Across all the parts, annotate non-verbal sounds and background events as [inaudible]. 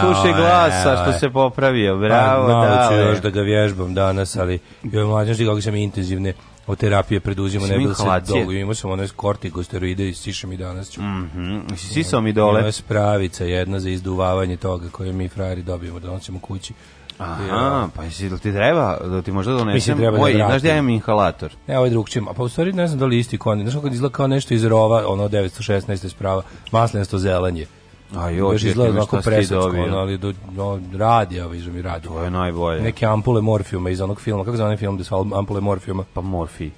slušaj glasa što se popravio, pa, bravo, da. da. ću još da ga vježbam danas, ali joj mlađan što kako sam intenzivne od terapije preduzimo ne bilo da se dolgo imao sam onaj kortikosteroide i sišam i danas ću mhm mm sisao mi dole ima spravica jedna za izduvavanje toga koje mi frajeri dobijemo da nosimo kući Aha, pa jesi da ti treba, da ti možda donesem. Mislim, treba Oj, da znaš da ja imam inhalator. Ne, ovaj drug čim, a pa u stvari ne znam da li isti kondin. Znaš kako izgleda kao nešto iz rova, ono 916 sprava, maslenasto zelenje. A jo, baš izgleda ovako presvetsko, ali do, no, radi, ovaj, mi radi. To je najbolje. Neke ampule morfijuma iz onog filma, kako zove film da su ampule morfijuma? Pa morfi.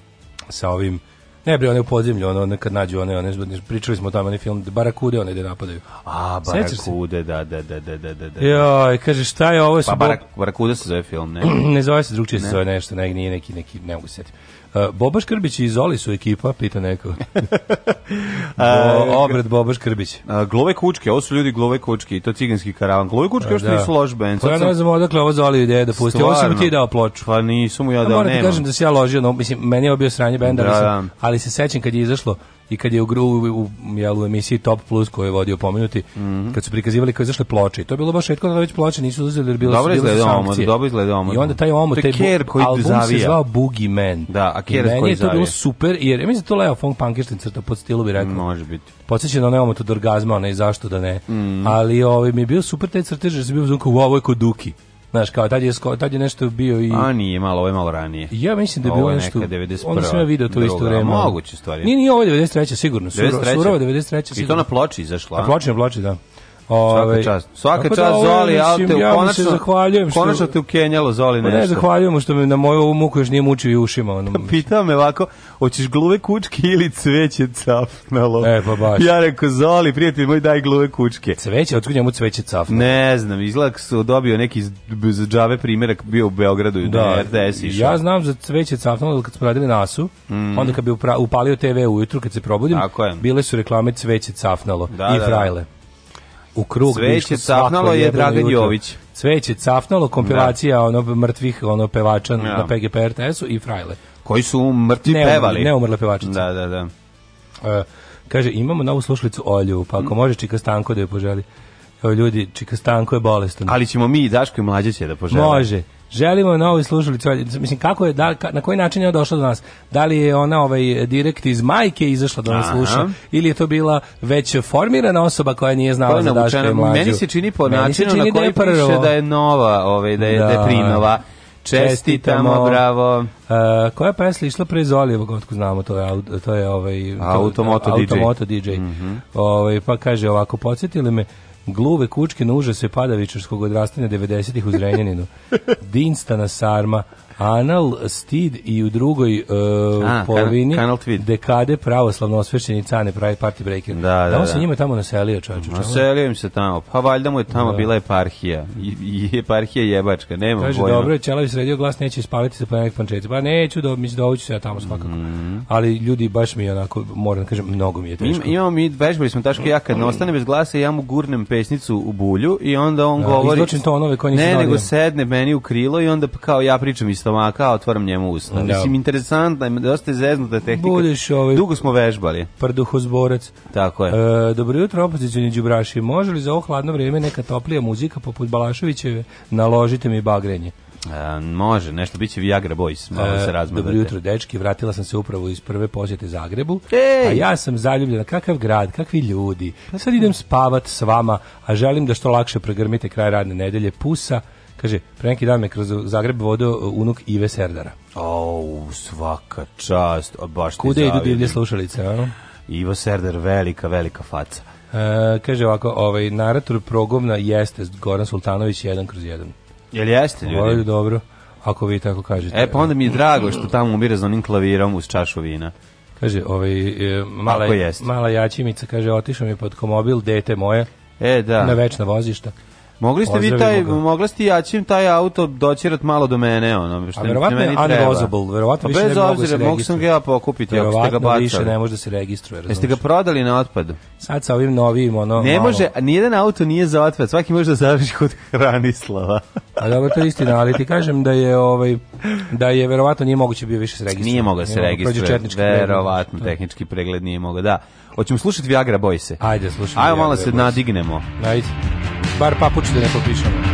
Sa ovim, ne bre, one u podzemlju, ono, one kad nađu one, one, pričali smo o tome, onaj film, Barakude, one gde napadaju. A, Barakude, da, da, da, da, da, da. da. Jo, i kaže, šta je ovo? Pa, barak, Barakude se zove film, ne? [clears throat] ne zove se, drugčije se zove nešto, ne, nije neki, neki, ne mogu se sjetiti. E, Boba Škrbić i Zoli su ekipa, pita neko. [laughs] obred Boba Škrbić. Glove kučke, ovo su ljudi glove kučke, to ciganski karavan. Glove kučke da, još da. nisu lož band. Pa ja ne znam odakle ovo Zoli ideje da pusti. Ovo sam ti dao ploču. Pa nisu mu ja dao, nema. Moram ti kažem da se ja ložio, no, mislim, meni je bio sranje benda, da, mislim, da. ali se sećam kad je izašlo, i kad je u gru u, jel, u emisiji Top Plus koju je vodio pomenuti, mm -hmm. kad su prikazivali kao izašle ploče. To je bilo baš etko da već ploče nisu uzeli jer bilo dobro su bile sankcije. Dobro izgleda omo. I onda taj omo, taj Ker koji album zavija. se zvao Boogie Man. Da, a Ker koji zavija. je to bilo super jer ja mislim da to Leo Fong Punkerstein crta pod stilu bi rekao. Mm, može biti. Podseća na omo to orgazma, ne zašto da ne. Mm -hmm. Ali ovaj mi je bio super taj crtež, jer se bio zvuk wow, ovo je Duki. Znaš, kao, tad je, tad je nešto bio i... A nije, malo, ovo je malo ranije. Ja mislim da je bilo nešto... Ovo je neka 91. Onda sam ja video to isto vreme. Moguće stvari. Nije, nije ovo 93. sigurno. Surova 93. sigurno. I to na ploči izašla. Na ploči, na ploči, da. Ove, svaka ovaj, čast. Svaka da čast da, Zoli, ja te ja konačno, zahvaljujem što, konačno te ukenjalo Zoli pa nešto. Ne, zahvaljujem što me na moju ovu muku još nije mučio i ušima. Ono, [laughs] Pitao me ovako, hoćeš gluve kučke ili cveće cafnalo? E, pa baš. Ja rekao, Zoli, prijatelj moj, daj gluve kučke. Cveće, otkud njemu cveće cafnalo? Ne znam, izlak su dobio neki za džave primjerak, bio u Beogradu i da, RTS išao. Ja znam za cveće cafnalo kad smo radili nasu, mm. onda kad bi upalio TV ujutru kad se probudim, bile su reklame cveće cafnalo da, i da, Da u krug Sveće cafnalo je Dragan Jović. Sveće cafnalo, kompilacija da. ono mrtvih ono pevača ja. Da. na PGP RTS-u i Frajle. Koji su mrtvi ne, pevali. Ne umrle pevačice. Da, da, da. Uh, kaže, imamo novu slušalicu Olju, pa ako mm. može Čika Stanko da je poželi. Evo ljudi, Čika Stanko je bolestan. Ali ćemo mi i Daško i Mlađe će da poželi. Može. Želimo novu slušalicu. Ovaj, mislim kako je da, na koji način je ona došla do nas? Da li je ona ovaj direkt iz majke izašla da nas sluša ili je to bila već formirana osoba koja nije znala za Daška i mlađu? Meni se čini po načinu čini na koji da je piše da je nova, ovaj da je da, da je Čestitamo, bravo. Uh, koja pesma išla pre Zolijevog, otko znamo, to je, to je ovaj, Automoto, Automoto DJ. DJ. Mm -hmm. ovaj, pa kaže ovako, podsjetili me, gluve kučke na užase padavičarskog odrastanja 90-ih uz Renjaninu, Dinstana Sarma, Anal Stid i u drugoj uh, A, polovini kanal, kanal dekade pravoslavno osvešćeni cane pravi party breaker. Da, da, da. on se da. njima tamo naselio čovječe. Naselio im se tamo. Pa valjda mu je tamo da. bila eparhija. I, i eparhija jebačka, nema Kaže, pojma. dobro je, Čelavi sredio glas, neće ispaliti se planek pančeci. Pa neću, do, mislim, dovuću se ja tamo svakako. Mm. Ali ljudi baš mi onako, moram da kažem, mnogo mi je teško. Im, imamo mi, vežbali smo taško, ja kad ne [clears throat] ostane bez glasa, ja mu gurnem pesnicu u bulju i onda on da, govori... Izločim tonove koji Ne, nego sedne meni u krilo i onda kao ja pričam iz stomaka, a otvaram njemu usta. Da. Mislim, interesantna, dosta je zeznuta tehnika. Budeš ovaj... Dugo smo vežbali. Prduhozborac. Tako je. E, dobro jutro, opozicijani džubraši. Može li za ovo hladno vrijeme neka toplija muzika poput Balaševićeve? Naložite mi bagrenje. E, može, nešto biće Viagra Boys, malo e, se razmedate. Dobro jutro, dečki, vratila sam se upravo iz prve posjete Zagrebu, Ej! a ja sam zaljubljena, kakav grad, kakvi ljudi. Sad idem spavat s vama, a želim da što lakše pregrmite kraj radne nedelje, pusa, Kaže, pre neki dan me kroz Zagreb vodio e, unuk Ive Serdara. Au, svaka čast, baš ti Kude idu divlje slušalice, a? Ivo Serdar, velika, velika faca. E, kaže ovako, ovaj, narator progovna jeste Goran Sultanović 1 kroz 1. Jel jeste, ljudi? Ovo je dobro, ako vi tako kažete. E, pa onda mi je drago što tamo umire za onim klavirom uz čašu vina. Kaže, ovaj, e, mala, mala jačimica, kaže, otišao mi pod komobil, dete moje, e, da. na večna vozišta. Mogli ste vi taj, mogla ste jačim taj auto docirat malo do mene, ono, što A meni treba. unvozable, verovatno pa više ne mogu se mogu sam ga ja pokupiti, ako ste ga bacali. više ne može da se registruje, razumiješ. Jeste ga prodali na otpadu? Sad sa ovim novim, ono, Ne malo... može, nijedan auto nije za otpad, svaki može da završi kod Hranislava. [laughs] A dobro, to je istina, ali ti kažem da je, ovaj, da je verovatno nije moguće bio više se registruje. Nije mogao da se registruje, verovatno, da. tehnički pregled nije mogao, da. Hoćemo slušati Viagra Boyse. Ajde, slušamo. Ajmo malo se nadignemo. Ajde bar papuče da ne popišemo.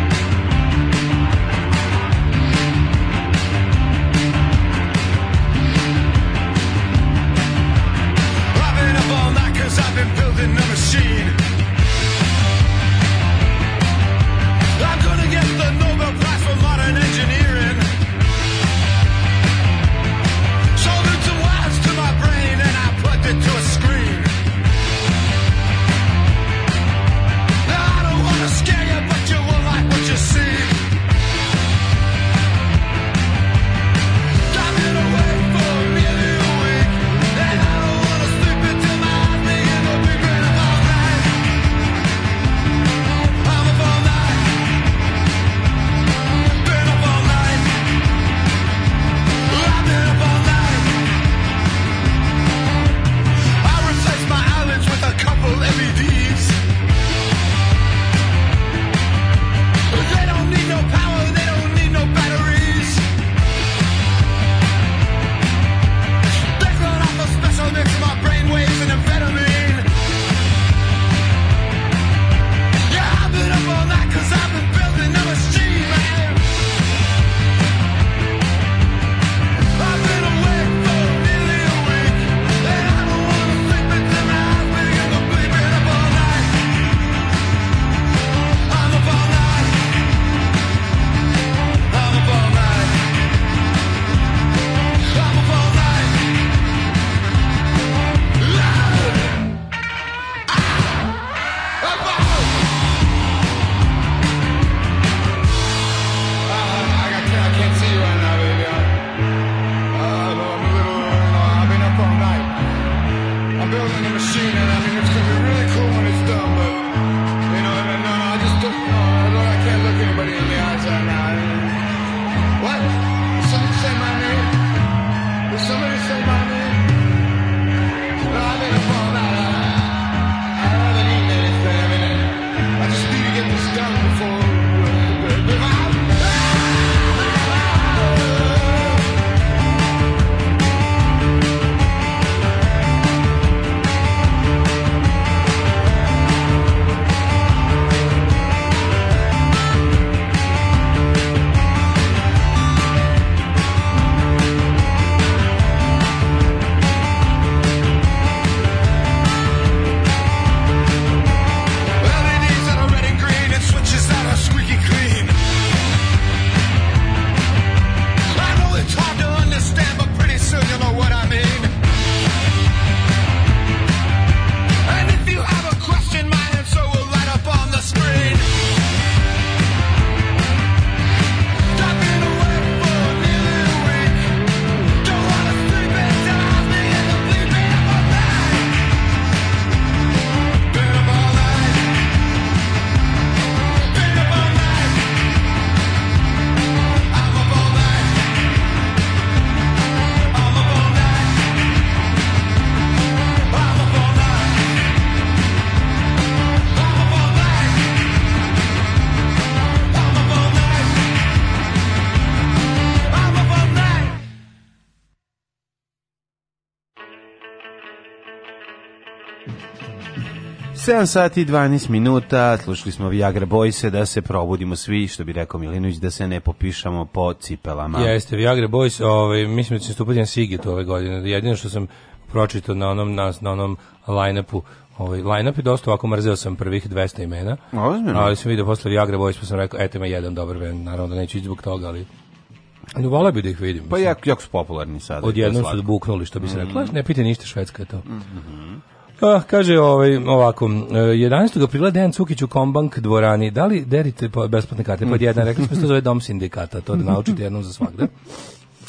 7 sati 12 minuta, slušali smo Viagra Boyse da se probudimo svi, što bi rekao Milinović, da se ne popišamo po cipelama. Jeste, Viagra Boys, ovaj, mislim da će stupati na Sigitu ove godine. Jedino što sam pročitao na onom, na, na onom line-upu, ovaj, line-up je dosta ovako mrzeo sam prvih 200 imena, Ozmjeno. ali sam vidio posle Viagra Boys, pa sam rekao, eto ima jedan dobar band, naravno da neću ići zbog toga, ali ali volao bi da ih vidim. Pa jako, jako su popularni sada. Odjednom su buknuli, što bi se reklo. Mm -hmm. Ne pite ništa, švedska je to. Mm -hmm. Ah, kaže ovaj, ovako, 11. Eh, aprila Dejan Cukić u Kombank dvorani. Da li derite besplatne karte? Pod jedan, rekli smo što zove Dom sindikata, to da naučite jednom za svakda.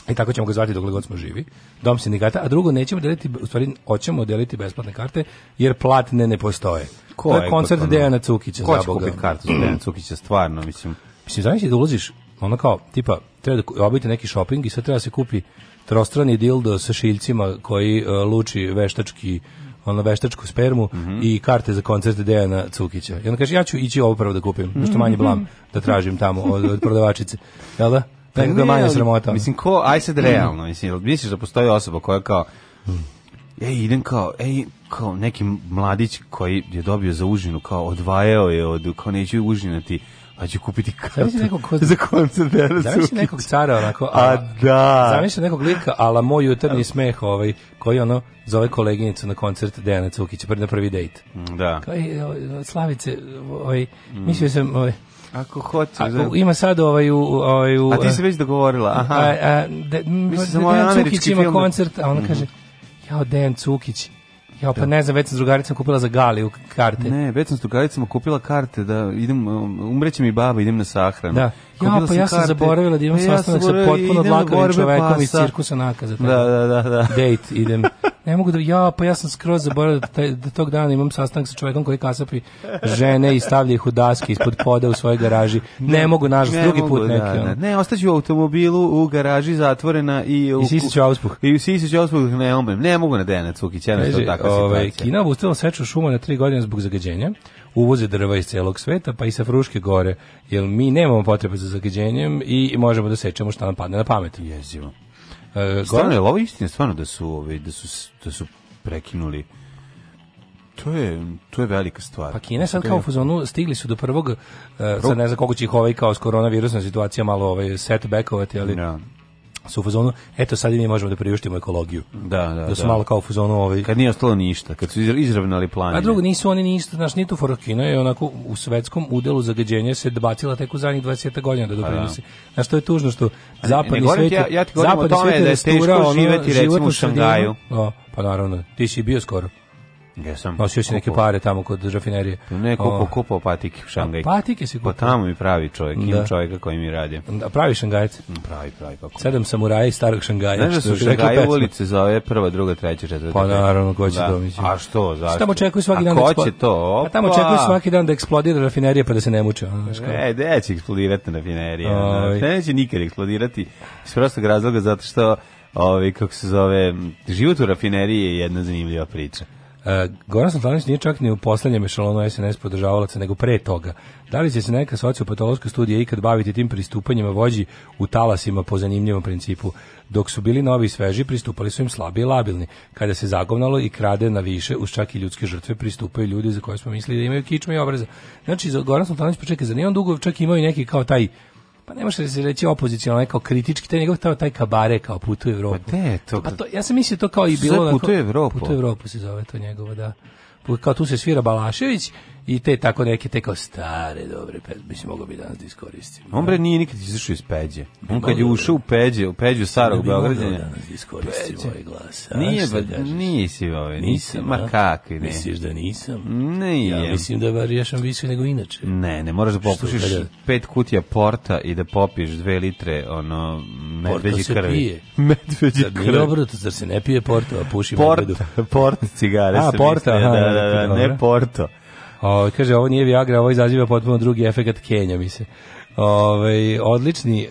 I tako ćemo ga zvati dok god smo živi. Dom sindikata, a drugo nećemo deliti, u stvari hoćemo deliti besplatne karte jer platne ne postoje. Ko to je, je koncert Dejana Cukića, Ko će kupiti kartu za Dejana Cukića, stvarno, mislim. Mislim, znači da ulaziš, ono kao, tipa, treba da obavite neki shopping i sad treba da se kupi trostrani dildo sa šiljcima koji uh, luči veštački ono veštačku spermu mm -hmm. i karte za koncerte Dejana Cukića. I on kaže ja ću ići ovo prvo da kupim, nešto manje mhm. blam da tražim tamo od, od prodavačice. Jel da? Pa Nekako manje sramota. Mislim ko, aj sad realno, mislim, misliš da postoji osoba koja kao ej, idem kao, ej, kao neki mladić koji je dobio za užinu, kao odvajao je od, kao neću užinati, pa ću kupiti kartu nekog ko... za koncert Dera Zamisli nekog cara onako, a, pa a da. Zamisli nekog lika, ala moj jutarnji smeh ovaj, koji ono zove koleginicu na koncert Dejana Cukića, prvi na prvi dejt. Mm, da. Kao, ovaj, Slavice, ovaj, mm. mislio sam, ovaj, Ako hoće. Ako da. ima sad ovaj u ovaj u A ti eh, se već dogovorila. Aha. A, a, de, Mislim da Dejan Cukić ima film. Da- koncert, a ona mm -hmm. kaže: "Jao Dejan Cukić, Ja pa da. ne znam, već sam s drugaricama kupila za Galiju karte. Ne, već sam s drugaricama kupila karte da idem, um, umreće mi baba, idem na sahranu. Da. Ja, pa, da pa ja sam zaboravila da imam e, sastanak ja sa potpuno dlakavim čovekom iz cirkusa nakaza. Da, da, da, da, da. Date idem. ne mogu da, ja, pa ja sam skroz zaboravila da, taj, da tog dana imam sastanak sa čovekom koji kasapi žene i stavlja ih u daske ispod poda u svojoj garaži. Ne mogu, nažalost, drugi mogu, put da, neki. Da, da. Ne, ostaću u automobilu u garaži zatvorena i... U, I sisiću auspuh. I sisiću auspuh ne umem. Ne mogu na Dejana Cukića, jednostavno takva ovaj, situacija. Ovaj, Kina obustila seču šuma na tri godine zbog zagađenja uvoze drva iz celog sveta, pa i sa Fruške gore, jer mi nemamo potrebe za zagađenjem i možemo da sečemo šta nam padne na pamet. Jezivo. E, stvarno je ovo istina stvarno da su, ovaj, da su, da su prekinuli To je, to je velika stvar. Pa Kina sad kao u fazonu stigli su do prvog, uh, sad ne znam koliko će ih ovaj kao s koronavirusna situacija malo ovaj setbackovati, ali no da su u fazonu, eto sad i mi možemo da priuštimo ekologiju. Da, da, da. Da su da. malo kao u fazonu ovaj... Kad nije ostalo ništa, kad su izravnali planine. A drugo, nisu oni ništa, znaš, nije tu forokino, je onako u svetskom udelu zagađenja se bacila tek u zadnjih 20 godina da, pa da. doprinosi. Da. Znaš, to je tužno što zapadni ne, ne svet... Ja, ja ti govorim o tome da je teško živeti, recimo, u Šangaju. O, pa naravno, ti si bio skoro. Jesam. Nosio si neke pare tamo kod rafinerije. Ne, kupo, kupo patike u Šangaj. Patike si pa kupo. Pa tamo mi pravi čovjek, da. ima čovjeka koji mi radi. Da, pravi Šangajac? Mm, pravi, pravi. Kako. Sedam samuraja iz starog Šangaja. Znaš da su Šangaja ulice zove prva, druga, treća, četvrta. Pa naravno, ko će da. to A što, zašto? Tamo čekaju svaki dan. A ko da će to? Opa. A tamo čekaju svaki dan da eksplodira rafinerija pa da se ne muče. E, da će eksplodirati rafinerija. Neće nikad eksplodirati iz prostog razloga zato što Ovi, kako se zove, život u rafineriji je jedna zanimljiva priča. Uh, Goran Santanović nije čak ni u poslednjem ešalonu SNS podržavalaca, nego pre toga. Da li će se neka sociopatološka studija ikad baviti tim pristupanjima vođi u talasima po zanimljivom principu? Dok su bili novi i sveži, pristupali su im slabi i labilni. Kada se zagovnalo i krade na više, uz čak i ljudske žrtve, pristupaju ljudi za koje smo mislili da imaju kičme i obraza. Znači, Goran Santanović, počekaj, pa za nije on dugo čak imao i neki kao taj pa ne može se reći opozicionalno, kao kritički, taj njegov taj, taj kabare kao put u Evropu. Pa te to? Pa to, ja sam mislio to kao i bilo... Sve u Evropu? Put u Evropu se zove to njegovo, da. Kao tu se svira Balašević i te tako neke te kao stare dobre pesme mislim mogao bi danas da iskoristim. On bre da. nije nikad izašao iz peđe. On kad je da- ušao u peđe, u peđu starog da Beograđana danas da moj ovaj glas. A? Nije pa nisi ovaj, nisam ma kakvi ne. Misliš da nisam? Ne, ja mislim da bar ja više nego inače. Ne, ne moraš da popušiš Što, pet kutija porta i da popiješ dve litre ono medveđi krvi. Pije. [laughs] Medveđi krvi. Nije dobro, to zar se ne pije porto, a puši porta, medvedu. [laughs] Port, cigare a, porta, aha, da, da, da, ne porto. O, ovaj, kaže, ovo nije Viagra, ovo izaziva potpuno drugi efekt Kenja, mi se. Ovaj odlični e,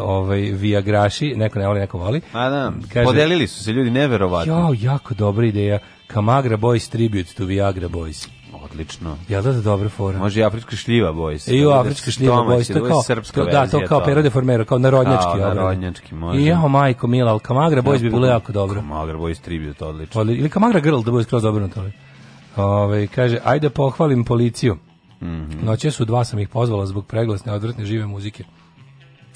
ovaj Viagraši, neko ne voli, neko voli. A da, kaže, podelili su se ljudi neverovatno. Jo, jako dobra ideja. Kamagra Boys tribute to Viagra Boys. Odlično. Ja da da dobra fora. Može i afrička šljiva boys. I u afrička šljiva boys, to kao srpska Da, to kao Pero de Formero, kao narodnjački. Da, kao narodnjački, može. I jao majko mila, al Kamagra boys bi bilo jako dobro. Kamagra boys tribute odlično. Ili Kamagra girl da bude skroz dobro na to. Ove, kaže, ajde pohvalim policiju. Mm -hmm. Noće su dva sam ih pozvala zbog preglasne, odvrtne žive muzike.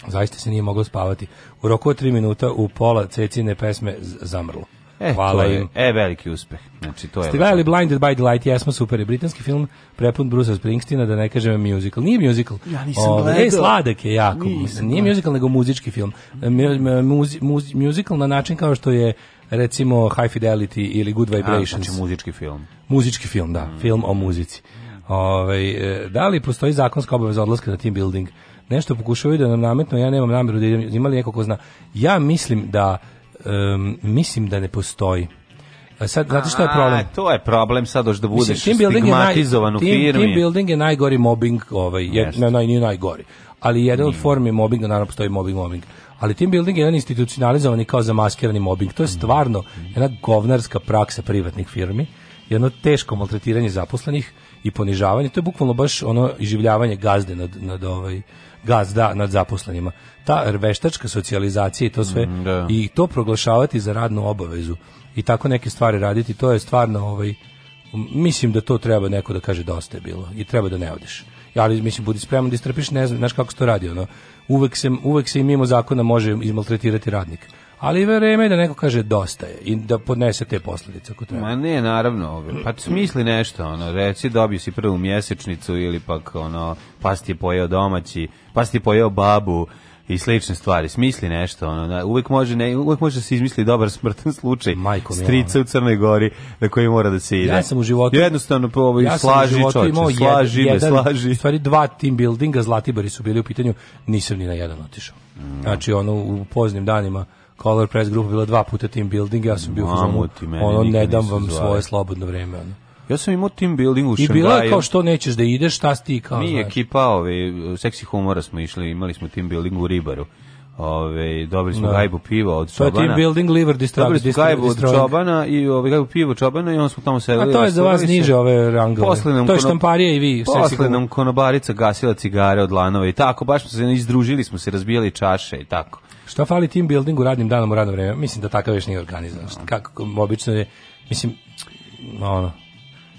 Zaista se nije moglo spavati. U roku od tri minuta u pola cecine pesme zamrlo. E, Hvala im. E, veliki uspeh. Znači, to je Ste gledali Blinded by the Light, jesmo super, je britanski film, prepun Brusa Springsteena, da ne kažem musical. Nije musical. Ja nisam o, gledao. E, sladak je jako. Nisam nije musical, nego muzički film. E, muzi, muzi, muzi, musical na način kao što je recimo High Fidelity ili Good Vibrations. A, znači muzički film. Muzički film, da, mm. film o muzici. Ove, ovaj, da li postoji zakonska obaveza odlaska na team building? Nešto pokušavaju da nam nametno, ja nemam nameru da idem, imali neko ko zna. Ja mislim da um, mislim da ne postoji. E, sad, znate što je problem? A, to je problem sad da budeš mislim, stigmatizovan u firmi. Team, team building je najgori mobbing, ovaj, je, ne, naj, nije najgori. Ali jedan od formi mobbinga, naravno postoji mobbing, mobbing ali team building je jedan institucionalizovani kao zamaskirani mobbing. To je mhm. stvarno jedna govnarska praksa privatnih firmi, jedno teško maltretiranje zaposlenih i ponižavanje. To je bukvalno baš ono iživljavanje gazde nad, nad ovaj, gazda nad zaposlenima. Ta veštačka socijalizacija i to sve mm, da. i to proglašavati za radnu obavezu i tako neke stvari raditi, to je stvarno ovaj mislim da to treba neko da kaže dosta da je bilo i treba da ne odeš. Ali mislim budi spreman da istrpiš, ne znam, znaš kako se to radi ono uvek se, uvek se i mimo zakona može izmaltretirati radnik. Ali vreme je da neko kaže dosta je i da podnese te posledice ako treba. Ma ne, naravno. Pa smisli nešto, ono, reci dobio si prvu mjesečnicu ili pak ono, pas ti je pojeo domaći, pas ti je pojeo babu, i slične stvari. Smisli nešto, ono, da, uvek može ne, uvek može da se izmisli dobar smrtan slučaj. Majko strica u Crnoj Gori na koji mora da se ide. Ja sam u životu jednostavno po ovaj ja slaži čovjek, slaži, jedan, jedan, slaži. Stvari dva team buildinga Zlatibori su bili u pitanju, nisam ni na jedan otišao. Mm. Znači ono u poznim danima Color Press grupa bila dva puta team building, ja sam bio u ono ne dam vam svoje slobodno vreme. Ono. Ja sam imao team building u Šangaju. I bilo je kao što nećeš da ideš, šta si ti kao Mi znaš. ekipa ove, seksi humora smo išli, imali smo team building u Ribaru. Ove, dobili smo da. gajbu piva od Čobana. To je team building liver distract. Dobili smo gajbu od Čobana i ove, gajbu pivo Čobana i onda smo tamo sedeli. A to je za vas niže ove rangove. Posle nam to je štamparija i vi. Posle nam konobarica gasila cigare od lanova i tako. Baš smo se izdružili, smo se razbijali čaše i tako. Šta fali team buildingu radnim danom u radno vreme? Mislim da takav još nije organizovan. Kako, obično je, mislim, ono,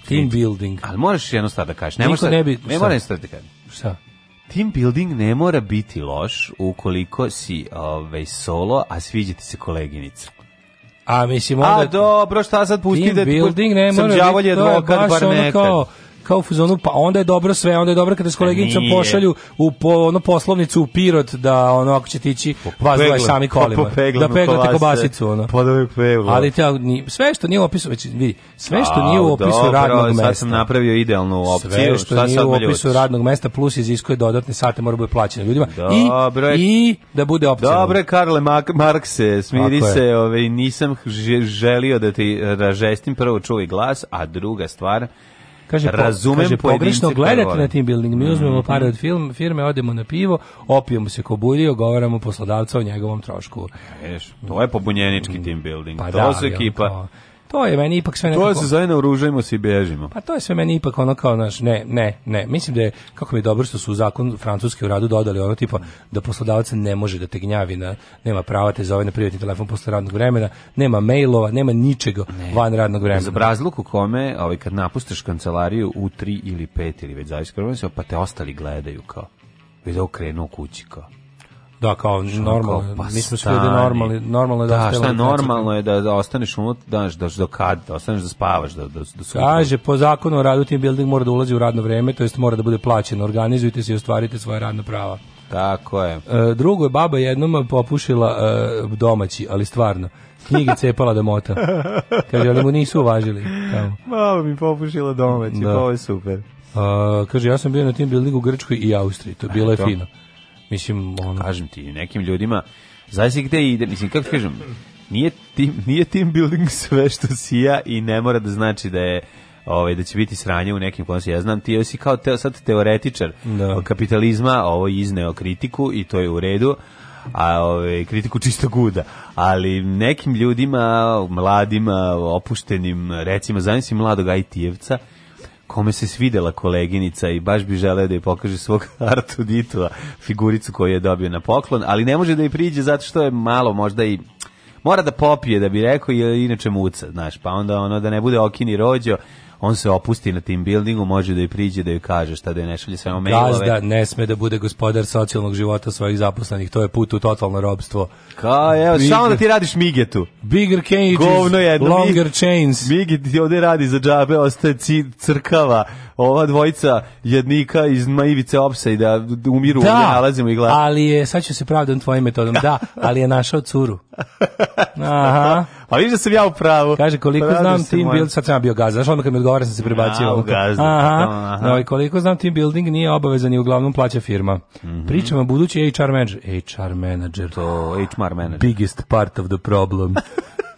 Team building. Ali moraš jedno stvar da kažeš. Ne, možda, ne, bi, ne moram stvar da kažeš. Šta? Team building ne mora biti loš ukoliko si ovaj, solo, a sviđa se koleginica. A mislim onda... A dobro, šta sad pustite? Team da building ne mora biti... Sam džavolje advokat, bar nekad. Kao, kao u fuzonu, pa onda je dobro sve, onda je dobro kada s e, koleginicom pošalju u po, ono poslovnicu u Pirot da ono ako će tići vas dvoje sami kolima. da peglate kobasicu ono. Pa da Ali te, sve što nije opisao već vidi, sve što nije u opisu radnog mesta. Sad sam napravio idealnu opciju. Sve što nije u opisu radnog mesta plus iziskuje dodatne sate mora biti plaćeno ljudima i i da bude opcija. Dobre Karle Markse, smiri se, ovaj nisam želio da ti ražestim da prvo čuj glas, a druga stvar Kaže, Razumem kaže pogrešno gledati na tim building, mi uzmemo mm-hmm. pare od film, firme, odemo na pivo, opijemo se koburio, govoramo poslodavca o njegovom trošku. Ješ, to je pobunjenički team mm. building. Pa to da, su ekipa. Kao, To je meni ipak sve nekako... To se zove oružajmo se i bežimo. Pa to je sve meni ipak ono kao naš, ne, ne, ne. Mislim da je, kako mi je dobro što su u zakon francuske u radu dodali ono tipa da poslodavac ne može da te gnjavi, na, nema prava te zove na privatni telefon posle radnog vremena, nema mailova, nema ničega ne. van radnog vremena. Za brazluk kome, ovaj, kad napustiš kancelariju u 3 ili 5 ili već zavisno, pa te ostali gledaju kao. Vidio da krenuo kući kao Da, kao normalno. Pa mi smo svi ljudi normalni, normalno je da, da šta je normalno je da, ostaneš unut, da, daš do da, da kad, da ostaneš da spavaš, da, da, da Kaže, po zakonu o radu tim building mora da ulazi u radno vreme, to jest mora da bude plaćeno, organizujte se i ostvarite svoje radno prava. Tako je. E, drugo je baba jednom popušila e, domaći, ali stvarno. Knjige [laughs] cepala da mota. Kaže, ali mu nisu uvažili. Malo mi popušila domaći, da. Pa ovo je super. A, kaže, ja sam bio na tim buildingu u Grčkoj i Austriji, to bilo je fino. Mislim, on Kažem ti, nekim ljudima, zavisi gde ide, mislim, kako kažem, nije team, nije team building sve što si ja i ne mora da znači da je ovaj da će biti sranje u nekim konci. Ja znam ti jesi kao te, sad teoretičar da. kapitalizma, ovo izneo kritiku i to je u redu a ove, ovaj, kritiku čisto guda, ali nekim ljudima, mladima, opuštenim, recimo, zanim si mladog IT-evca, kome se svidela koleginica i baš bi želeo da je pokaže svog [laughs] Artu Ditua figuricu koju je dobio na poklon, ali ne može da je priđe zato što je malo možda i mora da popije da bi rekao jer inače muca, znaš, pa onda ono da ne bude okini rođo, on se opusti na tim buildingu, može da joj priđe da joj kaže šta da je nešalje sve mailove. Gazda ne sme da bude gospodar socijalnog života svojih zaposlenih, to je put u totalno robstvo. Ka, evo, Bigger, samo da ti radiš migetu. Bigger cages, Govno jedno, da longer mig, chains. Migi ti ovde radi za džabe, ostaje crkava, ova dvojica jednika iz Maivice Opsa da umiru da, nalazimo i gledamo. ali je, sad ću se pravdati tvojim metodom, da, [laughs] ali je našao curu. Aha. [laughs] Pa vidiš da sam ja u pravu. Kaže, koliko Pravim znam team building, sad sam ja bio gazda, znaš onda kad mi odgovara sam se prebacio. Ja, u gazda. Aha. Pa aha. No, ovaj, i koliko znam team building nije obavezan i uglavnom plaća firma. Mm -hmm. Pričamo budući HR manager. HR manager. To, HR manager. Biggest part of the problem. [laughs]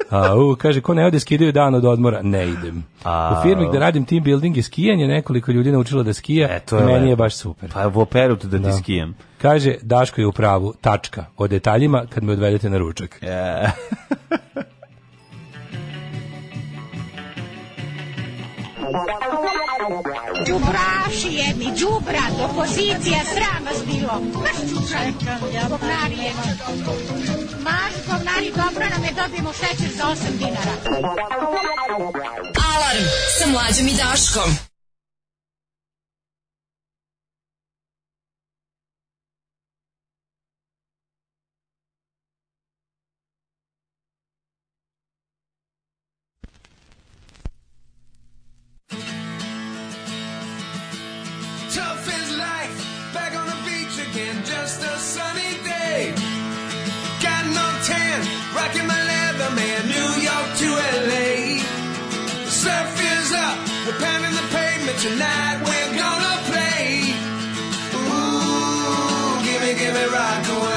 A, u, kaže, ko ne ode skidaju dan od odmora? Ne idem. A, u firmi gde radim team building je skijanje, nekoliko ljudi naučilo da skija, e, to je meni lepo. je baš super. Pa u operu da, da ti da. skijem. Kaže, Daško je u pravu, tačka, o detaljima kad me odvedete na ručak. Yeah. [laughs] Đubraši jedni, đubrat, opozicija, sram vas bilo. Maš čučaj, govnari je. Maš govnari, dobro nam je, dobijemo šećer za 8 dinara. Alarm sa mlađom i Daškom. Rocking my leather man, New York to LA. The surf is up, we're pounding the pavement tonight. We're gonna play. Ooh, gimme, gimme rock away.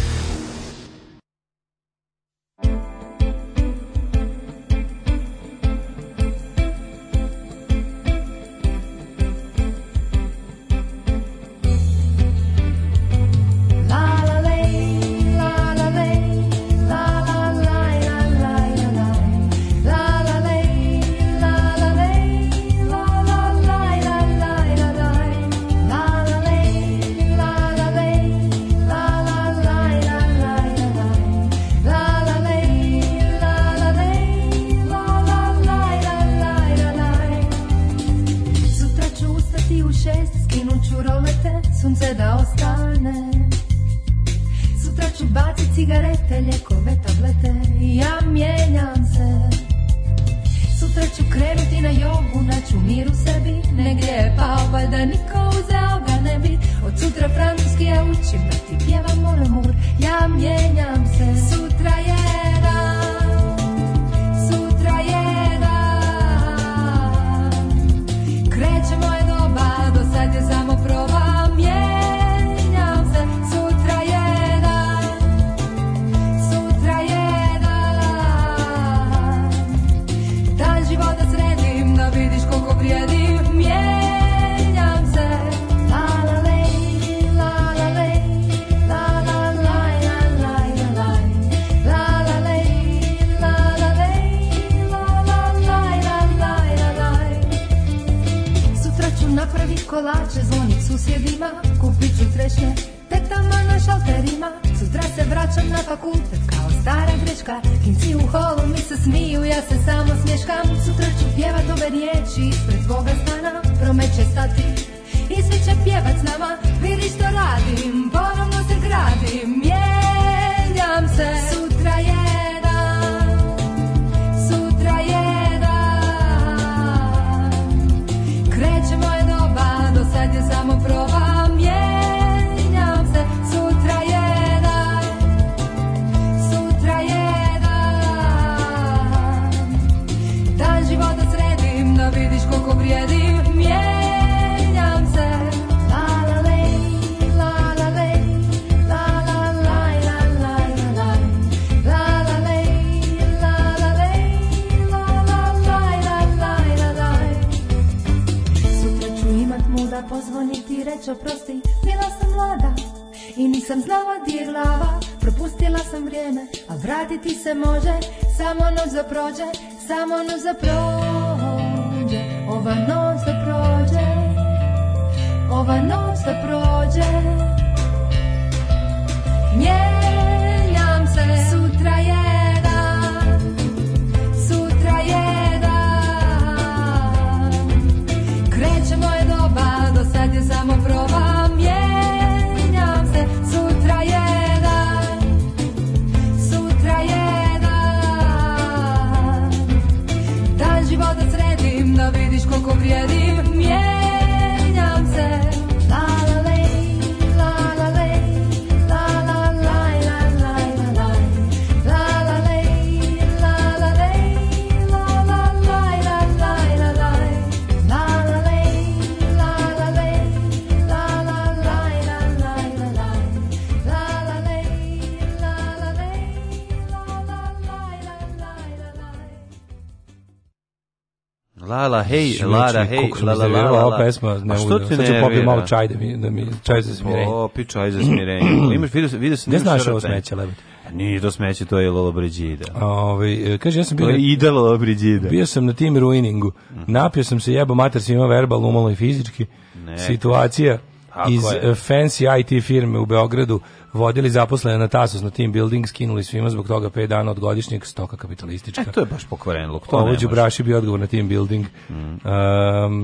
hej, lara, hej, la, la, la, la, Ova pesma, ne mogu da. Sad ću popiti malo čaj da mi, da mi, čaj za smirenje. Popi čaj za smirenje. [clears throat] Imaš, vidio, vidio se. Ne znaš ovo smeće, lebati. Nije to smeće, to je Lola Brigida. Ove, ovaj, kaže, ja sam bio... To je ide Lola Brigida. Bio sam na tim ruiningu. Mhm. Napio sam se jebo mater svima verbalno, umalo i fizički. Ne. Situacija Tako iz je. fancy IT firme u Beogradu vodili zaposlene na Tasos na team building, skinuli svima zbog toga 5 dana od godišnjeg stoka kapitalistička. E, to je baš pokvaren luk, to Ovo Đubraši bio odgovor na team building. Mm. Um,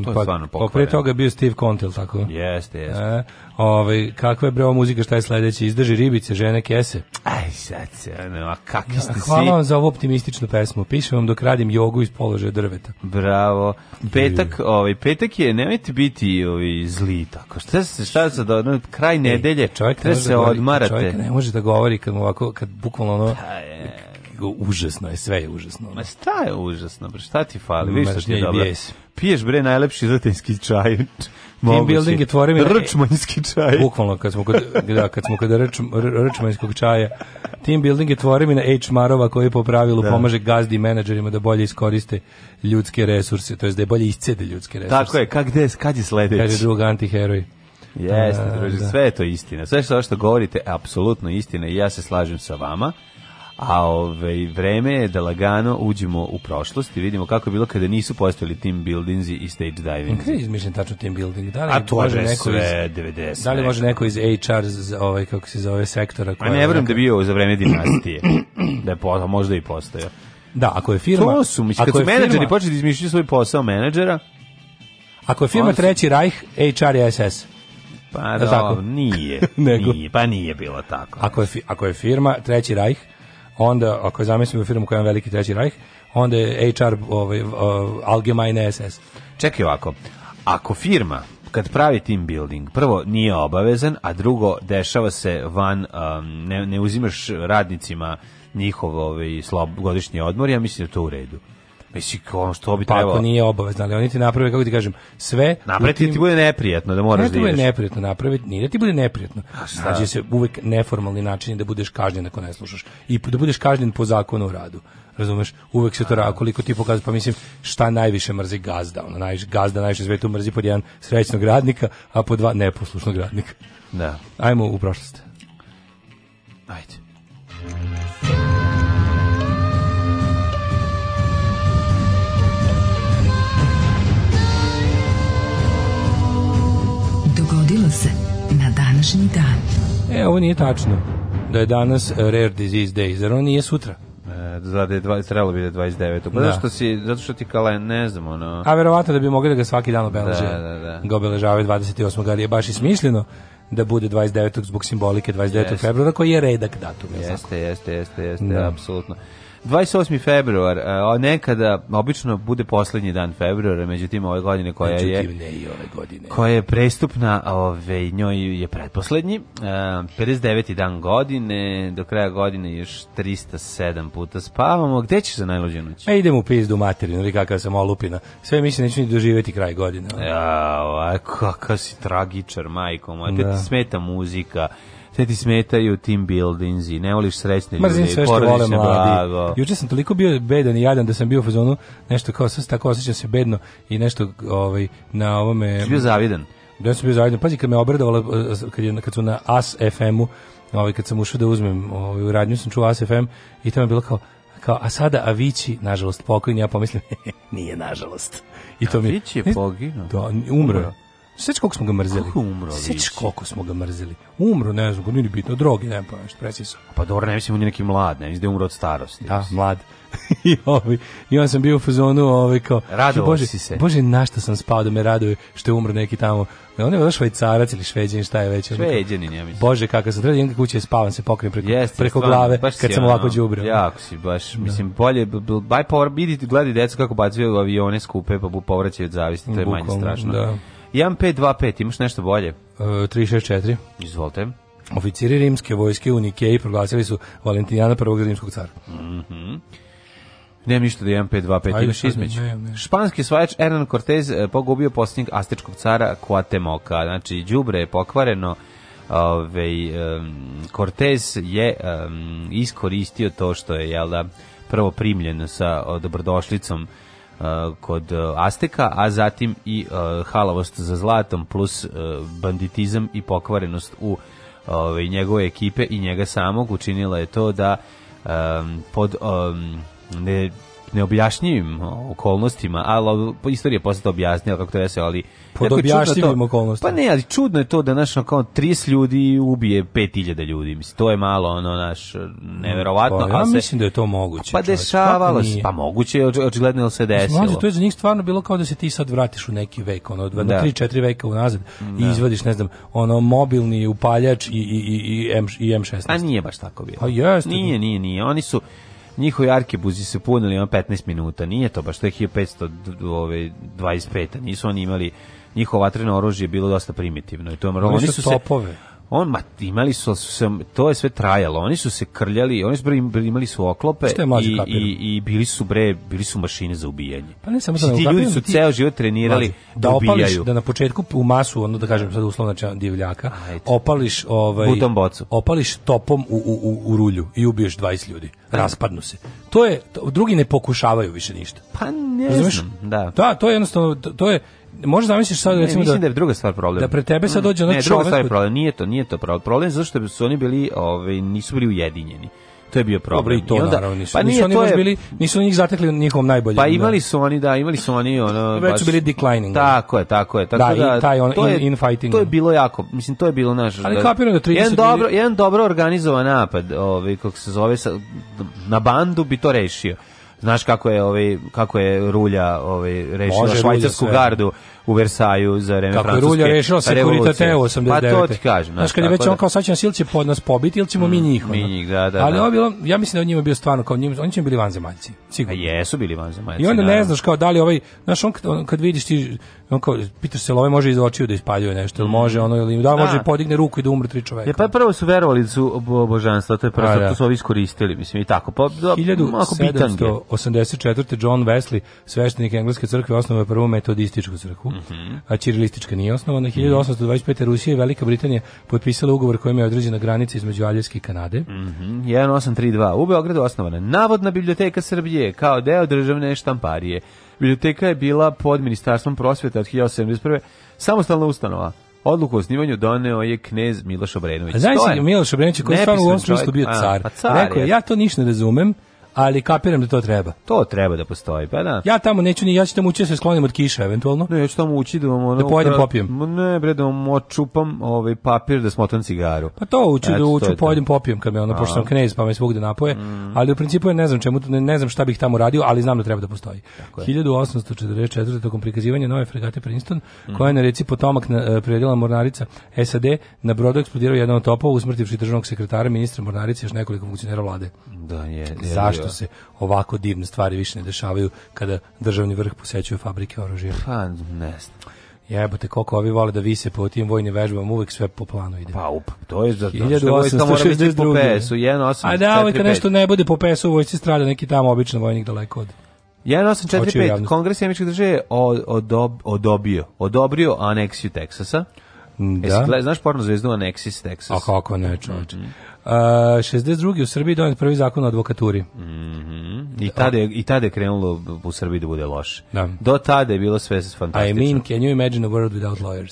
to je pa, stvarno pa pokvaren. Pre toga je bio Steve Contel, tako? Jeste, jeste. E, ovaj, kakva je breva muzika, šta je sledeće? Izdrži ribice, žene kese sad se, ono, a kakvi ste da, svi? Hvala vam za ovu optimističnu pesmu. Pišem vam dok radim jogu iz položaja drveta. Bravo. Petak, ovaj, petak je, nemojte biti ovaj, zli tako. Šta se, šta se, da, no, kraj e, nedelje, Ej, čovjek treba se da govori, odmarate. Čovjek ne može da govori kad ovako, kad bukvalno ono, pa užasno je, sve je užasno. Ma šta je užasno, bre, šta ti fali, Vi što ti je dobro. Piješ bre najlepši zatinski čaj. [laughs] Team building je tvorim. rčmanjski čaj. Bukvalno kad smo kod da, kad smo kod rč, rčmanjskog čaja. Team building je tvorim na H Marova koji po pravilu da. pomaže gazdi i menadžerima da bolje iskoriste ljudske resurse, to jest da je bolje iscede ljudske resurse. Tako je, kak gde, kad je sledeći? Kaže drug antiheroj. Jeste, da, druže, da. sve je to istina. Sve što, što govorite je apsolutno istina i ja se slažem sa vama a ovaj vreme je da lagano uđemo u prošlost i vidimo kako je bilo kada nisu postojali team buildingsi i stage diving. Kako izmišljen tačno team building? Da li a to može neko sve iz 90. Da li može neko iz HR ovaj kako se zove sektora koji ne verujem da bio za vreme dinastije. [clears throat] da je po, možda i postojao. Da, ako je firma, to su, mislim, kad su menadžeri firma, počeli da izmišljati svoj posao menadžera. Ako je firma treći Rajh, HR je SS. Pa da, nije. [laughs] nije. Pa nije bilo tako. Ako je, ako je firma treći Rajh, onda ako zamislimo firmu koja je veliki treći rajh, onda je HR ovaj, eh, Allgemeine SS. Čekaj ovako, ako firma kad pravi team building, prvo nije obavezan, a drugo dešava se van, um, ne, ne uzimaš radnicima njihov ovaj, slob, godišnji odmor, ja mislim da to u redu. Mislim, ono što bi pa, trebalo. Pa ako nije obavezno, ali oni ti naprave, kako ti kažem, sve... Napraviti tim... ti bude neprijatno da moraš ne da ideš. Ne ti bude neprijatno napraviti, nije da ti bude neprijatno. Znači se uvek neformalni način da budeš kažnjen ako ne slušaš. I da budeš kažnjen po zakonu o radu razumeš, uvek se to radi, koliko ti pokazuje, pa mislim, šta najviše mrzi gazda, ono, najviše, gazda najviše svetu mrzi pod jedan srećnog radnika, a pod dva neposlušnog radnika. Da. Ajmo u prošlost. Ajde. dogodilo se na današnji dan. E, ovo nije tačno da je danas Rare Disease Day, zar on nije sutra? E, za da je 20 trebalo bi da 29. Pa da. što si zato što ti kale ne znam ono. A verovatno da bi mogli da ga svaki dan obeleže. Da, da, da. Ga obeležavaju 28. ali je baš i smišljeno da bude 29. zbog simbolike 29. Yes. februara koji je redak datum. Jeste, jeste, jeste, jeste, da. apsolutno. 28. februar, e, a nekada obično bude poslednji dan februara, međutim ove godine koja je ove godine. Koja je prestupna, ove njoj je pretposlednji. A, e, 59. dan godine, do kraja godine još 307 puta spavamo. Gde ćeš za najluđu noć? E idem u pizdu materinu, ili kakav sam olupina. Sve mislim neću ni doživeti kraj godine. Ja, kakav si tragičar, majko moja. Da. Te smeta muzika sve ti smetaju team i ne voliš srećne ljudi, Mrzim sve što vole mladi. Juče sam toliko bio bedan i jadan da sam bio u fazonu nešto kao sad tako osjećam se bedno i nešto ovaj, na ovome... Ti bio zavidan? Da sam bio zavidan. Pazi, kad me obradovala, eh, kad, je, kad su na As FM-u, ovaj, kad sam ušao da uzmem ovaj, u radnju, sam čuo As FM i tamo je bilo kao, kao, a sada Avici, nažalost, pokojni, ja pomislim, [laughs] nije nažalost. I to Avici mi, je poginuo. Da, umro. umro Sveći koliko smo ga mrzeli. Kako umro? Sveći koliko smo ga mrzeli. Umro, ne znam, nije bitno, droge, ne pa nešto, precisno. Pa dobro, ne mislim, on je neki mlad, ne izde da umro od starosti. Da, mislim. mlad. [laughs] I, ovi, ovaj, I on sam bio u fazonu, ovi, ovaj, kao... Radovao bože, si se. Bože, na što sam spao da me raduje što je umro neki tamo. On je švajcarac ili šveđanin, šta je već. Šveđanin, ja mislim. Bože, kakav sam treba, jednog da kuće spavam se pokrijem preko, Jeste, preko stvarno, glave kad sam ono, ovako džubrao. Jako si, baš, da. mislim, bolje, by power, vidite, gledaj decu kako bacuju avione skupe, pa povraćaju od zavisti, to je manje strašno. Da. 1525, imaš nešto bolje? Uh, e, 364. Izvolite. Oficiri rimske vojske u Nikeji proglasili su Valentijana prvog rimskog cara. Mhm. Mm Nemam ništa da 1525 imaš između. Španski svajač Hernan Cortez pogubio posljednjeg astičkog cara Quatemoka. Znači, đubre je pokvareno, ove, ovaj, um, Cortez je um, iskoristio to što je, jel da, prvo primljen sa dobrodošlicom Eh, kod eh, Azteka, a zatim i eh, halavost za zlatom plus banditizam i pokvarenost u ove, ovaj, njegove ekipe i njega samog učinila je to da um, pod um, ne neobjašnjivim okolnostima, ali istorija postala objasnila kako to se, ali pod objašnjivim okolnostima. Pa ne, ali čudno je to da naš kao 30 ljudi ubije 5000 ljudi. Mislim to je malo ono naš neverovatno, pa, ja se, mislim da je to moguće. Pa dešavalo se, pa moguće je očigledno ili se desilo. Mlađe, to je za njih stvarno bilo kao da se ti sad vratiš u neki vek, ono 2 3 4 veka unazad da. i izvadiš ne znam, ono mobilni upaljač i i i i M i M16. A nije baš tako bilo. Pa jeste. Nije, nije, nije. Oni su njihovi arkebuzi se punili ima 15 minuta, nije to baš, to je 1525, ovaj, nisu oni imali njihovo vatreno oružje je bilo dosta primitivno i to oni su topove. Se, on ma imali su se to je sve trajalo oni su se krljali oni su bre, imali su oklope i, i, i bili su bre bili su mašine za ubijanje pa ne samo ti ljudi su ti... ceo život trenirali Mazi, da, da opališ da na početku u masu ono da kažem sad uslovno znači divljaka Ajde. opališ ovaj Butom bocu. opališ topom u, u, u, rulju i ubiješ 20 ljudi Ajde. raspadnu se to je to, drugi ne pokušavaju više ništa pa ne Razumeš? znam da. da to je jednostavno to je možeš da zamisliš sad recimo ne, da, da je druga stvar problem. Da pre tebe sad mm. dođe mm, onaj čovjek. Ne, druga stvar problem, nije to, nije to problem. Problem je zašto su oni bili, ovaj nisu bili ujedinjeni. To je bio problem. Dobro, i to I onda, naravno nisu. Pa nisu oni je... bili, nisu njih zatekli u njihovom najboljem. Pa da. imali su oni, da, imali su oni ono već baš, su bili declining. Da. Tako je, tako je. Tako da, da i taj on, to je, in, fighting. To je bilo jako, mislim to je bilo naš. Ali da, kapiram da 30 jedan dobro, jedan dobro organizovan napad, ovaj kako se zove sa, na bandu bi to rešio. Znaš kako je ovaj kako je rulja ovaj rešila švajcarsku gardu u Versaju za vreme Kako Francuske. Kako je Rulja rešila Securitate 89. Pa to ti kažem. Znaš, kad je već da... on kao sad će nas ili će pod nas pobiti ili ćemo mm, mi njih. Mi njih, da, da. Ali da. bilo, ja mislim da on njima bio stvarno kao njima, oni će bili vanzemaljci. Sigurno. A pa jesu bili vanzemaljci. I onda ne znaš kao da li ovaj, znaš, on, on kad vidiš ti, on kao, pitaš se, ovaj može iz očiju da ispaljuje nešto, ili mm. može ono, ili da, može može da. podigne ruku i da umre tri čoveka. Ja, pa prvo su verovali da su obožanstva, to je prvo, da. to su ovi iskoristili, mislim, i tako. Pa, da, 1784. John Wesley, sveštenik Engleske crkve, osnovao prvu metodističku crkvu. Mm -hmm. A čirilistička nije osnovana. 1825. Rusija i Velika Britanija potpisala ugovor kojim je određena granica između Aljeske i Kanade. Mm -hmm. 1832. U Beogradu osnovana Navodna biblioteka Srbije kao deo državne štamparije. Biblioteka je bila pod ministarstvom prosvete od 1871. Samostalna ustanova. Odluku o osnivanju doneo je knez Miloš Obrenović. A znaš, Miloš Obrenović koji je stvarno u ovom smislu bio car. A, pa car Rekao je, ja to ništa ne razumem, ali kapiram da to treba. To treba da postoji, pa da. Ja tamo neću ni ja ću tamo ući da se sklonim od kiše eventualno. Ne, ja ću tamo ući da vam ono, da pojedem popijem. Ne, bre da vam očupam ovaj papir da smotam cigaru. Pa to ući da ući pojedem popijem kad me ono pošto sam knez pa me svugde napoje, mm. ali u principu ja ne znam čemu ne, ne znam šta bih tamo radio, ali znam da treba da postoji. 1844 tokom prikazivanja nove fregate Princeton, mm. koja je na reci Potomak na, e, priredila mornarica SAD, na brodu eksplodirao jedan od topova usmrtivši državnog sekretara, ministra mornarice i još nekoliko funkcionera vlade. Da, je, je, Zašto je. se ovako divne stvari više ne dešavaju kada državni vrh posećuje fabrike oružja? Pa, ne Jebote, koliko ovi vole da vise po tim vojnim vežbama, uvek sve po planu ide. Pa, up, to je za to mora biti po PS-u, 1845. A da, uvek nešto ne bude po PS-u, vojci strada neki tamo običan vojnik daleko od. 1845, Kongres Jemičkih države je odobio, odobrio aneksiju Teksasa. Da. Jesi, znaš porno zvezdu Anexis Texas? A kako ne, čovječe. Mm -hmm. Uh, 62. u Srbiji donet prvi zakon o advokaturi. Mm -hmm. I tada je, i tada je krenulo u Srbiji da bude loše. Da. Do tada je bilo sve fantastično. I mean, can you imagine a world without lawyers?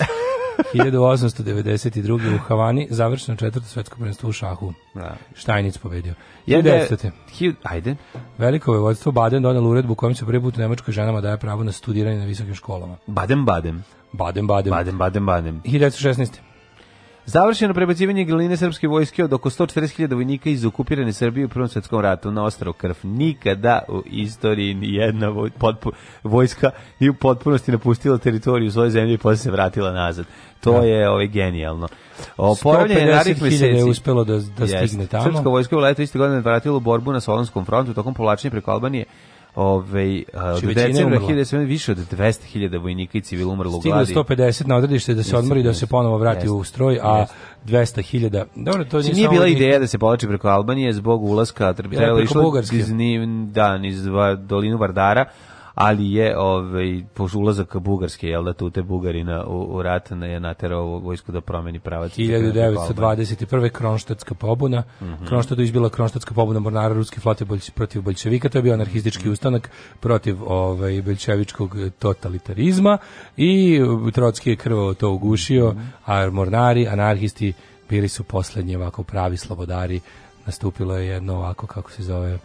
1892. [laughs] u Havani završeno četvrto svetsko prvenstvo u šahu. Da. Štajnic pobedio. 1910. Ajde. Veliko vojvodstvo Baden donelo uredbu kojom se prvi put u Nemačkoj ženama daje pravo na studiranje na visokim školama. Baden-Baden. Baden-Baden. Baden-Baden. 1916. Završeno prebacivanje gline srpske vojske od oko 140.000 vojnika iz okupirane Srbije u Prvom svetskom ratu na ostrov Krf. Nikada u istoriji nijedna voj, vojska i u potpunosti napustila teritoriju svoje zemlje i posle se vratila nazad. To da. je ovaj genijalno. Oporavljanje narednih meseci je uspelo da da stigne tamo. Srpska vojska u letu iste godine vratila borbu na Solonskom frontu tokom povlačenja preko Albanije ovaj eh, znači, do decembra 1970 više od 200.000 vojnika i civila umrlo u gladi. Stiglo 150 na odredište da se odmori da se ponovo vrati u stroj, a 200.000. Dobro, to nije nije bila ideja da se povlači preko Albanije zbog ulaska trebalo išlo iz da iz dolinu Vardara ali je ovaj pošto ulazak Bugarske jel da tu te Bugarina u, u rat je naterao vojsku da promeni pravac 1921. Da da Kronštatska pobuna mm -hmm. Kronštadu izbila Kronštatska pobuna mornara ruske flote bolj, protiv bolševika to je bio anarhistički ustanak protiv ovaj bolševičkog totalitarizma i Trotski je krvavo to ugušio mm -hmm. a mornari anarhisti bili su poslednji ovako pravi slobodari nastupilo je jedno ovako kako se zove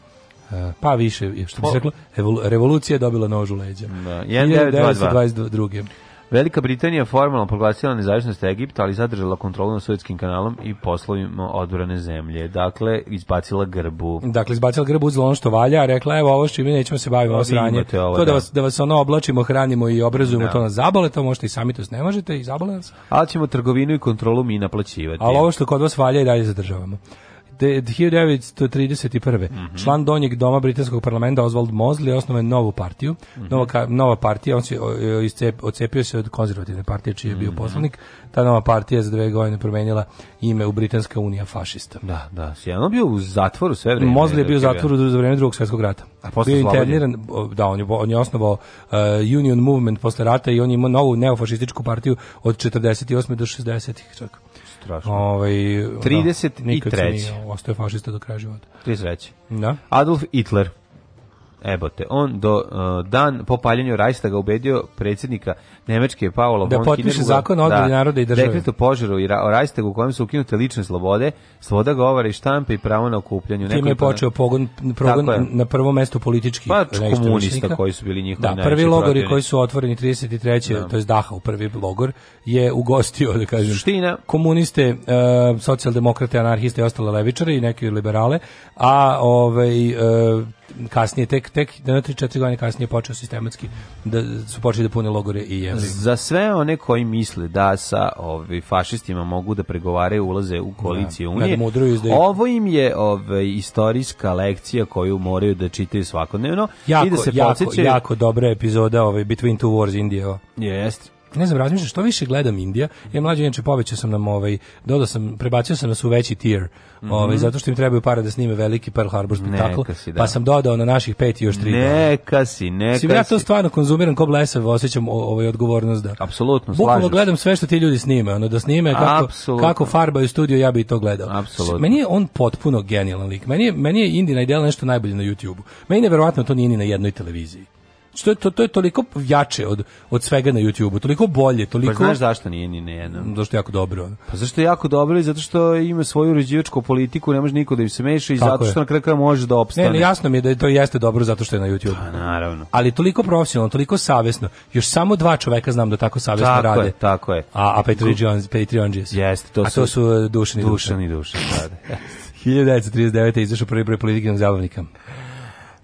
E, pa više, što bi se reklo, revolucija je dobila nož u leđa. Da, 1922. Velika Britanija formalno proglasila nezavisnost Egipta, ali zadržala kontrolu nad Suetskim kanalom i poslovima odbrane zemlje. Dakle, izbacila grbu. Dakle, izbacila grbu uz ono što valja, rekla evo ovo što mi nećemo se baviti ovo pa sranje. Ovo, to da, da, vas, da vas ono oblačimo, hranimo i obrazujemo da. to na zabale, to možete i sami to ne možete i zabale nas. Ali ćemo trgovinu i kontrolu mi naplaćivati. Ali ovo što kod vas valja i dalje zadržavamo. De, 1931. Mm -hmm. Član donjeg doma britanskog parlamenta Oswald Mosley osnovao novu partiju. Mm -hmm. nova, nova partija, on se iscep, ocepio se od konzervativne partije čiji je bio mhm. poslanik. Ta nova partija za dve godine promenila ime u Britanska unija fašista. Da, da. Sjajno bio u zatvoru sve vrijeme. Mosley je bio u zatvoru za vrijeme drugog svjetskog rata. A posle bio interniran, da, on je, on je osnovao uh, Union Movement posle rata i on je imao novu neofašističku partiju od 48. do 60. čekaj strašno. Ovaj 33. Da, da ostao fašista do kraja života. 33. Da. Adolf Hitler. Ebote, on do uh, dan po paljenju Reichstaga ubedio predsjednika Nemačke Paolo da von potpiše zakon o da, odbrani da, naroda i države. Dekret o požaru i ra, o rajstegu u kojem su ukinute lične slobode, sloboda govora i štampe i pravo na okupljanje. Tim je počeo pogon, progon na prvo mesto politički pa, komunista koji su bili njihovi Da, prvi logori protivni. koji su otvoreni 33. Da. to je Daha u prvi logor je ugostio, da kažem, Ština. komuniste, uh, socijaldemokrate, anarhiste i ostale levičare i neke liberale, a ovaj uh, kasnije tek tek da na 3 4 godine kasnije počeo sistematski da su počeli da pune logore i za sve one koji misle da sa ovi fašistima mogu da pregovaraju ulaze u koaliciju da, da, Unije. Da ovo im je ovaj istorijska lekcija koju moraju da čitaju svakodnevno da jako, da se jako, podsjećaju. Jako dobra epizoda ovaj Between Two Wars Indije. Jeste ne znam, razmišljam što više gledam Indija. Ja mlađi inače povećao sam nam ovaj dodao sam prebacio sam nas u veći tier. Mm -hmm. Ovaj zato što im trebaju para da snime veliki Pearl Harbor spektakl. Pa da. sam dodao na naših pet i još tri. Neka si, neka. Si ja to stvarno konzumiram kao blesav, osjećam ovaj odgovornost da. Apsolutno, Bukvalno gledam sve što ti ljudi snime, ono da snime kako Absolutno. kako farbaju studio, ja bih to gledao. Apsolutno. Meni je on potpuno genijalan lik. Meni je meni je Indija ideal nešto najbolje na YouTubeu. Meni je verovatno to nije ni na jednoj televiziji što je to, to je toliko jače od, od svega na YouTubeu, toliko bolje, pa toliko... Pa znaš zašto nije ni ne jednom? Zašto je jako dobro. Pa zašto je jako dobro i zato što ima svoju uređivačku politiku, ne može niko da im se meša i Tako zato što je. na kraju može da opstane. Ne, ne, jasno mi je da to jeste dobro zato što je na YouTubeu. Pa naravno. Ali toliko profesionalno, toliko savesno Još samo dva čoveka znam da tako savesno tako rade. Tako je, tako je. A, a Patreon, Patreon Jeste, to a to su dušni dušni Dušan. Dušan i Dušan, da, da. 1939. [laughs] izašao prvi broj politikanog zabavnika.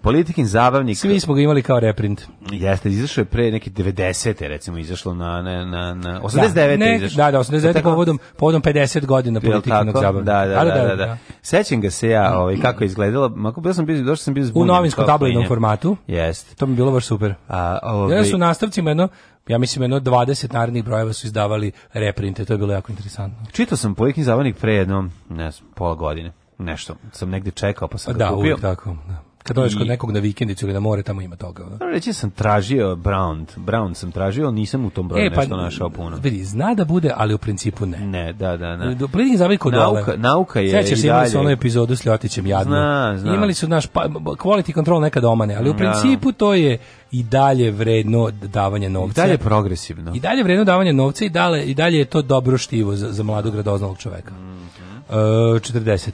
Politikin zabavnik. Svi smo ga imali kao reprint. Jeste, izašao je pre neke 90. recimo, izašlo na, na, na, na 89. Da, izašlo. Da, da, 89. povodom, povodom 50 godina politikinog zabavnika. Da, da, da, da, da. Sećam ga se ja, ovaj, kako je izgledalo. Mako bio sam bio, došao sam bio zbunjen. U novinsko-tabloidnom formatu. Jeste. To mi bilo baš super. A, ovaj... Ja su nastavcima jedno, ja mislim jedno 20 narednih brojeva su izdavali reprinte, to je bilo jako interesantno. Čitao sam Politikin zabavnik pre jednom, ne znam, pola godine nešto sam negde čekao pa sam ga da, kupio. Uvijek tako, da. Kad dođeš kod nekog na vikendicu ili na more, tamo ima toga. Da? Reći sam tražio Brown, Brown sam tražio, nisam u tom broju e, pa, nešto našao puno. Vidi, zna da bude, ali u principu ne. Ne, da, da, da. Do prilike zavi kod nauka, dole. Nauka je Sećaš, i dalje. Sećaš, imali su onu epizodu s Ljotićem jadno. Zna, zna. Imali su naš pa, quality control nekad omane, ali u da. principu to je i dalje vredno davanje novca. I dalje progresivno. I dalje vredno davanje novca i dalje, i dalje je to dobro štivo za, za mladog radoznalog čoveka. Mm -hmm. e, 40.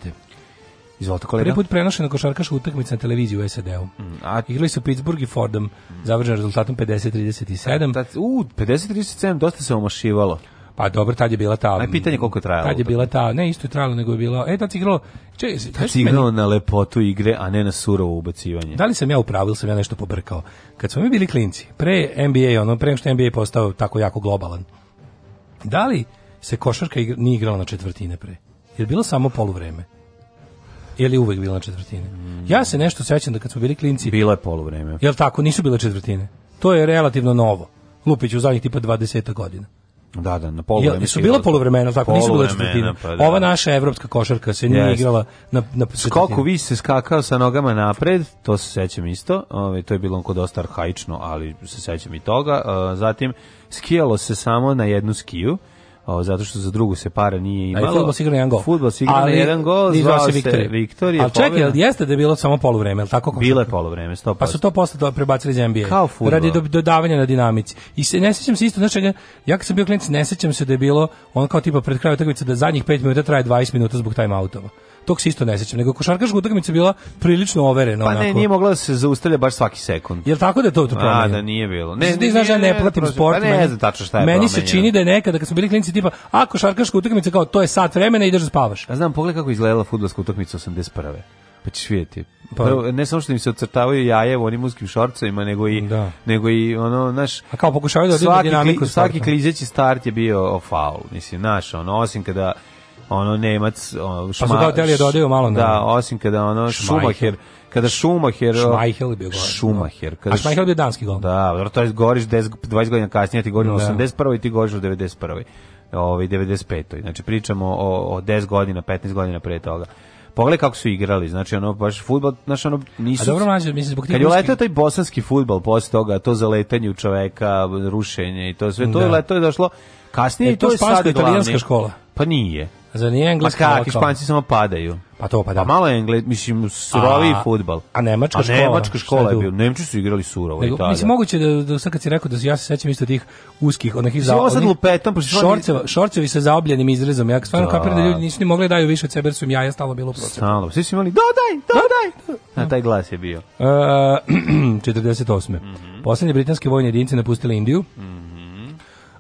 Izvolite, kolega. Prvi put prenošena košarkaška utakmica na televiziji u SAD-u. Mm, a... Igrali su Pittsburgh i Fordham, mm. završen rezultatom 50-37. U, 50-37 dosta se omašivalo. Pa dobro, tad je bila ta... Aj, pitanje koliko je trajalo. Tad je bila ta, ne isto je trajalo, nego je bila... E, tad si igralo... Če, tad si igralo meni, na lepotu igre, a ne na surovo ubacivanje. Da li sam ja upravo ili sam ja nešto pobrkao? Kad smo mi bili klinci, pre NBA, ono, pre što NBA postao tako jako globalan, da li se košarka igra, nije igrala na četvrtine pre? Je bilo samo poluvreme? ili uvek bila četvrtine. Mm. Ja se nešto sećam da kad smo bili klinci... Bilo je polovreme. Jel tako? Nisu bile četvrtine. To je relativno novo. Lupić u zadnjih tipa 20 godina. Da, da, na poluvreme. Jel, su bila poluvremena, tako nisu bila četvrtina. Pa, da. Ova naša evropska košarka se nije yes. igrala na na četvrtine. Skoku vi se skakao sa nogama napred, to se sećam isto. Ove, ovaj, to je bilo onko dosta arhaično, ali se sećam i toga. zatim skijalo se samo na jednu skiju o, zato što za drugu se para nije imalo. A i futbol sigurno jedan gol. Futbol sigurno Ali, jedan gol, zvao se Viktorija. Viktorija Ali čekaj, jel jeste da je bilo samo polovreme, tako? Bilo je polovreme, 100%. Pa su to posle to prebacili za NBA. Kao futbol. Radi do, dodavanja na dinamici. I se, ne sećam se isto, znači, ja, ja kad sam bio klinic, ne sećam se da je bilo, on kao tipa pred kraju utakmice da zadnjih 5 minuta traje 20 minuta zbog time outova tog se isto ne sećam, nego košarkaška utakmica bila prilično overena. Pa onako. ne, nije mogla da se zaustavlja baš svaki sekund. Jel tako da je to to A, da nije bilo. Ne, ne, znaš da ne, ne pratim sport. Pa ne, ne znam tačno šta je Meni se čini da je nekada kad smo bili klinci tipa, a košarkaška utakmica kao to je sat vremena i ideš da spavaš. Ja znam, pogledaj kako izgledala fudbalska utakmica 81. Pa ćeš vidjeti. Pa, Prvo, ne samo što im se ocrtavaju jaje u onim uskim šorcovima, nego i, da. nego i ono, znaš... A kao pokušavaju da svaki, dinamiku Svaki klizeći start je bio faul, mislim, naš, ono, osim kada ono Nemac, ono, šma, pa su kao da malo na... Da, osim kada ono Schumacher, kada Schumacher... Schmeichel bio gore. Da. Schumacher. Kada, a Schmeichel bio danski gol. Da, to je goriš 10, 20 godina kasnije, ti goriš u 81. Da. i ti goriš 91. Ovaj 95. Znači pričamo o, o 10 godina, 15 godina pre toga. Pogledaj kako su igrali, znači ono baš fudbal, znači ono nisu. A dobro mlađe, mislim zbog tih. Kad je letao taj bosanski fudbal posle toga, to zaletanje u čoveka, rušenje i to sve, to da. je leto je došlo kasnije e, to, to je, je sad italijanska glavni. škola. Pa nije. A za nije engleska? Ma kakvi španci samo padaju. Pa to pa da. Pa malo je engle, mislim, surovi futbal. A nemačka škola? A nemačka škola je bio. Nemci su igrali surovo i tada. Mislim, moguće da, da sad kad si rekao da ja se sećam isto tih uskih, onih za... Ovo sad lupetom, pošto... Šorceva, šorcevi sa zaobljenim izrezom. Ja stvarno da. kapiram da ljudi nisu ni mogli da daju više od sebe, jer su im jaja stalo bilo protiv. Stalo. Svi su imali, dodaj, da. dodaj! Da. Na taj glas je bio. Uh, [clears throat] 48. Mm -hmm. Poslednje britanske vojne jedinice napustile Indiju. Mm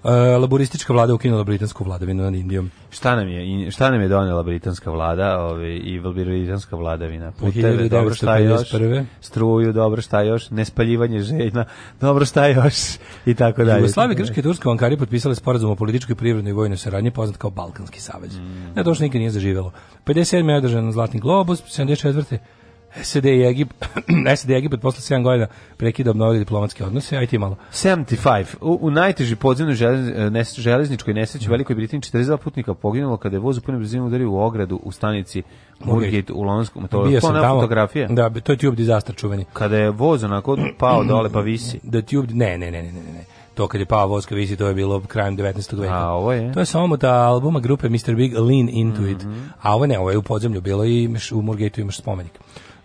Eh, laboristička vlada ukinula britansku vladavinu nad Indijom. Šta nam je šta nam je donela britanska vlada, ovaj i britanska vladavina? Puteve, dobro šta još? Struju, dobro šta još? Nespaljivanje željna, dobro šta još? [laughs] I tako dalje. Jugoslavija, Grčka i Turska bankari potpisale sporazum o političkoj, privrednoj i vojnoj saradnji poznat kao Balkanski savez. Mm. Ne, to što nikad nije zaživelo. 57. je održan Zlatni globus, 74. SED i Egipat, [clears throat] SED i Egipat posle 7 godina prekida obnovili diplomatske odnose, aj ti malo. 75. U, u najteži podzemnoj želez, železničkoj nesreći u mhm. Velikoj Britaniji 42 putnika poginulo kada je voz u punoj brzini udario u ogradu u stanici Murgate u Londonskom. To je ona fotografija. Da, to je tube disaster čuveni. Kada je voz onako pao [clears throat] dole pa visi. Da tube, ne, ne, ne, ne, ne. ne to kad je pao voz voska visi, to je bilo krajem 19. veka. A ovo je? To je samo da albuma grupe Mr. Big Lean Into mm -hmm. It. Mhm. A ovo ne, ovo je u podzemlju bilo i u Murgateu imaš spomenik.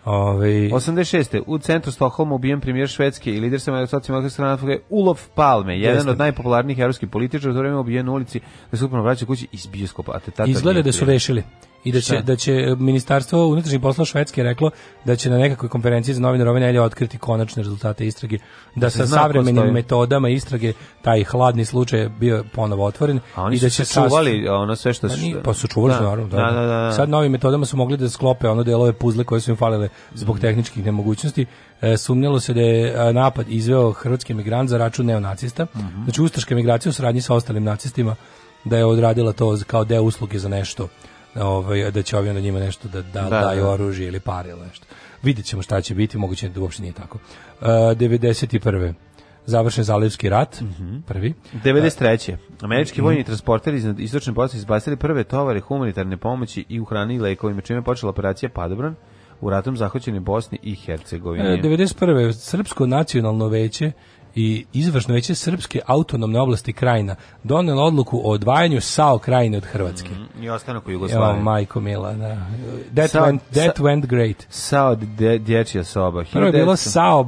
Ove... Ovaj, 86. U centru Stokholma ubijen premijer Švedske i lider socijalnog stranke Ulof Palme, jedan Jeste. od najpopularnijih evropskih političara, u to vreme ubijen u ulici da se upravo vraća kući iz bioskopa. Izgleda da su rešili i da će, da će ministarstvo unutrašnjih poslova Švedske reklo da će na nekakvoj konferenciji za novinare ove nelje otkriti konačne rezultate istrage, da, da sa savremenim metodama istrage taj hladni slučaj bio ponovo otvoren A oni i da će se čuvali sas... ono sve što pa su... Ni, pa su čuvali da, naravno, da da, da, da, da, Sad novim metodama su mogli da sklope ono delove puzle koje su im falile zbog mm. tehničkih nemogućnosti. E, sumnjalo se da je napad izveo hrvatski migrant za račun neonacista. Mm -hmm. Znači, ustaška migracija u saradnji sa ostalim nacistima da je odradila to kao deo usluge za nešto ovaj, da će ovi onda njima nešto da, da, da daju da. oružje ili pare ili nešto. Vidjet ćemo šta će biti, moguće da uopšte nije tako. Uh, e, 91 završen Zalivski rat, mm -hmm. prvi. 93. E, Američki mhm. vojni mm -hmm. transporteri iz istočne Bosne izbacili prve tovare humanitarne pomoći i u i lekovima, čime je počela operacija Padobran u ratom zahoćene Bosni i Hercegovine. E, 91. Srpsko nacionalno veće i izvršno veće Srpske autonomne oblasti Krajina donelo odluku o odvajanju SAO Krajine od Hrvatske. Mm, I ostanak u Jugoslaviji. majko mila, da. That, Sao, went, that Sa, went great. SAO de, dječja soba. Prvo je bilo SAO, uh,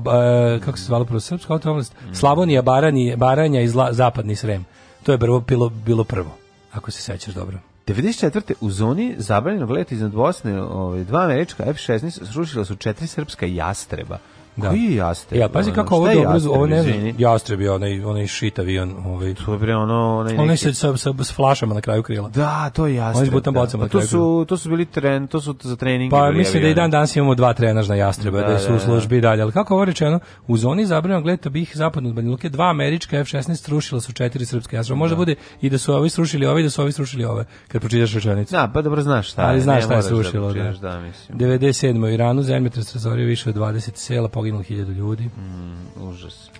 e, kako se zvalo prvo, Srpska autonomna oblast, mm. Slavonija, Barani, Baranja i Zla, Zapadni Srem. To je prvo, bilo, bilo prvo, ako se sećaš dobro. 94. u zoni zabranjenog leta iznad Bosne, ove, ovaj, dva američka F-16 srušila su četiri srpska jastreba. Da. Koji jastreb? Ja, pazi kako ono, ovo dobro, jastreb, ovo ne znam. Jastreb je onaj, onaj šit avion. Ovaj. To je bre ono... Onaj, onaj sa, sa, sa, flašama na kraju krila. Da, to je jastreb. Onaj s butan da. bocama pa, na kraju to su, To su bili tren, to su za treninge. Pa mislim da i dan danas imamo dva trenažna jastreba, da, da, da su da, u da. službi i dalje. Ali kako ovo rečeno, u zoni zabranjeno gledati bih zapadno od Banja dva američka F-16 srušila su četiri srpske jastreba. Možda bude i da su ovi srušili ove i da su ovi srušili ove, kad pročitaš rečenicu. Da, pa dobro znaš šta je. Ali znaš šta je da srušilo. Da, da, 97. u Iranu zemljetres razorio više od 20 sela, poginulo hiljadu ljudi. Mm, užas.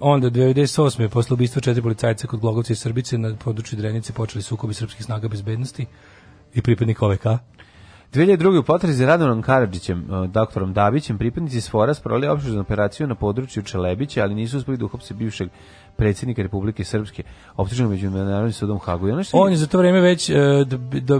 Onda 98. posle ubistva četiri policajca kod Glogovca i Srbice na području Drenice počeli sukobi srpskih snaga bezbednosti i pripadnika OVK. 2002. u potrazi za Radonom Karadžićem, doktorom Dabićem, pripadnici Sfora spravili opštužnu operaciju na području Čelebića, ali nisu uspeli da uhopse bivšeg predsjednika Republike Srpske optužen međunarodnim sudom Hagu. I ono on je za to vrijeme već e,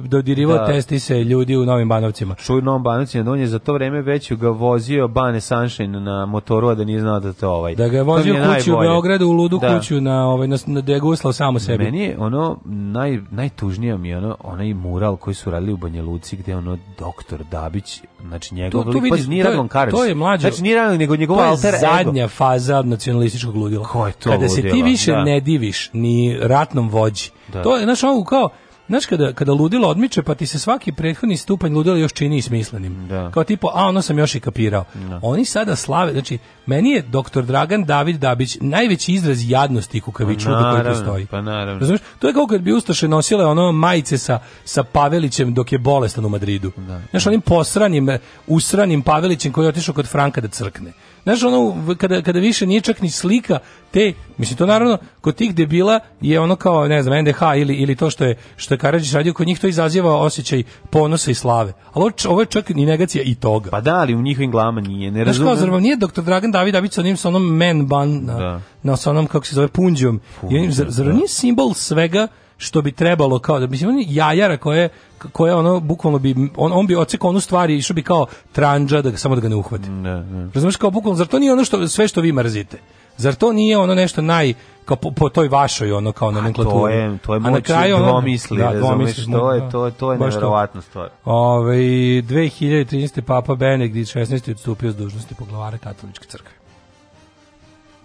dodirivao da. se ljudi u Novim Banovcima. Čuj, u Novim Banovcima, da on je za to vrijeme već ga vozio Bane Sunshine na motoru, a da nije znao da to ovaj. Da ga je vozio je kuću najbolje. u Beogradu, u ludu da. kuću, na, ovaj, na, na, da samo sebi. Meni je ono, naj, najtužnija mi je ono, onaj mural koji su radili u Banja Luci, gde ono doktor Dabić, znači njegov to, to vidiš, pa, nije to, je, to je mlađo. Znači nije radilo, nego njegov alter ego. zadnja faza nacionalističkog ludila. Ko je to? Kada se ti više da. ne diviš ni ratnom vođi. Da. To je, naš ono kao, Znaš, kada, kada ludilo odmiče, pa ti se svaki prethodni stupanj ludila još čini smislenim. Da. Kao tipo, a ono sam još i kapirao. Da. Oni sada slave, znači, meni je doktor Dragan David Dabić najveći izraz jadnosti i kukavičluka koji postoji. Pa naravno. Razumiješ? To je kao kad bi Ustaše nosile ono majice sa, sa Pavelićem dok je bolestan u Madridu. Da. Znaš, onim posranim, usranim Pavelićem koji je otišao kod Franka da crkne znaš, ono, kada, kada više nije čak ni slika te, mislim, to naravno, kod tih debila je ono kao, ne znam, NDH ili, ili to što je, što je Karadžić radio, kod njih to izaziva osjećaj ponosa i slave. Ali ovo je čak i negacija i toga. Pa da, ali u njihovim glavama nije, ne razumem. Znaš kao, zar vam nije doktor Dragan Davidavić sa onim, sa onom man ban, na, da. na sa onom, kako se zove, punđom. Punđom, I onim, zar, zar da. nije simbol svega što bi trebalo kao da mislim on je jajara koje koje ono bukvalno bi on on bi odsekao onu stvari i što bi kao tranđa da samo da ga ne uhvati. Ne, ne. Razumeš kao bukvalno zar to nije ono što sve što vi mrzite. Zar to nije ono nešto naj kao po, po toj vašoj ono kao nomenklaturi. To je to je moć dvomisli, da, dvomisli, da. to je to je to je neverovatna stvar. Ovaj 2013 papa Benedikt 16 odstupio s dužnosti poglavara katoličke crkve.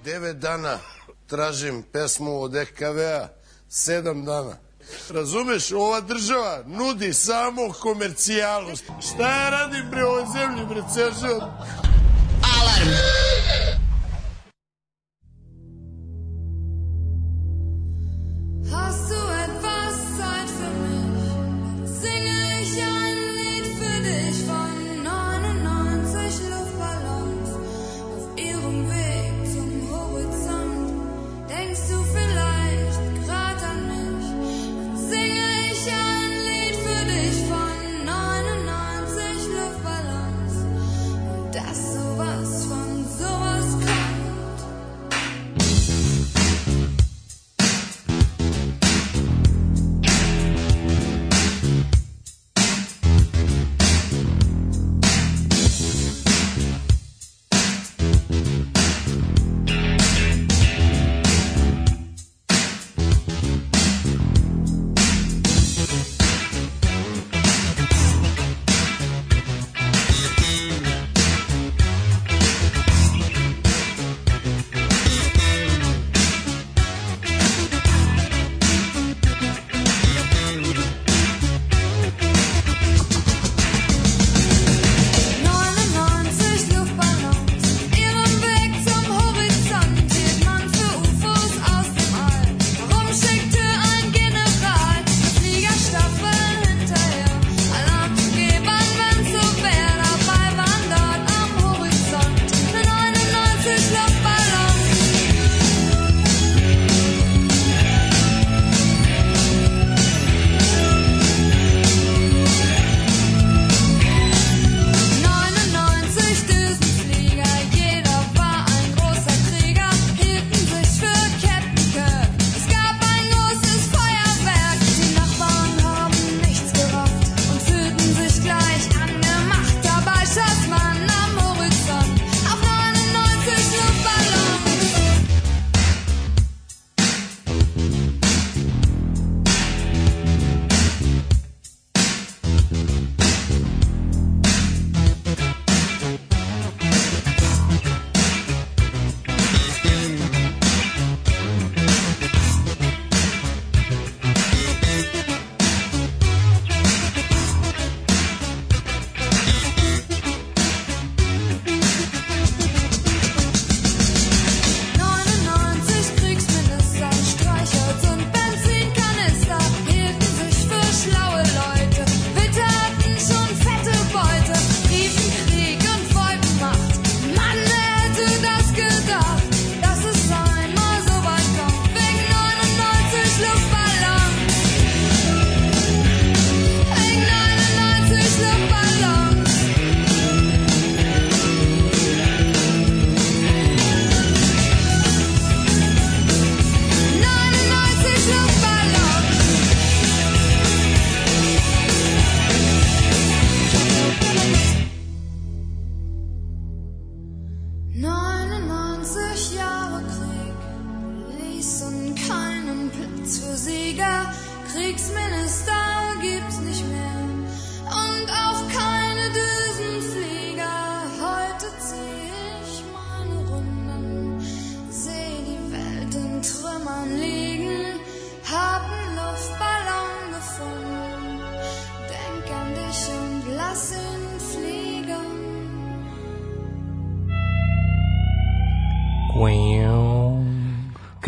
9 dana tražim pesmu od EKV-a sedam dana. Razumeš, ova država nudi samo komercijalnost. Šta ja radim pre ovoj zemlji, pre cežan? Alarm! Hast du etwas Zeit für mich? Singe ich ein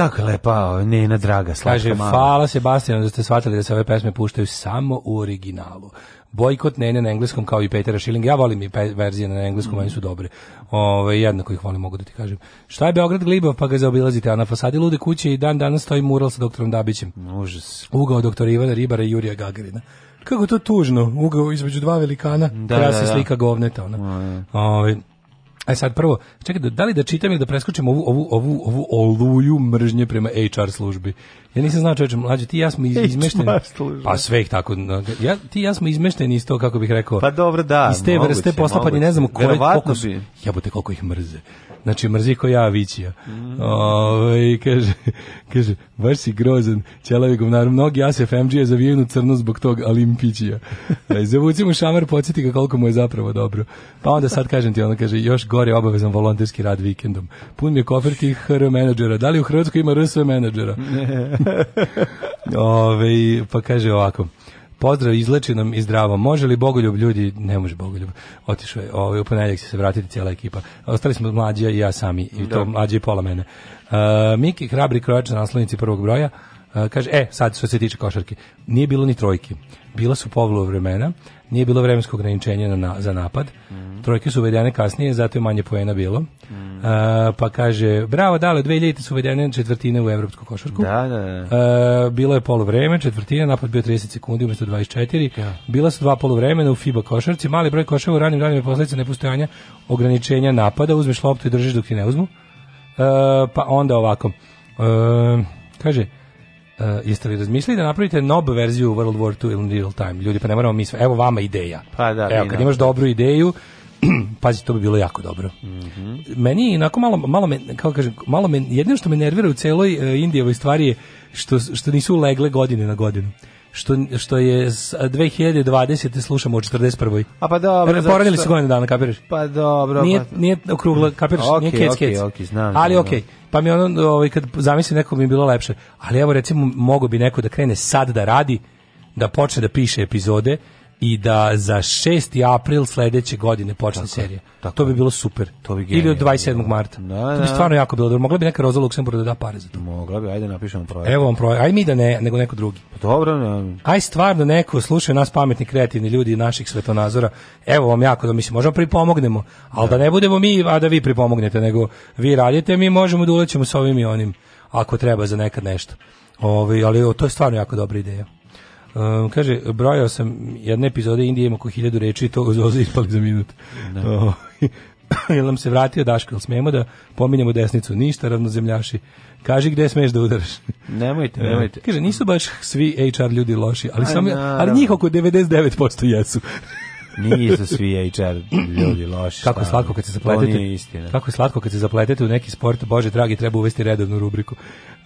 kako je lepa, Nena draga, slatka mama. Kaže, hvala Sebastian da ste shvatili da se ove pesme puštaju samo u originalu. Bojkot Nene na engleskom kao i Petera Schilling. Ja volim i verzije na engleskom, mm. oni su mm. dobre. Ove, ovaj, jednako ih volim, mogu da ti kažem. Šta je Beograd Glibov, pa ga zaobilazite, a na fasadi lude kuće i dan danas stoji mural sa doktorom Dabićem. Užas. Ugao doktora Ivana Ribara i Jurija Gagarina. Kako to tužno, ugao između dva velikana, da, krasi da, da. slika govneta. Ona. Mm. Ove, ovaj, Aj e sad prvo, čekaj, da li da čitam ili da preskočim ovu, ovu, ovu, ovu oluju mržnje prema HR službi? Ja nisam znao čoveče, mlađe, ti i ja smo iz, izmešteni. Pa sve ih tako, ja, ti i ja smo izmešteni iz to, kako bih rekao. Pa dobro, da. Iz te moguće, vrste posla, pa ni ne znamo koje, koliko su, jebote, koliko ih mrze. Znači, mrzi ko ja, Avicija. Mm. Ove, ovaj, kaže, kaže, baš si grozan, ćelavi govnar, mnogi ASFMG je u crno zbog tog Alimpićija. E, da, zavuci mu šamar, podsjeti ga koliko mu je zapravo dobro. Pa onda sad kažem ti, ona kaže, još gore obavezan volonterski rad vikendom. Pun mi je kofer tih HR menadžera. Da li u Hrvatskoj ima RSV menadžera? [laughs] [laughs] Ove, pa kaže ovako. Pozdrav, izleči nam i zdravo. Može li Bogoljub ljudi? Ne može Bogoljub. Otišao je, ovaj, u ponedjeljak će se vratiti cijela ekipa. Ostali smo mlađi i ja sami, i to da. mlađa i pola mene. Uh, Miki, hrabri krojač na naslovnici prvog broja kaže, e, sad što se tiče košarke, nije bilo ni trojke. Bila su povlu vremena, nije bilo vremenskog ograničenja na, za napad. Mm. Trojke su uvedene kasnije, zato je manje poena bilo. Mm. Uh, pa kaže, bravo, dale, ljete su uvedene četvrtine u evropsku košarku. Da, da, da. Uh, bilo je polovreme, četvrtina, napad bio 30 sekundi umjesto 24. Ja. Bila su dva polovremena u FIBA košarci, mali broj koševa u ranim ranim posljedica nepostojanja ograničenja napada, uzmeš loptu i držiš dok ti ne uzmu. Uh, pa onda ovako. kaže, Uh, jeste li razmislili da napravite nob verziju World War 2 in real time? Ljudi, pa ne moramo mi sve. Evo vama ideja. Pa da, Evo, kad imaš dobru ideju, [clears throat] pazi, to bi bilo jako dobro. Mm -hmm. Meni je inako malo, malo me, kako da kažem, malo me, jedino što me nervira u celoj uh, Indijevoj stvari je što, što nisu legle godine na godinu što, što je 2020. slušamo u 41. A pa dobro. Jer poradili što... se godine dana, kapiraš? Pa dobro. Nije, pa... nije okrugla, kapiraš? Okay, nije kec, okay, kec. Okay, znam, ali okej. Okay pa mi ono, ovaj, kad zamislim neko mi bilo lepše. Ali evo recimo, mogo bi neko da krene sad da radi, da počne da piše epizode, i da za 6. april sledeće godine počne tako, serija. Tako. To bi bilo super. To bi Ili od 27. marta. Da, da. To bi da. stvarno jako bilo dobro. Mogla bi neka Roza Luksemburg da da pare za to. Mogla bi, ajde napišemo projekat. Evo vam projekat. Aj mi da ne, nego neko drugi. Pa dobro, ne. Aj stvarno neko slušaju nas pametni kreativni ljudi naših svetonazora. Evo vam jako da mislim, možemo pripomognemo, ali da. da ne budemo mi, a da vi pripomognete, nego vi radite, mi možemo da ulećemo s ovim i onim, ako treba za nekad nešto. Ovi, ali to je stvarno jako dobra ideja. Um, kaže, brojao sam jedne epizode Indije ima oko hiljadu reči i to zoze [laughs] ispali za minut. Da. [laughs] [laughs] jel nam se vratio Daško, jel smemo da pominjemo desnicu, ništa ravnozemljaši. Kaži gde smeš da udaraš. Nemojte, ehm, nemojte. Kaže, nisu baš svi HR ljudi loši, ali, sam, ali njih oko 99% jesu. Nisu svi HR ljudi loši. Kako slatko kad se zapletete. Istina. Kako slatko kad se zapletete u neki sport, bože dragi, treba uvesti redovnu rubriku. E,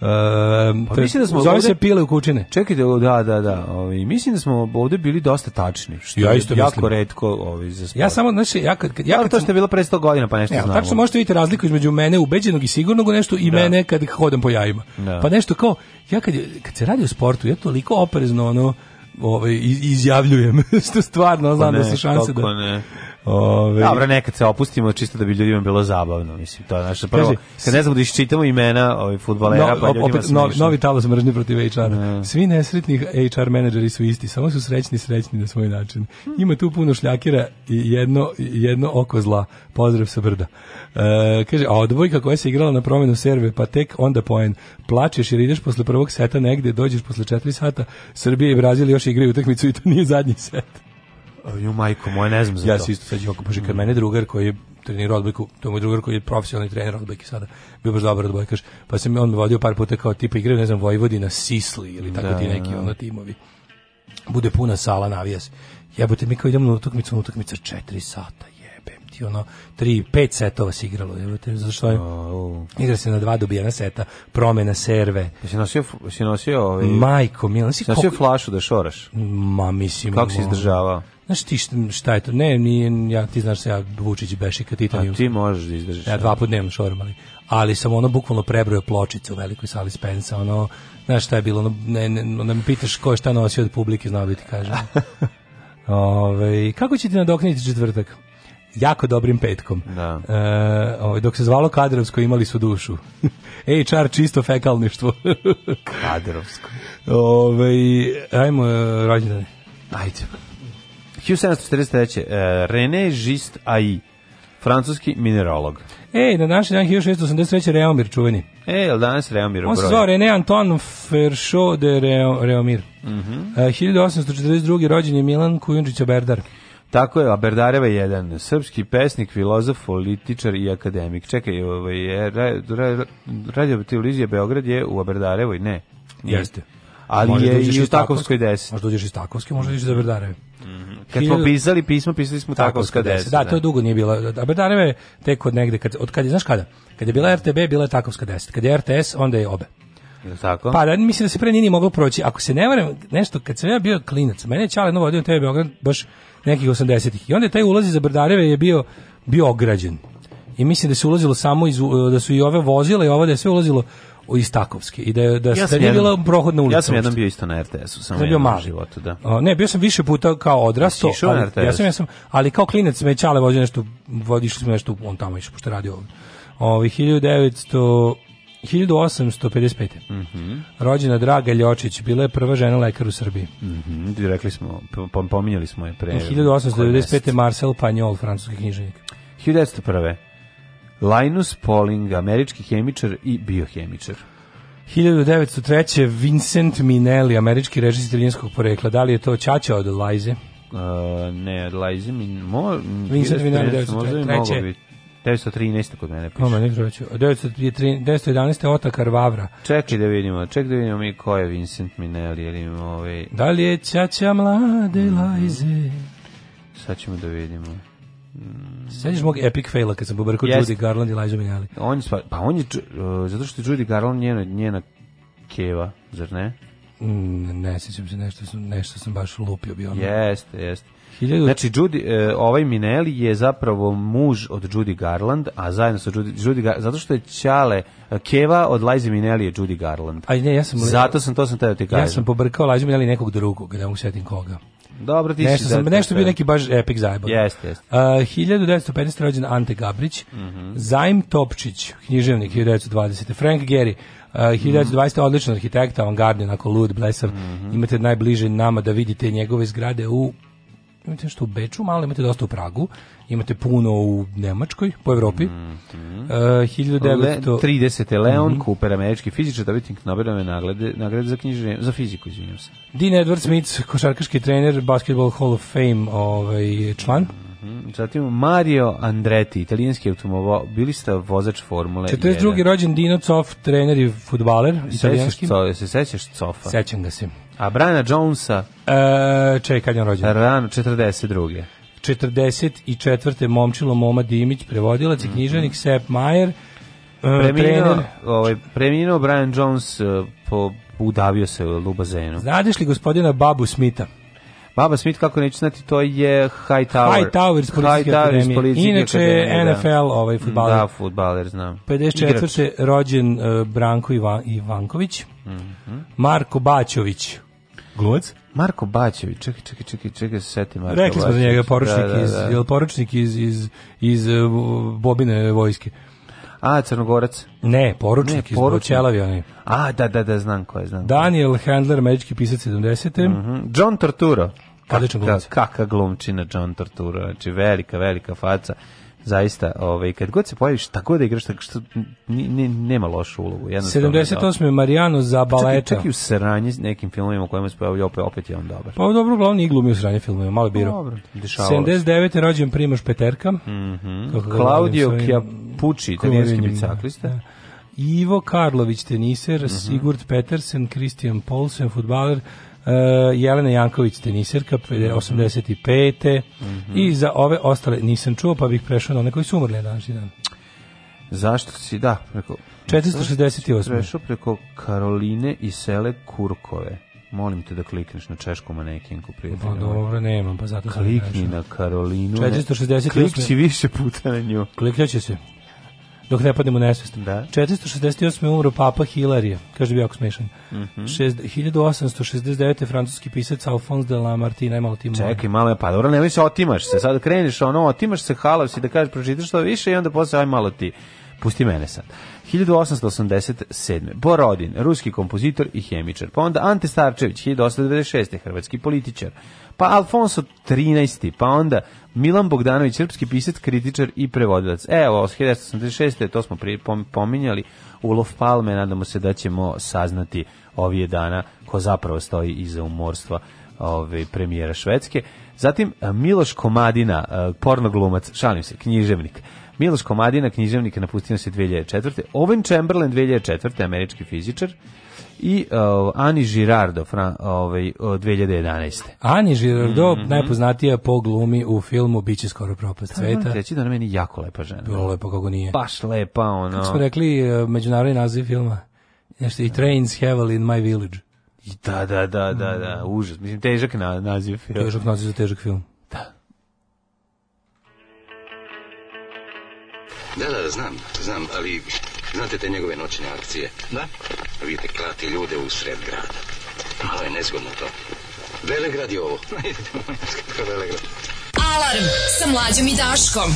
pa mislim da smo zove ovde... se pile u kućine. Čekajte, da, da, da. Ovi, mislim da smo ovde bili dosta tačni. Što ja isto jako mislim. redko ovi za sport. Ja samo znači ja kad, kad ja kad to što je bilo pre 100 godina pa nešto ja, Tako što možete vidjeti razliku između mene ubeđenog i sigurnog u nešto i da. mene kad hodam po jajima. Da. Pa nešto kao ja kad, kad se radi o sportu, ja toliko oprezno ono ovaj, izjavljujem, [laughs] što stvarno znam pa da ne, da su šanse da... Ne. Ove... Dobro, nekad se opustimo čisto da bi ljudima bilo zabavno, mislim, to je naše prvo. Kad ne znamo da iščitamo imena ovih fudbalera, no, pa ljudima opet, novi, novi talas mržnje protiv HR. Ne. Da. Svi nesretni HR menadžeri su isti, samo su srećni, srećni na svoj način. Ima tu puno šljakira i jedno, jedno oko zla. Pozdrav sa brda. E, kaže, a odbojka koja se igrala na promenu serve, pa tek onda poen. Plačeš jer ideš posle prvog seta negde, dođeš posle 4 sata, Srbija i Brazil još igraju utakmicu i to nije zadnji set. Ju majko, moje ne znam za ja to. Ja se isto sećam kako bože kad mene drugar koji je trenirao odbojku, to je moj drugar koji je profesionalni trener odbojke sada, bio baš dobar odbojkaš, pa se on me vodio par puta kao tipa igraju, ne znam, Vojvodina, Sisli ili tako da, ti da, neki da. ono timovi. Bude puna sala, navija se. Jebote, mi kao idemo na utakmicu, na utakmica 4 sata neki ono tri, pet setova se igralo, je zato što je igra se na dva dobijena seta, promena serve. Si nosio, si nosio ovaj... Majko, mi si nosio flašu da šoraš? Ma, mislim... Kako si izdržavao? Znaš ti šta je to? Ne, nije, ja, ti znaš se da ja Vučić Bešika, ti to A ti možeš da izdržiš. Ja da. dva put dnevno šoram, ali, ali sam ono bukvalno prebrojao pločice u velikoj sali Spensa, ono, znaš šta je bilo, ono, ne, ne, onda me pitaš ko je šta nosio od publike, znao bi ti kažem. [laughs] Ove, kako će ti nadokniti četvrtak? jako dobrim petkom. Da. E, ovaj, dok se zvalo kadrovsko imali su dušu. HR [laughs] čisto fekalništvo. [laughs] kadrovsko. Ove, ovaj, ajmo e, rođendane. Ajde. 1743. E, René Gist AI, francuski mineralog. Ej, na današnji dan 1683. Reomir čuveni. Ej, je danas Reomir u On se zvao René Anton Ferchot de Reo, Reomir. Mm -hmm. 1842. rođen je Milan Kujundžić Oberdar. Tako je, Aberdareva je jedan srpski pesnik, filozof, političar i akademik. Čekaj, ovaj, je, radio televizija Beograd je u Aberdarevoj, ne. Nije. Jeste. Ali možda je da i u Takovskoj 10. Možda dođeš iz Takovske, možda dođeš da iz Aberdareve. Mhm. Kad smo pisali pismo, pisali smo Takovska 10. Da, da, to je dugo nije bila. Aberdareva je tek od negde, kad, od kad je, znaš kada? Kad je bila RTB, bila je Takovska 10. Kad je RTS, onda je obe. Je tako? Pa da, mislim da se pre nije moglo proći. Ako se ne varam, nešto, kad sam ja bio klinac, mene je Čale Novo vodio TV Beograd, baš nekih 80-ih. I onda taj ulaz za Brdareve je bio, bio ograđen. I mislim da se ulazilo samo iz, da su i ove vozila i ovo da je sve ulazilo iz Takovske i da je da, ja da bila prohodna ulica. Ja sam jednom bio isto na RTS-u, samo da bio mali. životu, da. A, ne, bio sam više puta kao odrastao, ali, na RTS. ja sam, ja sam, ali kao klinac me čale vozio nešto, vodiš smo nešto on tamo išao pošto radio ovde. Ovi 1900 1855. Mm -hmm. Rođena Draga Ljočić, bila je prva žena lekar u Srbiji. Mm -hmm. Rekli smo, pom pominjali smo je pre... 1895. Marcel Pagnol, francuski knjiženik. 1901. Linus Pauling, američki hemičar i biohemičar. 1903. Vincent Minelli, američki režis italijanskog porekla. Da li je to Čača od Lajze? Uh, ne, od Lajze Mo, Vincent Minelli, 1903. 913. kod mene piše. Oma, ne proveću. 911. Otakar Vavra. Čekaj da vidimo, čekaj da vidimo mi ko je Vincent Minelli, ili imamo ovaj... Da li je Ćaća mlade mm -hmm. lajze? Sad ćemo da vidimo. Mm. Sećaš mog epic faila kad sam pobrkao yes. Judy Garland i Liza Minelli? On je, pa on je, uh, zato što je Judy Garland njena, njena keva, zar ne? Mm, ne, sećam se, nešto nešto sam baš lupio bio. Ono. Jeste, jeste. Hiljadu... Znači, Judy, e, ovaj Minelli je zapravo muž od Judy Garland, a zajedno sa Judy, Judy Garland, zato što je Ćale, e, Keva od Liza Minelli je Judy Garland. A ne, ja sam... Zato sam, to sam teo ti kažem. Ja sam pobrkao Liza Minelli nekog drugog, da mu setim koga. Dobro, ti nešto sam, nešto bio neki baš epic zajebano. Jeste, jeste. Uh, 1915. rođen Ante Gabrić, mm -hmm. Zajm Topčić, književnik 1920. Frank Gehry, uh, 1920. Mm. odličan arhitekta, avangardni, onako lud, blesav. Mm -hmm. Imate najbliže nama da vidite njegove zgrade u imate nešto u Beču, malo imate dosta u Pragu, imate puno u Nemačkoj, po Evropi. Mm, mm. Uh, 1930. Leon mm. Cooper, američki fizičar, dobitnik Nobelove nagrade, nagrade za knjiženje, za fiziku, izvinjam se. Dean Edward Smith, košarkaški trener, Basketball Hall of Fame ovaj, član. Mhm. Zatim Mario Andretti, italijanski automobilista, vozač Formule 42. 42. rođen Dino Cof, trener i futbaler. Se sećaš Se sećaš Cofa? Sećam ga se. A Briana Jonesa? E, čekaj, kad je on rođen? Rano, 42. 44. Momčilo Moma Dimić, prevodilac i mhm. književnik mm -hmm. Sepp Mayer, e, preminuo, ovaj, preminuo Brian Jones e, po, udavio se u bazenu. Znadeš li gospodina Babu Smitha? Baba Smith, kako neću znati, to je High Tower. High Tower iz Policijske akademije. Inače, akademije, NFL, da. ovaj mm, futbaler. Da, futbaler, znam. 54. Igrač. rođen uh, Branko Ivan, Ivanković. Mm -hmm. Marko Baćović. Glumac? Marko Baćević, čekaj, čekaj, čekaj, čekaj, se setim Marko Rekli smo za njega, poručnik, da, da, da. Iz, jel poručnik iz, iz, iz e, Bobine vojske. A, Crnogorac? Ne, poručnik, ne, poručnik. iz Bočelavi. Onaj. A, da, da, da, znam ko je, znam. Daniel Handler, američki pisac 70. Mm -hmm. John Torturo. Odličan glumac. Kaka glumčina John Torturo, znači velika, velika faca zaista, ovaj, kad god se pojaviš, tako god da igraš, tako što nema lošu ulogu. 78. Je da. Marijano za baleta. Čak i u sranje nekim filmovima u kojima se pojavlja, opet, opet je on dobar. Pa dobro, glavni iglu mi u sranje filmovima, malo biro. Dobro, dešavalo. 79. je rođen Primoš Peterka. Mm -hmm. Claudio Kjapuči, italijanski biciklista. Da. Ivo Karlović, teniser, mm -hmm. Sigurd Petersen, Kristijan Polsen, futbaler, E, Jelena Janković, teniserka, 85. Mm -hmm. I za ove ostale nisam čuo, pa bih prešao na one koji su umrli na današnji dan. Zašto si, da, preko... 468. Prešao preko Karoline i Sele Kurkove. Molim te da klikneš na češku manekinku prijatelju. Pa dobro, nemam, pa zato Klikni sam na Karolinu. 468. Klikci više puta na nju. Klikljaće se dok ne padnemo nesvest. Da. 468. umro Papa Hilarije, kaže bi jako smešan. Mm -hmm. 1869. francuski pisac Alphonse de Lamartine, je malo Čekaj, malo je pa, dobro, nemoj se otimaš se, sad kreniš ono, otimaš se, halav si da kažeš, pročitaš što više i onda posle, aj malo ti, pusti mene sad. 1887. Borodin, ruski kompozitor i hemičar. Pa onda Ante Starčević, 1896. hrvatski političar pa Alfonso 13. pa onda Milan Bogdanović, srpski pisac, kritičar i prevodilac. Evo, 1986. to smo pominjali, ulov palme, nadamo se da ćemo saznati ovije dana ko zapravo stoji iza umorstva ove, ovaj, premijera Švedske. Zatim eh, Miloš Komadina, eh, pornoglumac, šalim se, književnik. Miloš Komadina, književnik, napustio se 2004. Owen Chamberlain 2004. američki fizičar i uh, Ani Girardo fra, ovaj, 2011. Ani Girardo, mm -hmm. najpoznatija po glumi u filmu Biće skoro propast sveta. Treći da ona meni jako lepa žena. Bilo lepo kako nije. Baš lepa ono. Kako smo rekli, e, međunarodni naziv filma. Nešto i Trains Heavily in My Village. Da, da, da, da, da, mhm. užas. Mislim, težak na, naziv film. Težak naziv za težak film. Da. Da, da, da znam, znam, ali Znate te njegove noćne akcije? Da. Vidite, klati ljude u sred grada. Malo je nezgodno to. Velegrad je ovo. [laughs] Velegrad. Alarm sa mlađom i Daškom.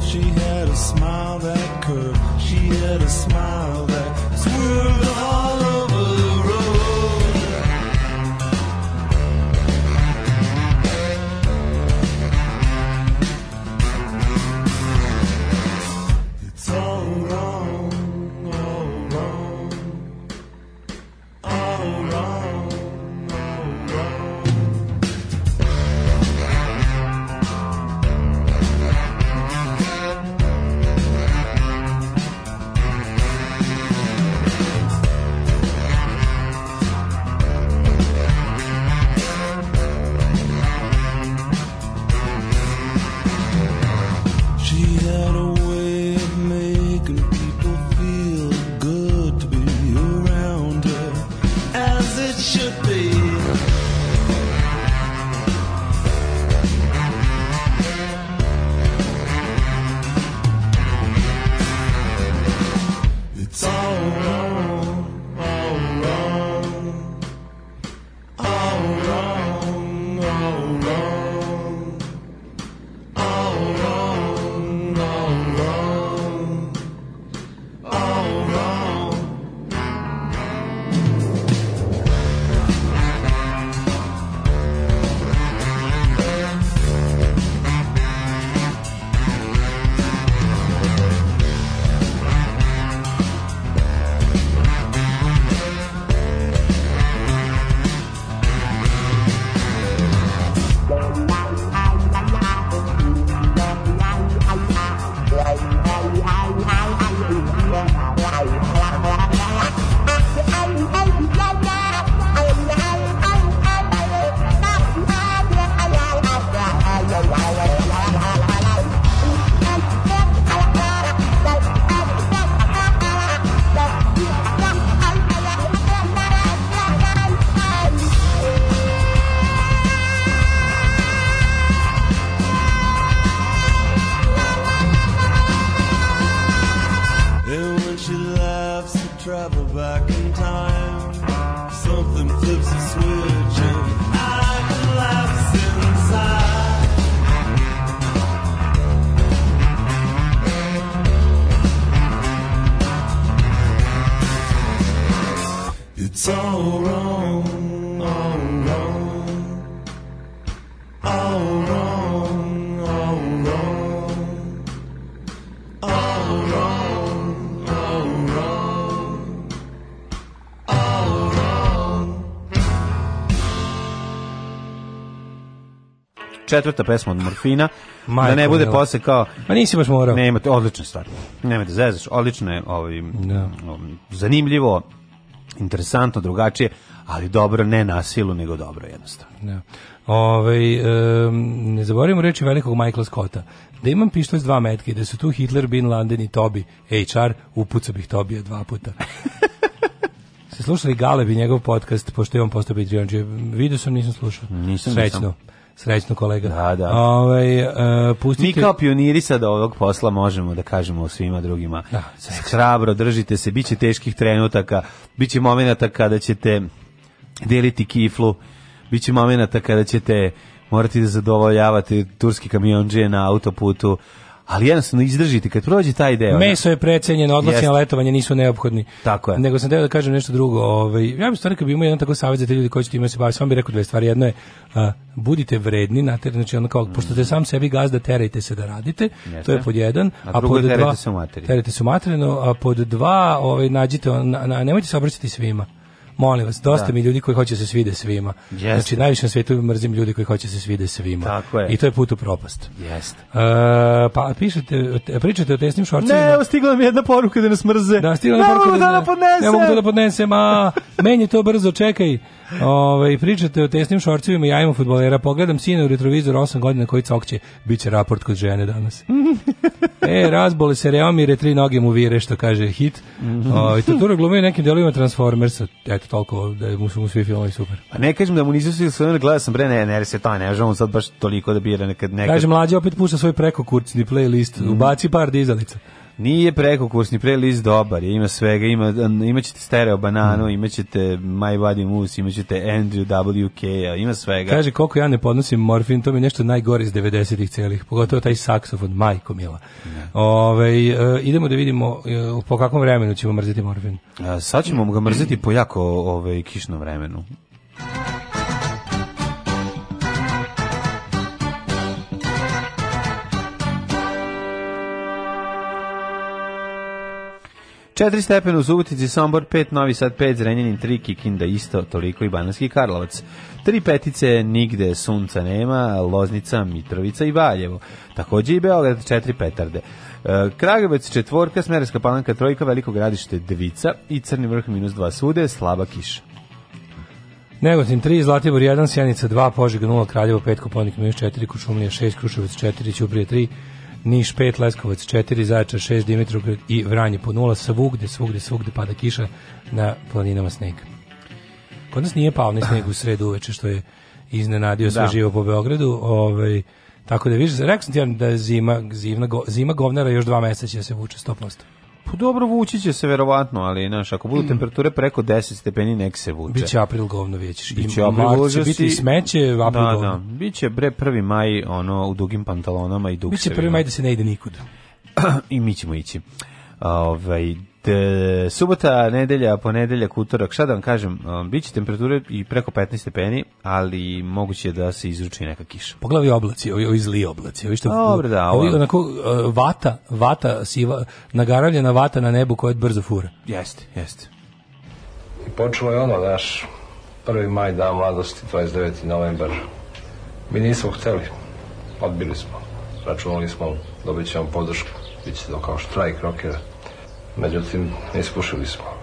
she had a smile that curved. She had a smile četvrta pesma od Morfina, da ne bude posle kao... Pa nisi baš morao. Nema, odlična stvar. Nema da zezaš, odlično je, ovaj, da. Um, zanimljivo, interesantno, drugačije, ali dobro, ne na silu, nego dobro jednostavno. Da. Ove, ovaj, um, ne zaboravimo reći velikog Michaela Scotta. Da imam pištolj s dva metka i da su tu Hitler, Bin Laden i Tobi, HR, upucao bih Tobija dva puta. Se [laughs] slušali Galebi njegov podcast, pošto je on postao Patreon, vidio sam, nisam slušao. Nisam, Srećno. Nisam. Srećno kolega. Da, da. Ovaj uh, pustite... Mi kao pioniri sad ovog posla možemo da kažemo svima drugima. Da, hrabro držite se, biće teških trenutaka, biće momenata kada ćete deliti kiflu, biće momenata kada ćete morati da zadovoljavate turski kamionđije na autoputu ali jednostavno izdržite kad prođe taj deo. Meso je precenjeno, odlaci na letovanje nisu neophodni. Tako je. Nego sam teo da kažem nešto drugo. Ovaj, ja bih stvarno kad bi imao jedan tako savjet za te ljudi koji će time se baviti, sam bih rekao dve stvari. Jedno je, a, budite vredni, na ter, znači ono kao, mm. pošto ste sam sebi gazda, terajte se da radite, Jeste. to je pod jedan. A, a pod terajte dva, se u materinu. Terajte se u materinu, a pod dva, ovaj, nađite, na, na, nemojte se obraćati svima. Molim vas, dosta da. mi ljudi koji hoće da se svide svima. Jeste. Znači, najviše na svetu mrzim ljudi koji hoće da se svide svima. Tako je. I to je put u propast. Jeste. Uh, pa pišete, pričate o tesnim šorcima. Ne, evo stigla mi jedna poruka da nas mrze. Da, stigla mi poruka da, da, da podnesem. Ne mogu to da podnesem, a meni to brzo, čekaj. Ove, ovaj, pričate o tesnim šorcevima i imam futbolera. Pogledam sine u retrovizor 8 godina koji cokće. Biće raport kod žene danas e, razbole se reomire, tri noge mu vire, što kaže hit. Mm -hmm. O, Taturo glumi u nekim delima Transformersa, eto toliko, da mu su mu svi filmovi super. A pa ne kažem da mu nisu svi filmovi, gledao sam, bre, ne, ne, se to ne, on sad baš toliko da bira nekad, nekad. Kaže, mlađe opet pušta svoj preko kurcni playlist, mm -hmm. ubaci par dizalica. Nije prekokursni prelist dobar, ima svega, ima, imaćete stereo bananu, mm. imaćete My Body Moose, imaćete Andrew WK, ima svega. Kaže, koliko ja ne podnosim morfin, to mi je nešto najgore iz 90-ih celih, pogotovo taj saksofon, majko mila. Mm. Ove, e, idemo da vidimo e, po kakvom vremenu ćemo mrziti morfin. A, sad ćemo ga mrziti po jako ove, kišnom vremenu. 4 stepena u Subotici, Sombor 5, Novi Sad 5, Zrenjanin 3, Kikinda isto, toliko i Bananski Karlovac. Tri petice, nigde sunca nema, Loznica, Mitrovica i Valjevo. Takođe i Beograd 4 petarde. E, Kragujevac četvorka, Smereska palanka trojka, Veliko gradište devica i Crni vrh minus 2 sude, slaba kiša. Negotin 3, Zlatibor 1, Sjenica 2, Požega 0, Kraljevo 5, Koponik minus 4, Kučumlija 6, Kruševac 4, Ćuprije 3, Niš 5, Leskovac 4, Zaječar 6, Dimitrovgrad i Vranje po 0, svugde, svugde, svugde pada kiša na planinama snega. Kod nas nije pao ni sneg u sredu uveče, što je iznenadio sve da. živo po Beogradu. Ovaj, tako da vidiš, rekao sam ti da je zima, zima, zima govnara još dva meseca će se vuče 100%. Pa dobro vući će se verovatno, ali znaš, ako budu mm. temperature preko 10 stepeni nek se vuče. Biće april govno već. Biće april će biti smeće, da, april da, govno. Da, biće bre 1. maj ono u dugim pantalonama i duksevima. Biće 1. maj da se ne ide nikud. [clears throat] I mi ćemo ići. Ovaj Te, subota, nedelja, ponedeljak, utorak, šta da vam kažem, um, bit će temperature i preko 15 stepeni, ali moguće je da se izruči neka kiša. Poglavi oblaci, ovi, ovi zli oblaci. Ovi što, Dobre, da, ovi, onako, e, vata, vata, siva, nagaravljena vata na nebu koja je brzo fura. Jeste, jeste. I počelo je ono, naš 1. maj dan mladosti, 29. novembar. Mi nismo hteli, odbili smo. Računali smo, dobit ćemo podršku, bit će to kao štrajk rokera međutim ispušili smo.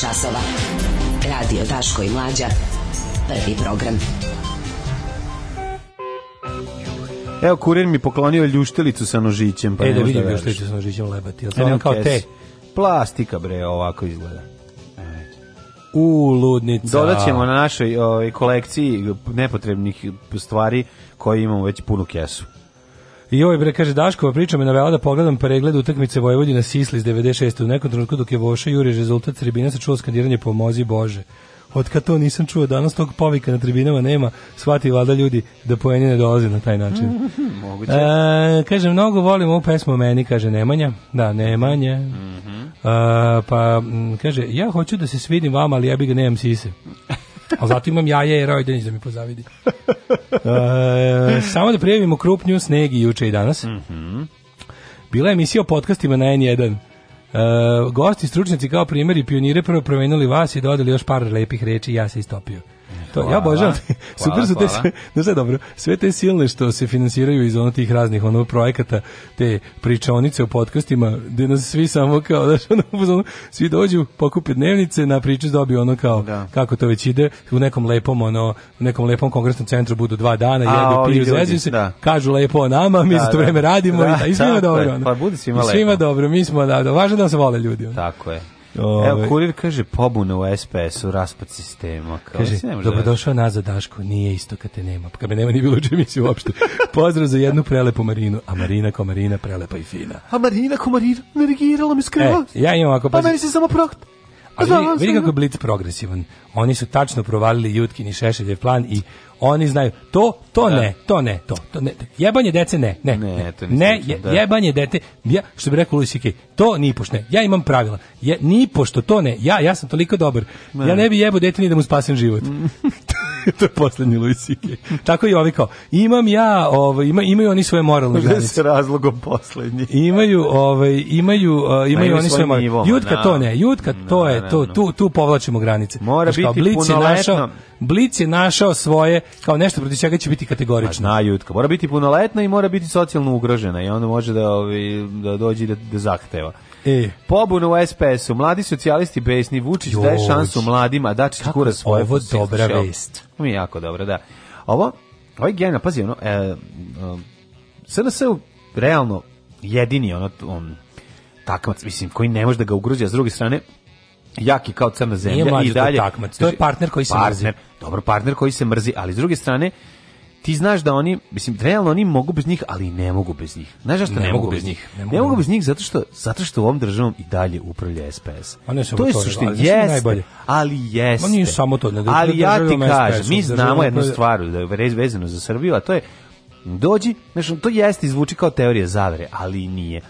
časova. Radio Daško i Mlađa. Prvi program. Evo, kurir mi poklonio ljuštelicu sa nožićem. Pa e, da vidim da ljuštelicu sa nožićem lebati. Je to kao te? Plastika, bre, ovako izgleda. U, ludnica. Dodat ćemo na našoj ovaj, kolekciji nepotrebnih stvari koje imamo već punu kesu. I ovaj bre kaže Daškova priča me navela da pogledam pregled utakmice Vojvodina Sisli iz 96. U nekom trenutku dok je Voša Juri rezultat tribina se čuo skandiranje pomozi Bože. Od kad to nisam čuo danas tog povika na tribinama nema, shvati valjda ljudi da pojenje ne dolaze na taj način. Moguće. [laughs] E, kaže mnogo volim ovu pesmu meni kaže Nemanja. Da, Nemanje. Mm -hmm. e, pa kaže ja hoću da se svidim vama, ali ja bi ga nemam sise. [laughs] A zato imam jaje i rojdenje da mi pozavidi. [laughs] e, samo da prijavimo krupnju sneg i juče i danas. Mm -hmm. Bila je emisija o podcastima na N1. E, gosti stručnjaci kao primjer i pionire prvo promenili vas i dodali još par lepih reči i ja se istopio. To, hvala, ja obožavam. [laughs] Super su te sve, znaš je dobro, sve te silne što se finansiraju iz onih tih raznih onih projekata, te pričaonice u podkastima, gde nas svi samo kao, da [laughs] ono, svi dođu, pokupe dnevnice, na priču dobiju ono kao, da. kako to već ide, u nekom lepom, ono, u nekom lepom kongresnom centru budu dva dana, jedu, piju, zezu se, da. kažu lepo o nama, mi da, za to da. vreme radimo da, i, da, i svima tako, dobro. Ono. Pa bude svima, svima lepo. dobro, mi smo, da, da važno da se vole ljudi. Ono. Tako je. Ove, Evo, kurir kaže pobuna u SPS-u, raspad sistema. Kao, kaže, dobrodošao nazad, Daško, nije isto kad te nema. Pa kad me nema ni bilo u čemisiju uopšte. [laughs] Pozdrav za jednu prelepu Marinu, a Marina ko Marina, prelepa i fina. A Marina ko Marina, nerigirala me skrva. E, ja imam ovako... Pa meni se samo prokt. Ali pa da, vidi, vidi kako je Blitz progresivan. Oni su tačno provalili Jutkin i Šešeljev plan i oni znaju. To, to da. ne, to ne, to, to ne. Jebanje dece ne, ne. Ne, to ne, je, da. jebanje dete, ja, što bih rekao Lucy to ni pošto Ja imam pravila. Je, ni pošto to ne. Ja, ja sam toliko dobar. Ja ne bih jebao dete ni da mu spasim život. [laughs] [laughs] to je poslednji Louis C.K. Tako i ovi kao, imam ja, ovaj, ima, imaju oni svoje moralne granice. Da se razlogom poslednji. Imaju, ovaj, imaju, uh, imaju oni svoje moralne. Nivo, jutka na. Da. to ne, jutka na, to je, to, tu, tu povlačimo granice. Mora znači, kao, biti Blic punoletno. Blic je našao svoje, kao nešto protiv čega će biti kategorično. Na jutka, mora biti punoletna i mora biti socijalno ugrožena i onda može da, ovi, ovaj, da dođe da, da zahteva. E. e. Pobunu u SPS-u, mladi socijalisti besni, Vučić Joč. daje šansu mladima, Dačić kura svoje. Ovo dobra vest. Mi jako dobro, da. Ovo, ovo je genijalno, pazi, ono, e, um, SNS je realno jedini, ono, on, takmac, mislim, koji ne može da ga ugrozi, a s druge strane, jaki kao crna zemlja i dalje. To je takmac, to znači, je partner koji se partner, mrzi. Dobro, partner koji se mrzi, ali s druge strane, ti znaš da oni, mislim, realno oni mogu bez njih, ali ne mogu bez njih. Znaš zašto ne, ne mogu bez njih? Ne mogu, ne mogu bez njih zato što, zato što u ovom državom i dalje upravlja SPS. To je suština, jeste, ali jeste. Ma nije samo to. Ne, ali ja ti kažem, mi znamo jednu stvar da je vezano za Srbiju, a to je dođi, znači to jeste zvuči kao teorija zavere, ali nije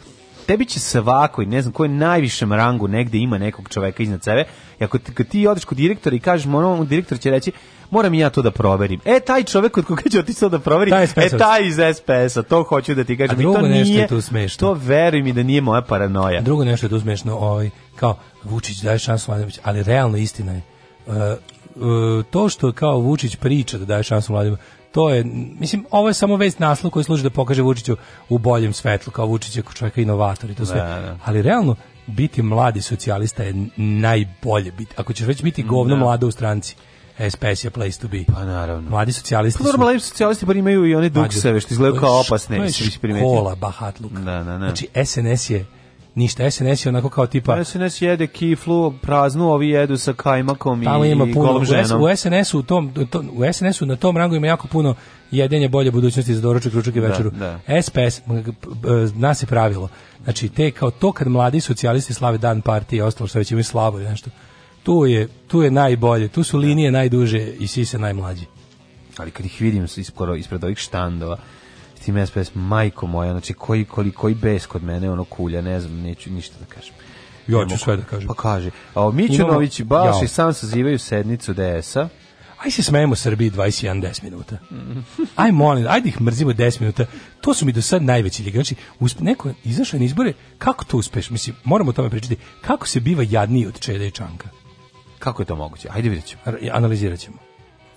tebi će svako, i ne znam, koji najvišem rangu negde ima nekog čoveka iznad sebe, i ako ti, kad ti odeš kod direktora i kažeš, ono, direktor će reći, moram i ja to da proverim. E, taj čovek od koga ću otići to da proverim, taj e, taj iz SPS-a, to hoću da ti kažem. A drugo I to nešto nije, je tu smešno. To veruj mi da nije moja paranoja. Drugo nešto je tu smešno, ovaj, kao, Vučić daje šansu Mladenović, ali realno istina je. Uh, uh, to što kao Vučić priča da daje šansu mladima, to je, mislim, ovo je samo vez naslov koji služi da pokaže Vučiću u boljem svetlu, kao Vučić je čovjek inovator i to sve. Da, da. da. Ali realno, biti mladi socijalista je najbolje biti. Ako ćeš već biti govno da. mlada u stranci. SPS je place to be. Pa naravno. Mladi socijalisti. Pa su... mladi socijalisti bar imaju i one dukseve što izgledaju kao opasne. Škola, bahatluk. Da, da, da. Znači, SNS je ništa. SNS je onako kao tipa... SNS jede kiflu, praznu, ovi jedu sa kajmakom tamo i, ima puno, golom ženom. U SNS-u u tom, to, u SNS u na tom rangu ima jako puno jedenje bolje budućnosti za doručak, ručak i da, večeru. Da, da. SPS, nas je pravilo. Znači, te kao to kad mladi socijalisti slave dan partije i ostalo što već imaju slavo nešto, tu je, tu je najbolje, tu su da. linije najduže i svi se najmlađi. Ali kad ih vidim ispred ovih štandova, tim SPS, majko moja, znači koji, koji, koji bes kod mene, ono kulja, ne znam, neću ništa da kažem. Ja ću sve da kažem. Pa kaže. A Mićunović i Baš i sam sazivaju sednicu DS-a. Aj se smejemo Srbiji 21 10 minuta. Aj molim, ajde ih mrzimo 10 minuta. To su mi do sad najveći Znači, Usp neko izašao na izbore, kako to uspeš? Mislim, moramo o tome pričati. Kako se biva jadniji od Čeda i Čanka? Kako je to moguće? Ajde vidjet ćemo. Analizirat ćemo.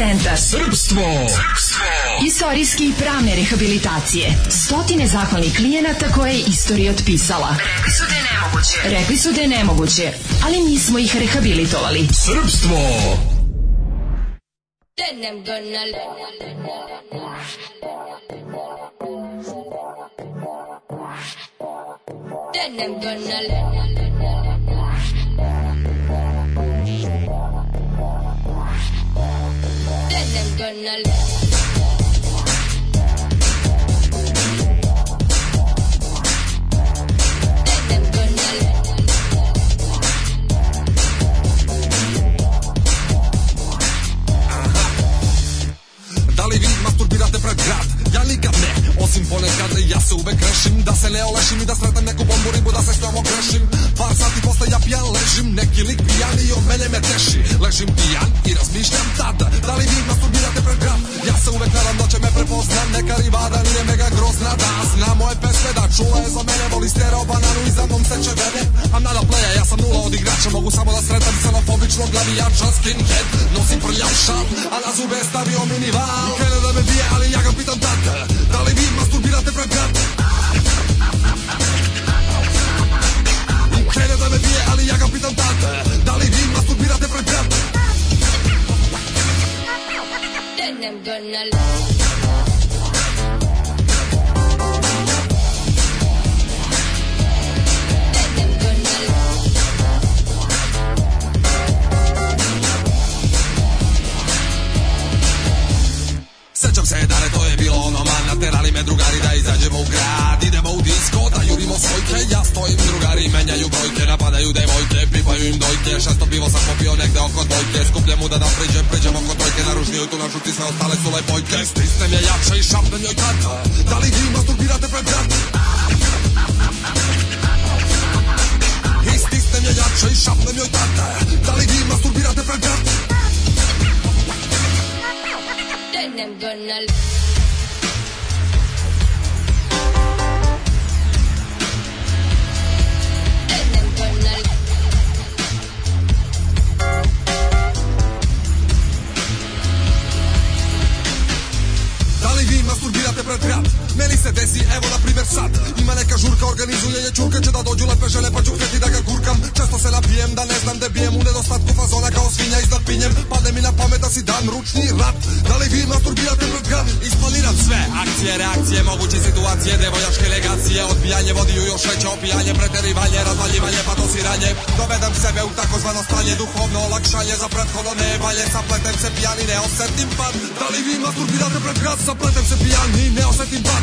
centar Srpstvo, Srpstvo. Istorijske i pravne rehabilitacije. Stotine zahvalnih klijenata koje je istorija otpisala. Rekli su da je nemoguće. Rekli su da je nemoguće, ali mi smo ih rehabilitovali. Srpstvo. Then I'm gonna... Then gonna... Gonna nalgas. grešim Ponekad ja se uvek grešim Da se ne olešim i da sretnem neku bombu ribu Da se s njom okrešim Par sati posle ja pijan ležim Neki lik pijan i od mene me teši Ležim pijan i razmišljam tada Da li vi masturbirate pred gram Ja se uvek nadam da će me prepozna Neka rivada nije mega grozna Da zna moje pesme da čula je za mene Voli stereo bananu i za mnom seče vene I'm not a player, ja sam nula od igrača Mogu samo da sretam xenofobičnog glavijača Skinhead, nosim prljav šal A na zube je stavio minival I da me bije, ali ja ga pitam tata Da li vi masturbirate tirate fra gata Krene da me bije, ali ja ga pitam tate Da li vi masturbirate fra gata Then I'm gonna love Sećam se dane, to je bilo ono man Naterali me drugari da izađemo u grad Idemo u disko, da jurimo svojke Ja stojim, drugari menjaju brojke Napadaju devojke, pipaju im dojke Šesto pivo sam popio negde oko dojke Skupljem mu da da priđem, priđem oko trojke Naružniju tu našu tisne, ostale su lepojke Stisnem je jače i šapnem joj tata Da li vi masturbirate pred brata? I stisnem je jače i šapnem joj tata Da li vi masturbirate pred brata? benim gönül. Benim gönül. Da li vi masturbirate pred grad? Meni se desi, evo na primer sad Ima neka žurka, organizuje je čurka Će da dođu lepe žele pa ću htjeti da ga gurkam Često se napijem da ne znam da bijem U nedostatku fazona kao svinja iznad pinjem Pade mi na pamet da si dan ručni rat Da li vi masturbirate pred gram? Isplaniram sve, akcije, reakcije, moguće situacije Devojačke legacije, odbijanje vodiju još veće Opijanje, preterivanje, razvaljivanje, patosiranje Dovedam sebe u takozvano stanje Duhovno olakšanje za prethodno nevalje Sapletem se pijani, ne osetim pad Da li vi masturbirate pred gram? Sapletem se pijani, ne osetim pad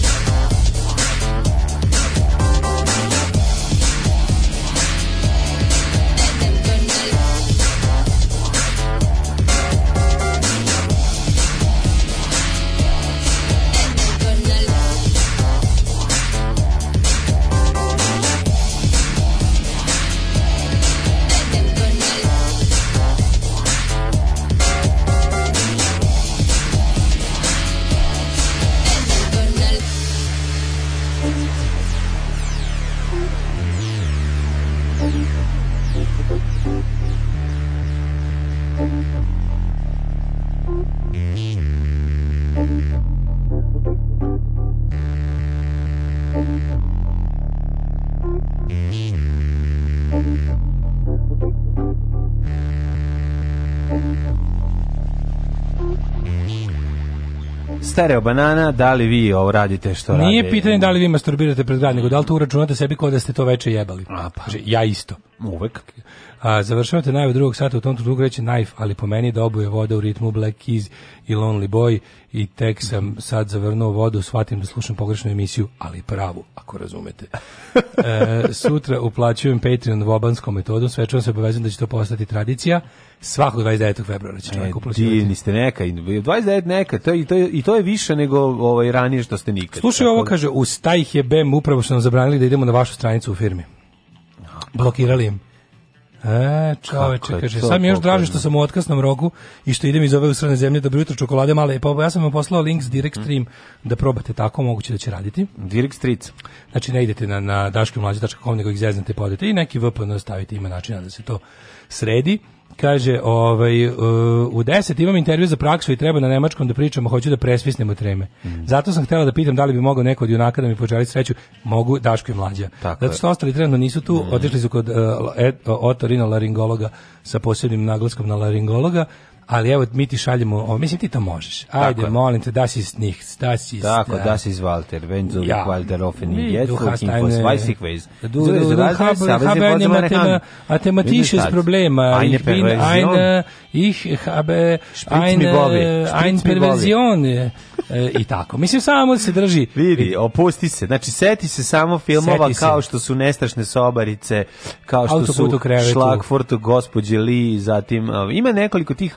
stereo banana, da li vi ovo radite što radite? Nije pitanje da li vi masturbirate pred grad, nego da li to uračunate sebi kao da ste to veče jebali. A, pa. Znači, ja isto. Uvek. A, završavate najve drugog sata, u tom trenutku reći Knife, ali po meni dobuje da voda u ritmu Black Keys i Lonely Boy i tek sam sad zavrnuo vodu, shvatim da slušam pogrešnu emisiju, ali pravu, ako razumete. [laughs] E, sutra uplaćujem Patreon vobanskom metodom, sve ću se obavezam da će to postati tradicija. Svakog 29. februara će e, čovjek uplaćivati. Divni ste neka, 29 neka, to je, to i to je više nego ovaj, ranije što ste nikad. Slušaj ovo, da- kaže, u taj je BEM, upravo što nam zabranili da idemo na vašu stranicu u firmi. Blokirali im. E, čoveče, kaže, to, sam još draže što sam u otkasnom rogu i što idem iz ove usrane zemlje, dobro da jutro, čokolade male, pa ja sam vam poslao link s Direct mm. Stream da probate tako, moguće da će raditi. Direct Street. Znači, ne idete na, na daškimlađe.com, nego ih zeznete, podete i neki VPN stavite, ima načina da se to sredi. Kaže, ovaj, e, u 10 imam intervju za praksu i treba na nemačkom da pričamo, hoću da presvisnem od treme. Mm. Zato sam htela da pitam da li bi mogao neko od junaka da mi poželi sreću. Mogu, Daško i mlađa. Tako Zato što je. ostali trenutno nisu tu, mm. otišli su kod uh, otorina laringologa sa posebnim naglaskom na laringologa ali evo mi ti šaljemo, o, mislim ti to možeš. Ajde, Tako. molim te, da si s njih, da si... Tako, da, da si iz Walter, wenn du ja. Walter offen in jetzt, du hast Weißigweis. Du, du, du, du, habe ein mathematisches Problem. Ich bin eine, ich habe eine, ein Perversion. E, I tako. Mislim, samo se drži. Vidi, opusti se. Znači, seti se samo filmova kao što su Nestrašne sobarice, kao što su Šlagfurt, gospođe Lee, zatim... E, ima nekoliko tih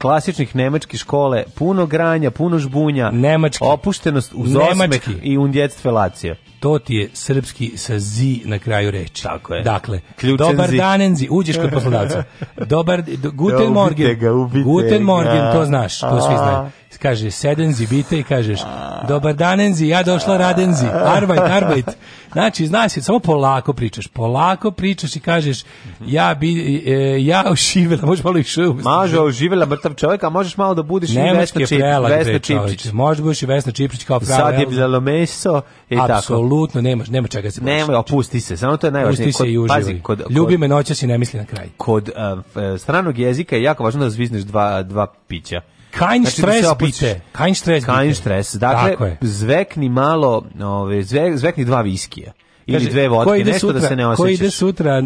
klasičnih nemačkih škole, puno granja, puno žbunja, nemački. opuštenost uz osmeh i undjet felacija. To ti je srpski sa zi na kraju reči. Tako je. Dakle, Ključen dobar danenzi, uđeš kod poslodavca. [laughs] Dobar, do, guten ja, da morgen. Ga, guten morgen, to znaš, to svi znaju. Kaže, sedenzi, bite i kažeš, dobar danenzi, ja došla radenzi, arbajt, arbajt. Znači, znaš, samo polako pričaš, polako pričaš i kažeš, ja bi, e, ja oživjela, možeš malo i šu. Mažo oživjela mrtav čovjek, a možeš malo da budiš ne, i Vesna, čip, vesna Čipčić. Možeš da budiš i Vesna Čipčić kao prava. Sad je bilo meso i e, tako. Apsolutno, nemaš, nema čega da se Nema, opusti se, samo to je najvažnije. Pusti se i uživaj. Pazi, kod, kod, me noćas i ne misli na kraj. Kod uh, stranog jezika je jako važno da zvizniš dva, dva pića. Kajn znači, da stres da bite. Kajn stres bite. Kajn stres. Dakle, zvekni malo, ove, zve, zvekni dva viskija. Ili dve vodke, nešto da sutra, da se ne osećaš. Ko ide sutra,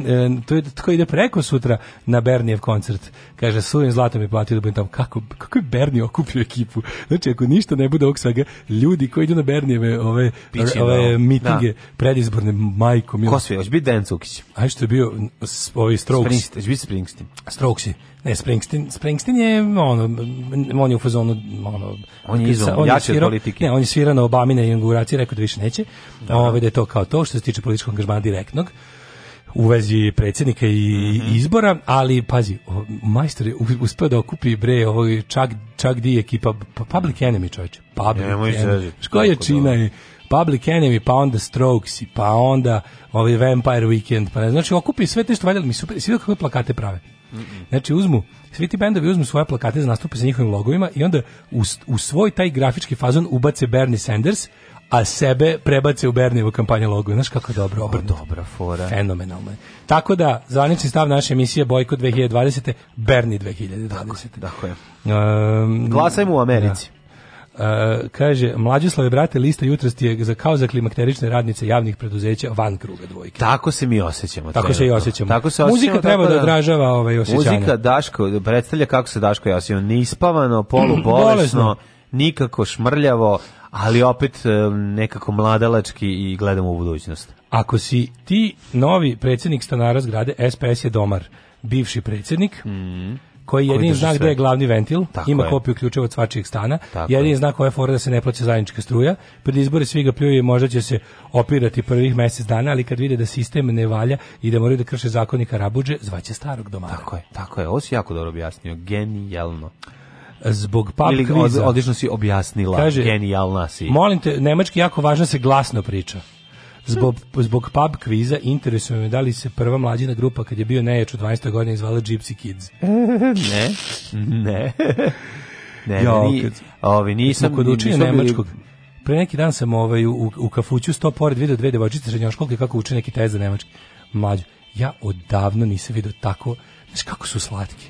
to ide, ko ide preko sutra na Bernijev koncert, kaže, suvim zlatom je platio da budem tamo. Kako, kako je Berni okupio ekipu? Znači, ako ništa ne bude oksaga, ljudi koji idu na Bernijeve ove, Pićino. ove da. mitinge, da. predizborne majkom. Ko sve, hoće biti Dencukić? Cukić? A što je bio ovi Strokes? Springsteen, hoće biti Springsteen. Strokesi. Ne, Springsteen, Springsteen je ono, on je u fazonu ono, on je izom, on jače svira, politike. Ne, on je svirao na Obamine inauguraciji, rekao da više neće. Da. da. Ove, ovaj, da je to kao to što se tiče političkog angažmana direktnog u vezi predsjednika i mm -hmm. izbora, ali pazi, o, majstor je uspeo da okupi bre ovog čak čak di ekipa pa, Public Enemy čoveče. Public Nemoj Enemy. Koja je čina je Public Enemy, pa onda Strokes, pa onda ovaj Vampire Weekend, pa ne znači okupi sve te što valjali mi super, sve kakve plakate prave. Mm Znači uzmu, svi ti bendovi uzmu svoje plakate za nastupe sa njihovim logovima i onda u, u svoj taj grafički fazon ubace Bernie Sanders, a sebe prebace u Bernijevu kampanju logo. Znaš kako je dobro pa obrno. Dobra fora. Fenomenalno je. Tako da, zvanični stav naše emisije Bojko 2020. Bernie 2020. Tako, tako je. Um, Glasajmo u Americi. Eh, kaže, Mlađoslave, brate, lista jutrosti je za, kao za klimakterične radnice javnih preduzeća van kruga dvojke. Tako se mi osjećamo. Tako trenutno. se i osjećamo. Tako se osjećamo Muzika treba da, da, odražava ovaj osjećanje. Muzika Daško, predstavlja kako se Daško jasio. Neispavano, polubolesno, nikako šmrljavo, ali opet eh, nekako mladalački i gledamo u budućnost. Ako si ti novi predsjednik stanara zgrade, SPS je domar, bivši predsjednik, mm koji jedini znak da je glavni ventil, Tako ima je. kopiju ključeva od svačijeg stana, Tako jedini je. znak ove fora da se ne plaća zajednička struja, pred izbore svi ga pljuju možda će se opirati prvih mjesec dana, ali kad vide da sistem ne valja i da moraju da krše zakonika Rabuđe, zvaće starog domara. Tako je, tako je. Ovo si jako dobro objasnio, genijalno zbog pub Ili, kviza. Odlično si objasnila, Kaže, genijalna si. Molim te, nemački jako važno se glasno priča. Zbog, zbog pub kviza interesuje me da li se prva mlađina grupa kad je bio nejač u 12. godini zvala Gypsy Kids. [laughs] ne, ne. [laughs] ne, ja, ni, kad, ovi, nisam, kod učenja nemačkog. Pre neki dan sam ovaj, u, u kafuću sto pored video dve devojčice srednjoškolke kako uče neki test za nemački. Mlađu, ja odavno nisam video tako, znaš kako su slatki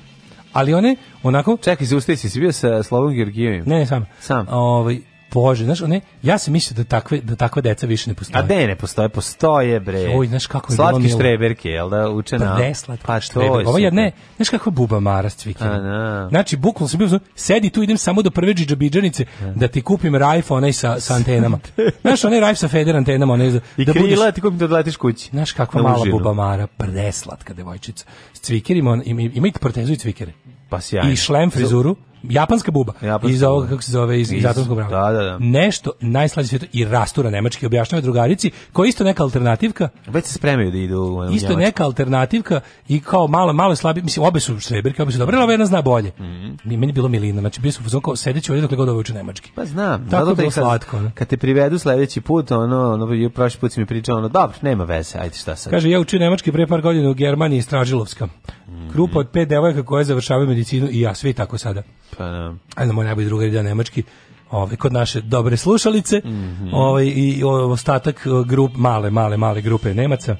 ali one onako čekaj zaustavi si, si bio sa Slavom Georgijevim ne sam sam ovaj Bože, znaš, one, ja se mislim da takve da takve deca više ne postoje. A de ne postoje, postoje bre. Oj, znaš kako je slatki bilo štreberke, jel da uče na. Pa ne, pa što Ovo je ne, znaš kako je buba Maras cvikina. Da. Znači bukvalno sam bio sedi tu idem samo do prve džidžabidžanice da ti kupim rajf onaj sa, sa antenama. znaš, onaj rajf sa feder antenama, onaj za, I da krila, budeš, ti kupim da odletiš kući. Znaš kakva mala užinu. buba Mara, preslatka devojčica. S cvikerima, ima, ima i protezuju cvikere. Pa sjajno. I šlem frizuru japanska buba japanska iz ovog kako se zove iz, iz, iz atomskog brana. Da, da, da. Nešto najslađe sveto i rastura nemački objašnjava drugarici, koja isto neka alternativka. Već se spremaju da idu u Isto neka alternativka i kao malo malo slabi, mislim obe su štreberke, obe su dobre, ali jedna zna bolje. Mm -hmm. Meni bilo Milina, znači bio su fuzon kao sedeći ovdje dokle god ovo uči nemački. Pa znam, tako je bilo slatko. Ne? Da. Kad te privedu sledeći put, ono, ono, je prošli put si mi pričao, ono, dobro, nema veze, ajde šta sad. Kaže, ja učio nemački pre par godina u Germaniji, Stražilovska. Mm -hmm. Grupa od pet devojaka koje završavaju medicinu i ja, sve tako sada. Pa da. Ajde, moj najbolji drugar je nemački ovaj kod naše dobre slušalice, mm -hmm. ovaj i ostatak e, grup male male male grupe Nemaca.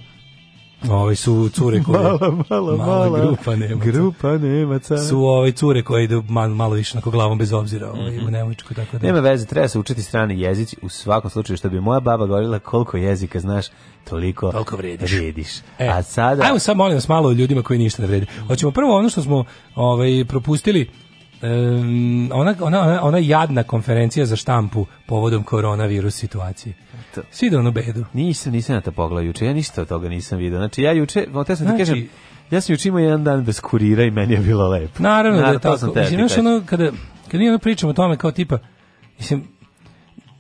Ovaj su cure koje mala, mala, mala, mala grupa Nemaca. Grupa Nemaca. Su ove cure koje idu malo, malo više nako glavom bez obzira ovaj, mm -hmm. u Nemačku tako da. Nema veze, treba se učiti strani jezici u svakom slučaju što bi moja baba govorila koliko jezika znaš, toliko toliko vrediš. vrediš. E, A sada Ajmo sad molim vas malo o ljudima koji ništa ne vrede. Hoćemo prvo ono što smo ovaj propustili Um, ona, ona, ona, jadna konferencija za štampu povodom koronavirus situacije. To. Svi da ono bedu. Nisam, nisam na to pogledao juče, ja ništa od toga nisam vidio. Znači, ja juče, o te sam znači, ti kažem, ja sam juče imao jedan dan bez da kurira i meni je bilo lepo. Naravno, naravno da je tako. Mislim, još ono, kada, kada mi ono pričamo o tome kao tipa, mislim,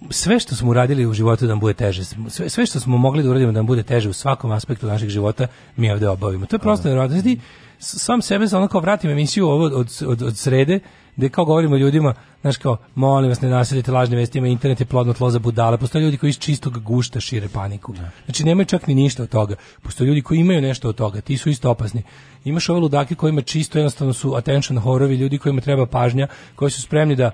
sve što smo uradili u životu da nam bude teže, sve, sve što smo mogli da uradimo da nam bude teže u svakom aspektu našeg života, mi ovde obavimo. To je prosto nevjerojatno sam sebe sam onako vratim emisiju ovo od, od, od srede, gde kao govorimo ljudima, znaš kao, molim vas ne nasilite lažne vesti, ima internet je plodno tlo za budale, postoje ljudi koji iz čistog gušta šire paniku. Da. Znači nemaju čak ni ništa od toga. Postoje ljudi koji imaju nešto od toga, ti su isto opasni. Imaš ove ludake kojima čisto jednostavno su attention horovi, ljudi kojima treba pažnja, koji su spremni da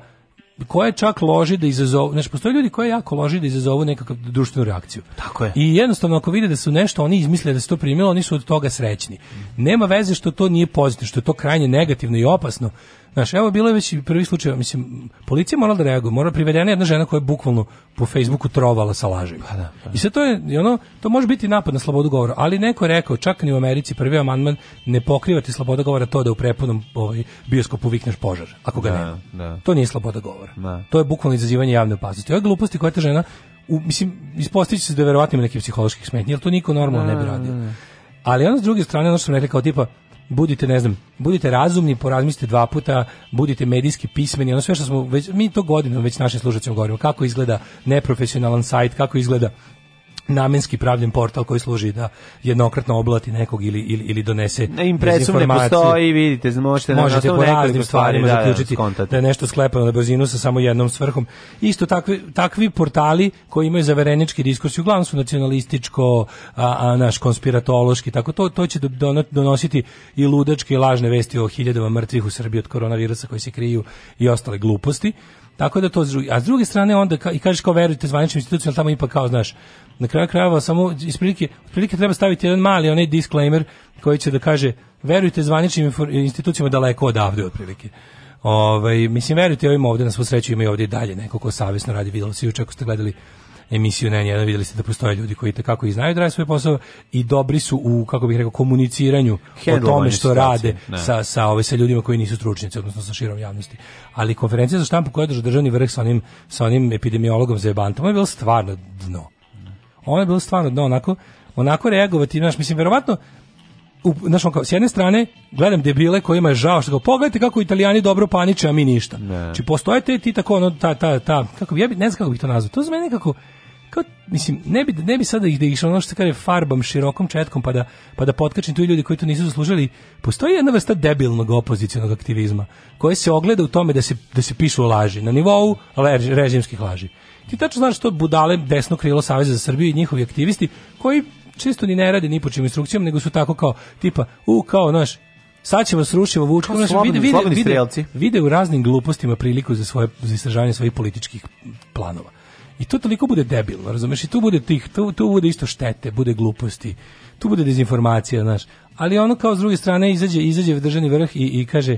koje čak loži da izazovu, znači postoje ljudi koji jako loži da izazovu nekakvu društvenu reakciju. Tako je. I jednostavno ako vide da su nešto oni izmisle da se to primilo, oni su od toga srećni. Nema veze što to nije pozitivno, što je to krajnje negativno i opasno, Znaš, evo bilo je već prvi slučaj, mislim, policija morala da reaguje, mora privedena jedna žena koja je bukvalno po Facebooku trovala sa lažima. Pa da, pa da. I sad to je, ono, to može biti napad na slobodu govora, ali neko je rekao, čak ni u Americi prvi amandman ne pokriva ti sloboda govora to da u prepunom ovaj, bioskopu vikneš požar, ako ga da, nema. Da. To nije sloboda govora. Da. To je bukvalno izazivanje javne opasnosti. Ove gluposti koje ta žena, u, mislim, ispostići se da verovatno ima nekih psiholoških smetnji, jer to niko normalno ne bi da, radio. Da, da. Ali ono s druge strane, ono što sam rekli, kao tipa, budite, ne znam, budite razumni, porazmislite dva puta, budite medijski pismeni, ono sve što smo, već, mi to godinu već našim služacima govorimo, kako izgleda neprofesionalan sajt, kako izgleda namenski pravljen portal koji služi da jednokratno oblati nekog ili ili, ili donese na impresum ne postoji vidite možete na možete po raznim stvarima da, da zaključiti da, da je nešto sklepano na brzinu sa samo jednom svrhom isto takvi takvi portali koji imaju zaverenički diskurs uglavnom su nacionalističko a, a naš konspiratološki tako to to će donositi i ludačke i lažne vesti o hiljadama mrtvih u Srbiji od koronavirusa koji se kriju i ostale gluposti tako da to a s druge strane onda ka, i kažeš kao verujete zvaničnim institucijama tamo ipak kao znaš na kraju krajeva samo isprilike, isprilike treba staviti jedan mali onaj disclaimer koji će da kaže verujte zvaničnim institucijama daleko odavde otprilike. Ovaj mislim verujte ovim ovde na svu sreću ima i dalje neko ko savjesno radi videlo se juče ako ste gledali emisiju na jedan vidjeli ste da postoje ljudi koji kako i znaju da rade svoj posao i dobri su u kako bih rekao komuniciranju Handle o tome što rade ne. Da. sa sa ove sa ljudima koji nisu stručnjaci odnosno sa širom javnosti. Ali konferencija za štampu koja je državni vrh sa onim sa onim epidemiologom za je bilo stvarno dno. Ono je bilo stvarno da onako, onako reagovati, znaš, mislim, verovatno, u, znaš, kao, s jedne strane gledam debile kojima je žao što kao, pogledajte kako italijani dobro paniče, a mi ništa. Ne. Znači, postoje ti tako, ono, ta, ta, ta, kako, ja bi, ne znam kako bih to nazvao, to za mene nekako, kao, mislim, ne bi, ne bi sada ih da išlo ono što se kaže farbom, širokom četkom pa da, pa da potkačim tu ljudi koji to nisu zaslužili. Postoji jedna vrsta debilnog opozicionog aktivizma koja se ogleda u tome da se, da se pišu laži na nivou režimskih laži ti tačno znaš što budale desno krilo Saveza za Srbiju i njihovi aktivisti koji često ni ne rade ni po čim instrukcijom, nego su tako kao, tipa, u, kao, znaš, sad ćemo srušimo Vučića, znači vide vide, vide, vide u raznim glupostima priliku za svoje za istraživanje svojih političkih planova. I to toliko bude debilno, razumeš? I tu bude tih, tu, tu bude isto štete, bude gluposti. Tu bude dezinformacija, znaš. Ali ono kao s druge strane izađe izađe državni vrh i, i kaže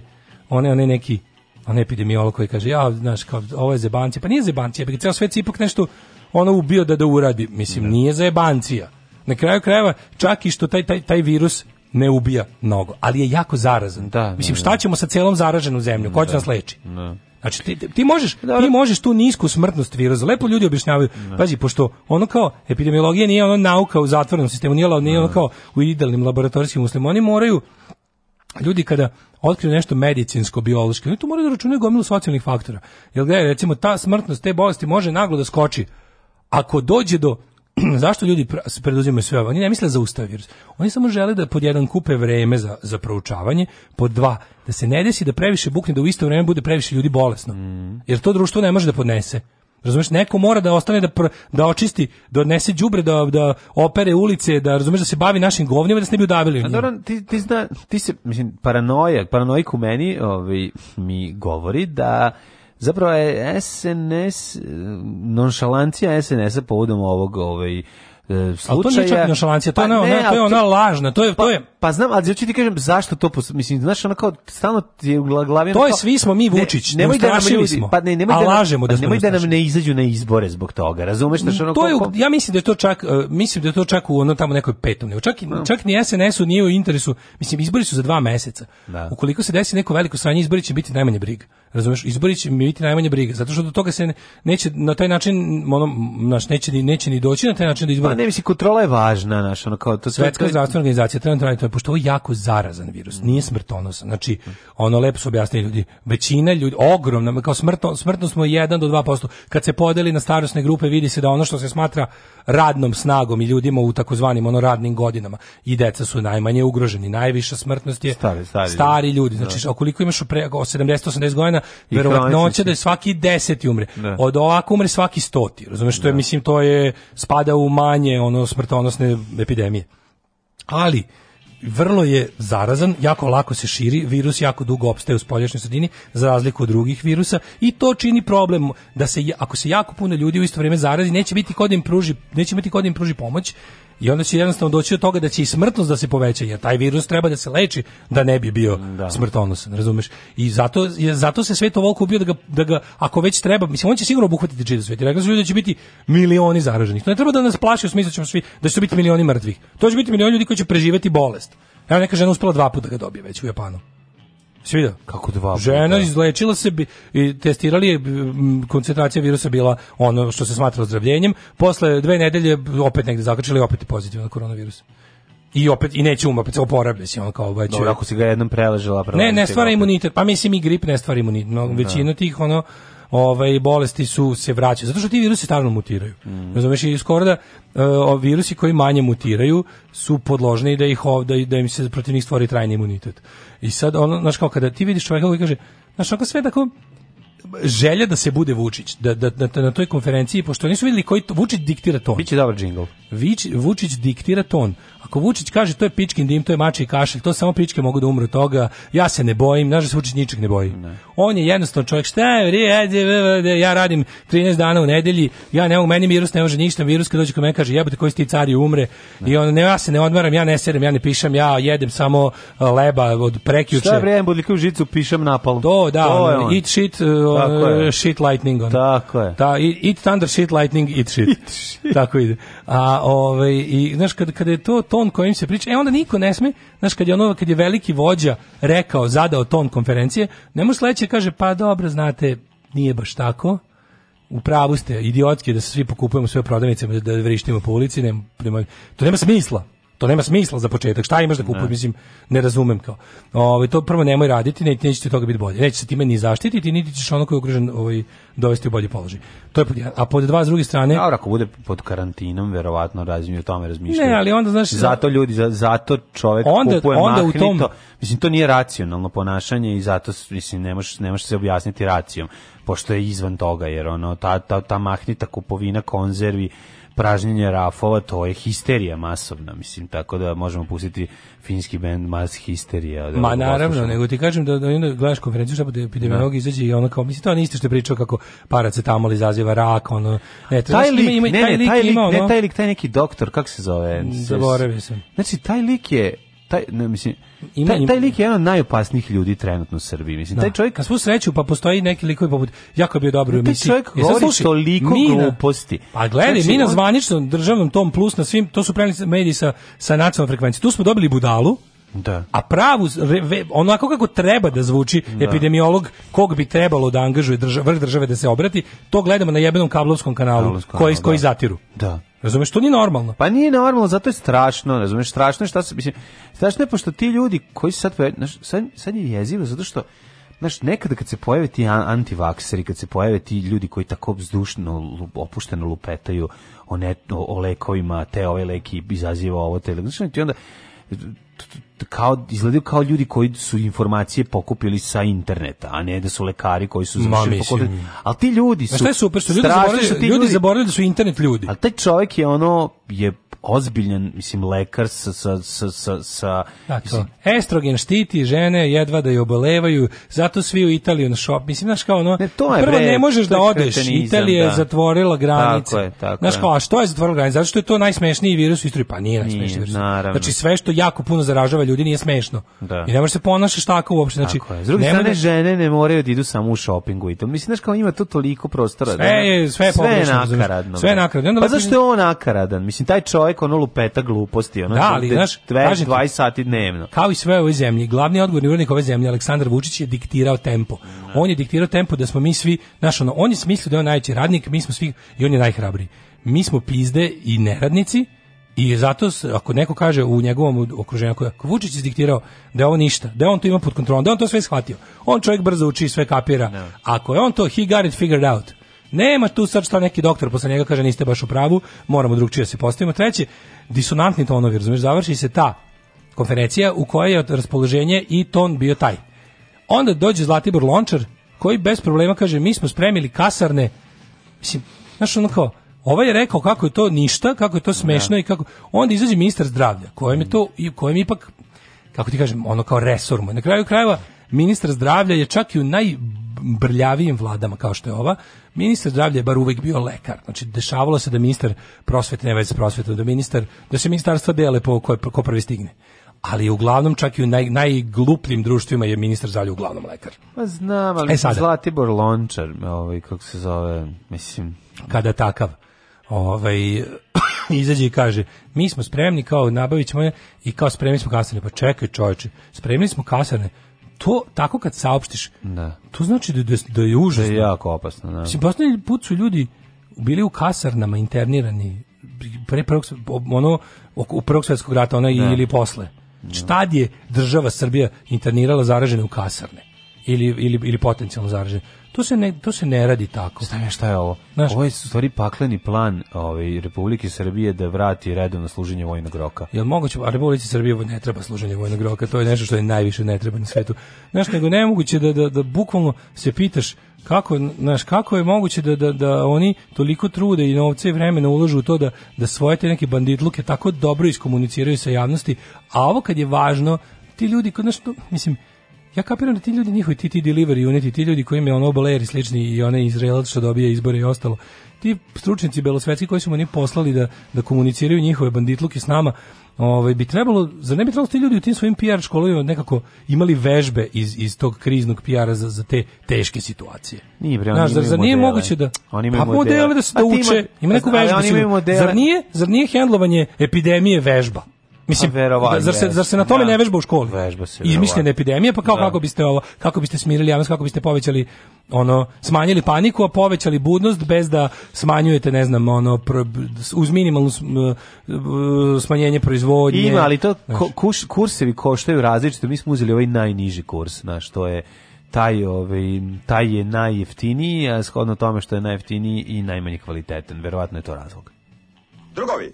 one one neki on epidemiolog koji kaže, ja, znaš, kao, ovo je zebancija, pa nije zebancija, pa ceo svet se ipak nešto ono ubio da da uradi, mislim, da. nije zebancija. Na kraju krajeva, čak i što taj, taj, taj virus ne ubija mnogo, ali je jako zarazan. Da, mislim, da, šta da. ćemo sa celom zaraženom zemljom Ko će nas leči? Da. Znači ti, ti možeš Dobar. ti možeš tu nisku smrtnost virusa. Lepo ljudi objašnjavaju. Ne. Pazi, pošto ono kao epidemiologija nije ono nauka u zatvorenom sistemu, nije, nije ono kao u idealnim laboratorijskim uslovima. Oni moraju ljudi kada otkriju nešto medicinsko biološko, oni tu moraju da računaju gomilu socijalnih faktora. Jel gledaj, recimo ta smrtnost te bolesti može naglo da skoči. Ako dođe do [clears throat] zašto ljudi preduzimaju sve ovo? Oni ne misle da zaustav virus. Oni samo žele da pod jedan kupe vreme za, za proučavanje, pod dva, da se ne desi da previše bukne, da u isto vreme bude previše ljudi bolesno. Mm. Jer to društvo ne može da podnese. Razumeš, neko mora da ostane da pr, da očisti, da odnese đubre, da da opere ulice, da razumeš da se bavi našim govnima da se ne bi udavili. A pa dobro, ti ti zna, ti se mislim paranoja, paranoik u meni, ovaj mi govori da zapravo je SNS eh, nonšalancija SNS-a povodom ovog ovaj slučaja. E, ali to nije čak nešalancija, to, pa ne, ona, ne, to je pa ona to, lažna, to je... Pa, to je, pa znam, ali ću ti kažem zašto to, mislim, znaš, ona kao stalno ti je u glavi... To kao, je, svi smo mi Vučić, ne, nemoj da nam ljudi, smo, pa ne, nemoj da, lažemo da, nemoj da nam ne izađu na izbore zbog toga, razumeš? Znaš, ono, to je, ja mislim da je to čak, e, mislim da je to čak u ono tamo nekoj petom, ne čak, da. čak ni SNS-u nije u interesu, mislim, izbori su za dva meseca. Da. Ukoliko se desi neko veliko sranje, izbori će biti najmanje briga. Razumeš? Izbori će biti najmanje briga, zato što do toga se neće na taj način, ono, naš, neće, ni neće ni doći na taj način da izbori kontrola, ne mislim, kontrola je važna, znaš, ono kao to sve... Svetska zdravstvena organizacija trenutno radi to, pošto ovo je jako zarazan virus, nije smrtonosan, znači, ono, lepo su objasnili ljudi, većina ljudi, ogromna, kao smrtno, smrtno smo 1 do 2%, kad se podeli na starosne grupe, vidi se da ono što se smatra radnom snagom i ljudima u takozvanim ono radnim godinama i deca su najmanje ugroženi, najviša smrtnost je stari, stari, stari ljudi, znači, da. koliko imaš u pre, 70-80 godina, verovatnoća da je svaki deseti umre, da. od ovako umre svaki 100 razumeš, što je, da. mislim, to je, spada u manje suzbijanje ono smrtonosne epidemije. Ali vrlo je zarazan, jako lako se širi, virus jako dugo opstaje u spoljašnjoj sredini, za razliku od drugih virusa, i to čini problem da se, ako se jako puno ljudi u isto vrijeme zarazi, neće biti kod da im pruži, neće imati kod da im pruži pomoć, I onda će jednostavno doći do toga da će i smrtnost da se poveća, jer taj virus treba da se leči da ne bi bio da. smrtonosan, razumeš? I zato, je, zato se svet to bio da ga, da ga, ako već treba, mislim, on će sigurno obuhvatiti čitav svet Rekli su ljudi da će biti milioni zaraženih. To ne treba da nas plaši u smislu da ćemo svi, da će biti milioni mrtvih. To će biti milioni ljudi koji će preživeti bolest. Evo neka žena uspela dva puta da ga dobije već u Japanu. Svi vidio? Da? Kako dva? Žena izlečila se i testirali je koncentracija virusa bila ono što se smatra ozdravljenjem. Posle dve nedelje opet negde zakačili opet je pozitivno koronavirus i opet i neće um opet se oporavlja se on kao već. Ovaj Dobro, ako si ga jednom preležela, preležela. Ne, ne stvara imunitet. Pa mislim i grip ne stvara imunitet. No, da. većina tih ono ove ovaj, bolesti su se vraćaju. Zato što ti virusi stalno mutiraju. Mm. Razumeš, i skoro da uh, virusi koji manje mutiraju su podložni da ih ovda da im se protiv njih stvori trajni imunitet. I sad, ono, znaš, kao kada ti vidiš čoveka koji kaže, znači ako sve tako, želja da se bude Vučić, da, da, da, da na toj konferenciji, pošto nisu videli koji Vučić diktira ton. Biće dobar džingl. Vučić diktira ton. Ako Vučić kaže to je pičkin dim, to je mači kašalj, to samo pičke mogu da umru toga, ja se ne bojim, znaš da se Vučić ničeg ne boji. Ne. On je jednostavno čovjek, šta je, ja radim 13 dana u nedelji, ja ne mogu, meni virus ne može ništa, virus kad dođe kod mene kaže jebote koji ste ti cari umre ne. i on ne, ja se ne odmaram, ja ne sedem, ja ne pišem, ja jedem samo uh, leba od prekjuče. Šta bre, budlika u žicu pišem napalom. To, da, to on, eat shit, uh, shit lightning. On. Tako je. Da, eat thunder shit lightning, eat shit. [laughs] Eat shit. Tako ide. A ovaj i znaš kad kad je to to ton kojim se priča. E onda niko ne sme, znaš kad je ono kad je veliki vođa rekao, zadao ton konferencije, nemo može sledeće kaže pa dobro, znate, nije baš tako. U pravu ste, idiotski da se svi pokupujemo sve prodavnice da vrištimo po ulici, nema, nema, to nema smisla. To nema smisla za početak. Šta imaš da kupuješ, mislim, ne razumem kao. Ovaj to prvo nemoj raditi, ne, neće ti toga biti bolje. Neće se time ni zaštititi, niti ćeš onako koji je ugrožen ovaj dovesti u bolji položaj. To je a pod dva s druge strane. Dobro, ako bude pod karantinom, verovatno razmišljaju o tome razmišljaju. Ne, ali onda znaš zato ljudi zato čovjek onda, kupuje onda mahnito. u tom mislim to nije racionalno ponašanje i zato mislim ne možeš ne možeš se objasniti racijom pošto je izvan toga jer ono ta ta ta mahnita kupovina konzervi pražnjenje rafova, to je histerija masovna, mislim, tako da možemo pustiti finski band Mass Histerija. Da Ma naravno, poslušamo. nego ti kažem da, da onda gledaš konferenciju šta pa epidemiologi da. izađe i ono kao, mislim, to on isto što je pričao kako paracetamol izaziva rak, ono, ne, to taj lik, ima, ima, ne, taj lik, taj lik, ima, ne, taj lik, taj neki doktor, kako se zove? Zaboravio sam. Znači, taj lik je taj ne mislim ima, taj, taj lik je jedan od najopasnijih ljudi trenutno u Srbiji mislim da. taj čovjek na svu sreću pa postoji neki likovi poput jako je dobro dobar u emisiji čovjek e, govori toliko gluposti pa gledaj znači, mi na zvaničnom državnom tom plus na svim to su preneli mediji sa sa nacionalnom frekvencijom tu smo dobili budalu Da. A pravu, onako kako treba da zvuči da. epidemiolog, kog bi trebalo da angažuje držav, vrh države da se obrati, to gledamo na jebenom kablovskom kanalu, Kablovsko, koji, koji da. zatiru. Da. Razumeš, to nije normalno. Pa nije normalno, zato je strašno, razumeš, strašno je šta se, mislim, strašno je pošto ti ljudi koji se sad, znaš, sad, sad je jezivo, zato što, znaš, nekada kad se pojave ti antivakseri, kad se pojave ti ljudi koji tako vzdušno, opušteno lupetaju o, net, o, o lekovima, te ove ovaj leki izaziva ovo, te, znaš, ti onda, kao izgledaju kao ljudi koji su informacije pokupili sa interneta, a ne da su lekari koji su završili fakultet. Ali ti ljudi su, šta je super, su ljudi, zaboravili, ljudi, ljudi zaboravili da su internet ljudi. Ali taj čovjek je ono je ozbiljan, mislim, lekar sa... sa, sa, sa, sa mislim... Estrogen štiti žene, jedva da je obolevaju, zato svi u Italiju na šop. Mislim, znaš kao ono, ne, to je, prvo bre, ne možeš da odeš, Italija da. je da. zatvorila granice. Tako je, tako znaš kao, a što je zatvorila granice? Zato što je to najsmešniji virus u istoriji. Pa nije najsmešniji nije, virus. Naravno. Znači, sve što jako puno zaražava ljudi nije smešno. Da. I ne možeš se ponašaš tako uopšte. Znači, tako je. S druge strane, da... žene ne moraju da idu samo u šopingu i to. Mislim, znaš kao ima to toliko prostora. Da. Sve je, sve je sve nakaradno. Sve je da. nakaradno. Pa zašto je on nakaradan? Mislim, taj čovjek čovjek ono lupeta gluposti, ono da, znači, ali, znaš, 20, 20 sati dnevno. Kao i sve u ovoj zemlji, glavni odgovorni urednik ove zemlje, Aleksandar Vučić, je diktirao tempo. Ne. Da. On je diktirao tempo da smo mi svi, znaš, ono, on je smislio da je on najveći radnik, mi smo svi, i on je najhrabriji. Mi smo pizde i neradnici, i zato, ako neko kaže u njegovom okruženju, ako, ako Vučić izdiktirao da je ovo ništa, da on to ima pod kontrolom, da on to sve shvatio, on čovjek brzo uči, sve kapira. No. Da. Ako je on to, he got it figured out. Nema tu sad šta neki doktor posle njega kaže niste baš u pravu, moramo drugčije da se postavimo. Treće, disonantni tonovi, razumeš, završi se ta konferencija u kojoj je raspoloženje i ton bio taj. Onda dođe Zlatibor Lončar koji bez problema kaže mi smo spremili kasarne. Mislim, znaš ono kao, Ovaj je rekao kako je to ništa, kako je to smešno ja. Da. i kako onda izađe ministar zdravlja, kojem je to i kojem ipak kako ti kažem, ono kao resor mu. Na kraju krajeva ministar zdravlja je čak i u najbrljavijim vladama kao što je ova, ministar zdravlja je bar uvek bio lekar. Znači, dešavalo se da ministar prosvete ne za prosvetu, da, ministar, da se ministarstva dele po ko, ko prvi stigne ali uglavnom čak i u naj, najglupljim društvima je ministar zdravlja uglavnom lekar. Pa znam, ali e, Zlatibor Lončar, ovaj, kako se zove, mislim... Kada takav, ovaj, [clears throat] izađe i kaže, mi smo spremni, kao nabavit je, i kao spremni smo kasarne. Pa čekaj čovječe, spremni smo kasarne, to tako kad saopštiš, da. to znači da, da, da je užasno. Da je jako opasno. Da. Mislim, posljednji put su ljudi bili u kasarnama internirani pre prvog, ono, u prvog svjetskog rata, ono da. ili posle. Da. Šta je država Srbija internirala zaražene u kasarne? ili, ili, ili potencijalno zaražen. To se ne, to se ne radi tako. Šta šta je ovo? Znaš, ovo je stvari pakleni plan ovaj, Republike Srbije da vrati redovno služenje vojnog roka. Jel moguće, a Republike Srbije ne treba služenje vojnog roka, to je nešto što je najviše ne treba na svetu. Znaš, nego nemoguće da, da, da bukvalno se pitaš kako, znaš, kako je moguće da, da, da oni toliko trude i novce i vremena uložu u to da, da svoje te neke banditluke tako dobro iskomuniciraju sa javnosti, a ovo kad je važno, ti ljudi, kod nešto, mislim, ja kapiram da ti ljudi njihovi ti ti delivery uniti, ti ljudi koji imaju ono Baleri slični i one Izraelac što dobije izbore i ostalo. Ti stručnjaci belosvetski koji su mu ni poslali da da komuniciraju njihove banditluke s nama, ovaj bi trebalo za ne bi trebalo ti ljudi u tim svojim PR školama nekako imali vežbe iz iz tog kriznog PR-a za, za te teške situacije. Nije bre, Znaš, zar, zar nije modele. moguće da oni imaju pa, pa modele da se da uče, ima, ima neku vežbu. Zar nije, zar nije hendlovanje epidemije vežba? Mislim, pa da, zar se, zar se na tome da. ne vežba u školi? Vežba se. Izmišljena epidemija, pa kao da. kako biste ovo, kako biste smirili javnost, kako biste povećali ono smanjili paniku, a povećali budnost bez da smanjujete, ne znam, ono pro, uz minimalno smanjenje proizvodnje. Ima, ali to ko, kursevi koštaju različito. Mi smo uzeli ovaj najniži kurs, znaš, to je taj, ovaj, taj je najjeftiniji, a shodno tome što je najjeftiniji i najmanje kvalitetan. Verovatno je to razlog. Drugovi,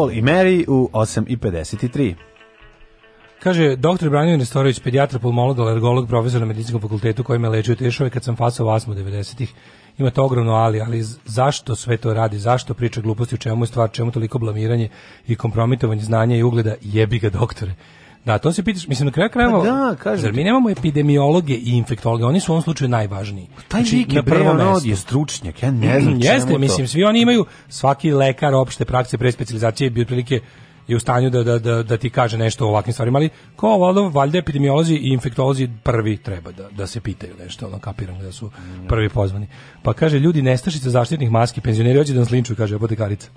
Paul i Mary u 8.53. Kaže, doktor Branimir Nestorović, pedijatra, pulmolog, alergolog, profesor na medicinskom fakultetu koji me lečio tešove kad sam fasao vasmu 90-ih. Ima to ogromno ali, ali zašto sve to radi, zašto priča gluposti, u čemu je stvar, čemu toliko blamiranje i kompromitovanje znanja i ugleda, jebi ga doktore. Da, to se pitaš, mislim na kraju krajeva. Pa da, kažem. Zar mi nemamo epidemiologe i infektologe, oni su u ovom slučaju najvažniji. Pa taj znači, na prvo mesto je stručnjak, ja ne znam. [clears throat] Jeste, mislim, svi oni imaju svaki lekar opšte prakse pre specijalizacije bi otprilike je u stanju da, da, da, da, ti kaže nešto o ovakvim stvarima, ali ko valjda, valjda epidemiolozi i infektolozi prvi treba da, da se pitaju nešto, ono kapiram da su prvi pozvani. Pa kaže, ljudi nestašice zaštitnih maski, penzioneri hoće da nas linčuju, kaže apotekarica.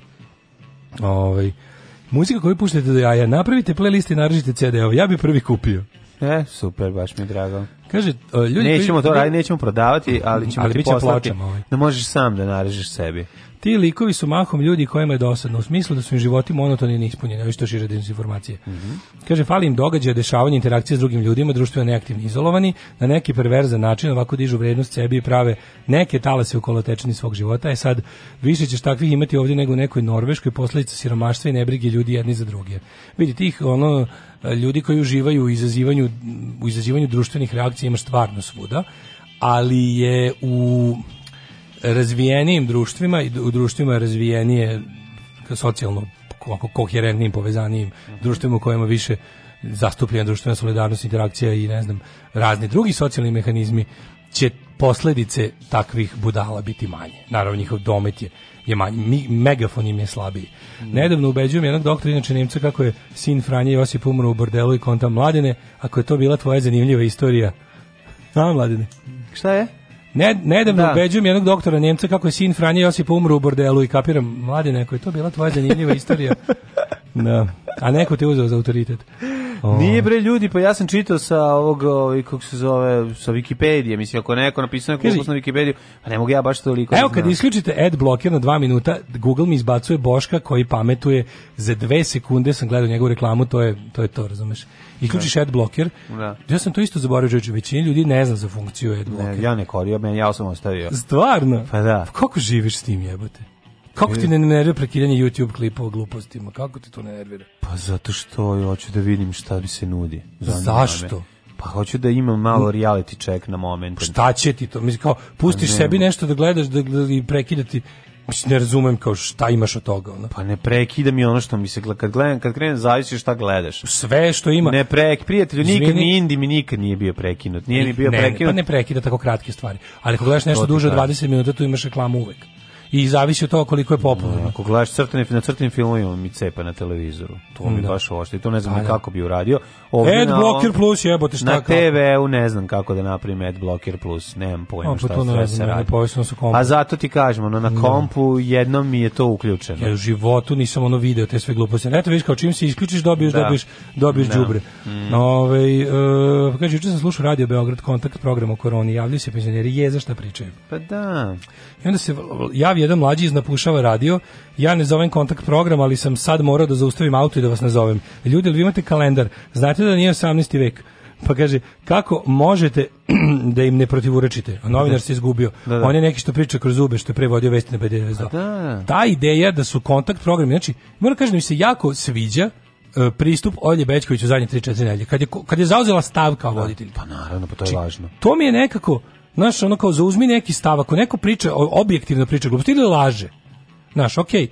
Ovaj Muzika koju puštate do jaja, napravite playlist i naručite CD-ove. Ja bi prvi kupio. E, super, baš mi je drago. Kaže, e, ljudi nećemo to raditi, nećemo prodavati, ali ćemo ali ti poslati ovaj. da možeš sam da narežeš sebi. Ti likovi su mahom ljudi kojima je dosadno, u smislu da su im životi monotoni i neispunjeni, ovi što šire dezinformacije. Mm -hmm. Kaže, fali im događaja, dešavanje, interakcije s drugim ljudima, društveno neaktivni, izolovani, na neki perverzan način ovako dižu vrednost sebi i prave neke talase okolo tečeni svog života. E sad, više ćeš takvih imati ovdje nego u nekoj Norveškoj, posljedica siromaštva i nebrige ljudi jedni za druge. Vidite, ih ono ljudi koji uživaju u izazivanju, u izazivanju društvenih reakcija ima stvarno svuda, ali je u razvijenijim društvima i u društvima razvijenije socijalno ko koherentnim, povezanijim društvima u kojima više zastupljena društvena solidarnost, interakcija i ne znam, razni drugi socijalni mehanizmi će posledice takvih budala biti manje. Naravno, njihov domet je je manji, mi, megafon im je slabiji. Nedavno ubeđujem jednog doktora, inače Nemca, kako je sin Franje Josip umro u bordelu i konta mladene, ako je to bila tvoja zanimljiva istorija. A, mladene. Šta je? Ne, nedavno da. ubeđujem jednog doktora Njemca kako je sin Franje Josipa umro u bordelu i kapiram, mladi neko, je to bila tvoja zanimljiva istorija. [laughs] Da. A neko te uzeo za autoritet. Oh. Nije bre ljudi, pa ja sam čitao sa ovog, ovog ovaj, kako se zove, sa Wikipedije, mislim, ako neko napisao neku glupost na Wikipediju, pa ne mogu ja baš toliko. Da Evo, kad isključite ad blocker na dva minuta, Google mi izbacuje Boška koji pametuje, za dve sekunde sam gledao njegovu reklamu, to je to, je to razumeš. Da. i ključiš ad blocker. Da. Ja sam to isto zaboravio, većina ljudi ne zna za funkciju ad blocker. Ne, ja ne korio, ja sam ostavio. Stvarno? Pa da. Pa kako živiš s tim jebote? Kako ti ne nervira prekidanje YouTube klipova glupostima? Kako ti to ne nervira? Pa zato što hoću da vidim šta bi se nudi. Pa Zanima Zašto? Pa hoću da imam malo reality check na moment. Pa šta će ti to? Mislim kao pustiš ne, sebi nešto da gledaš da, da i prekidati Mislim, ne razumem kao šta imaš od toga. Ono. Pa ne prekida mi ono što mi se gleda. Kad, gledam, kad krenem, zavisi šta gledaš. Sve što ima. Ne prek, prijatelju, nikad Zvini. ni Indi mi nikad nije bio prekinut. Nije mi bio ne, prekinut. Ne, pa ne prekida tako kratke stvari. Ali ako gledaš nešto duže od 20 minuta, tu imaš reklamu uvek i zavisi od toga koliko je popularno. Da, ako gledaš crtene, na crtenim filmovima mi cepa na televizoru. To mi da. baš ošte. To ne znam pa ni da. kako bi uradio. Ovdje Ad na, Blocker Plus jebote šta Na TV-u ne znam kako da napravim Ad Blocker Plus. Nemam pojma o, pa šta to sve ne se radi. A zato ti kažemo, no, na da. kompu jednom mi je to uključeno. Ja u životu nisam ono video te sve gluposti. Eto vidiš kao čim se isključiš dobiješ, da. dobiješ, dobiješ da. đubre. Mm. Ovaj e, pa kaže juče sam slušao radio Beograd kontakt program o koroni. Javljaju se penzioneri je za šta pričaju. Pa da. I onda se javi jedan mlađi iznapušava radio. Ja ne zovem kontakt program, ali sam sad morao da zaustavim auto i da vas nazovem. Ljudi, li vi imate kalendar? Znate da nije 18. vek? Pa kaže, kako možete [clears throat] da im ne protivurečite? A novinar se izgubio. Da, da. On je neki što priča kroz zube, što je prevodio vesti na bd Da. Ta ideja da su kontakt programi, znači, moram da kažem da mi se jako sviđa e, pristup Olje Bećkoviću zadnje 3-4 nedelje. Kad je, kad je zauzela stavka kao da, voditelj. Pa naravno, pa to je znači, važno. To mi je nekako, Znaš, ono kao zauzmi neki stav, ako neko priča, objektivno priča glupost ili da laže, znaš, okej, okay,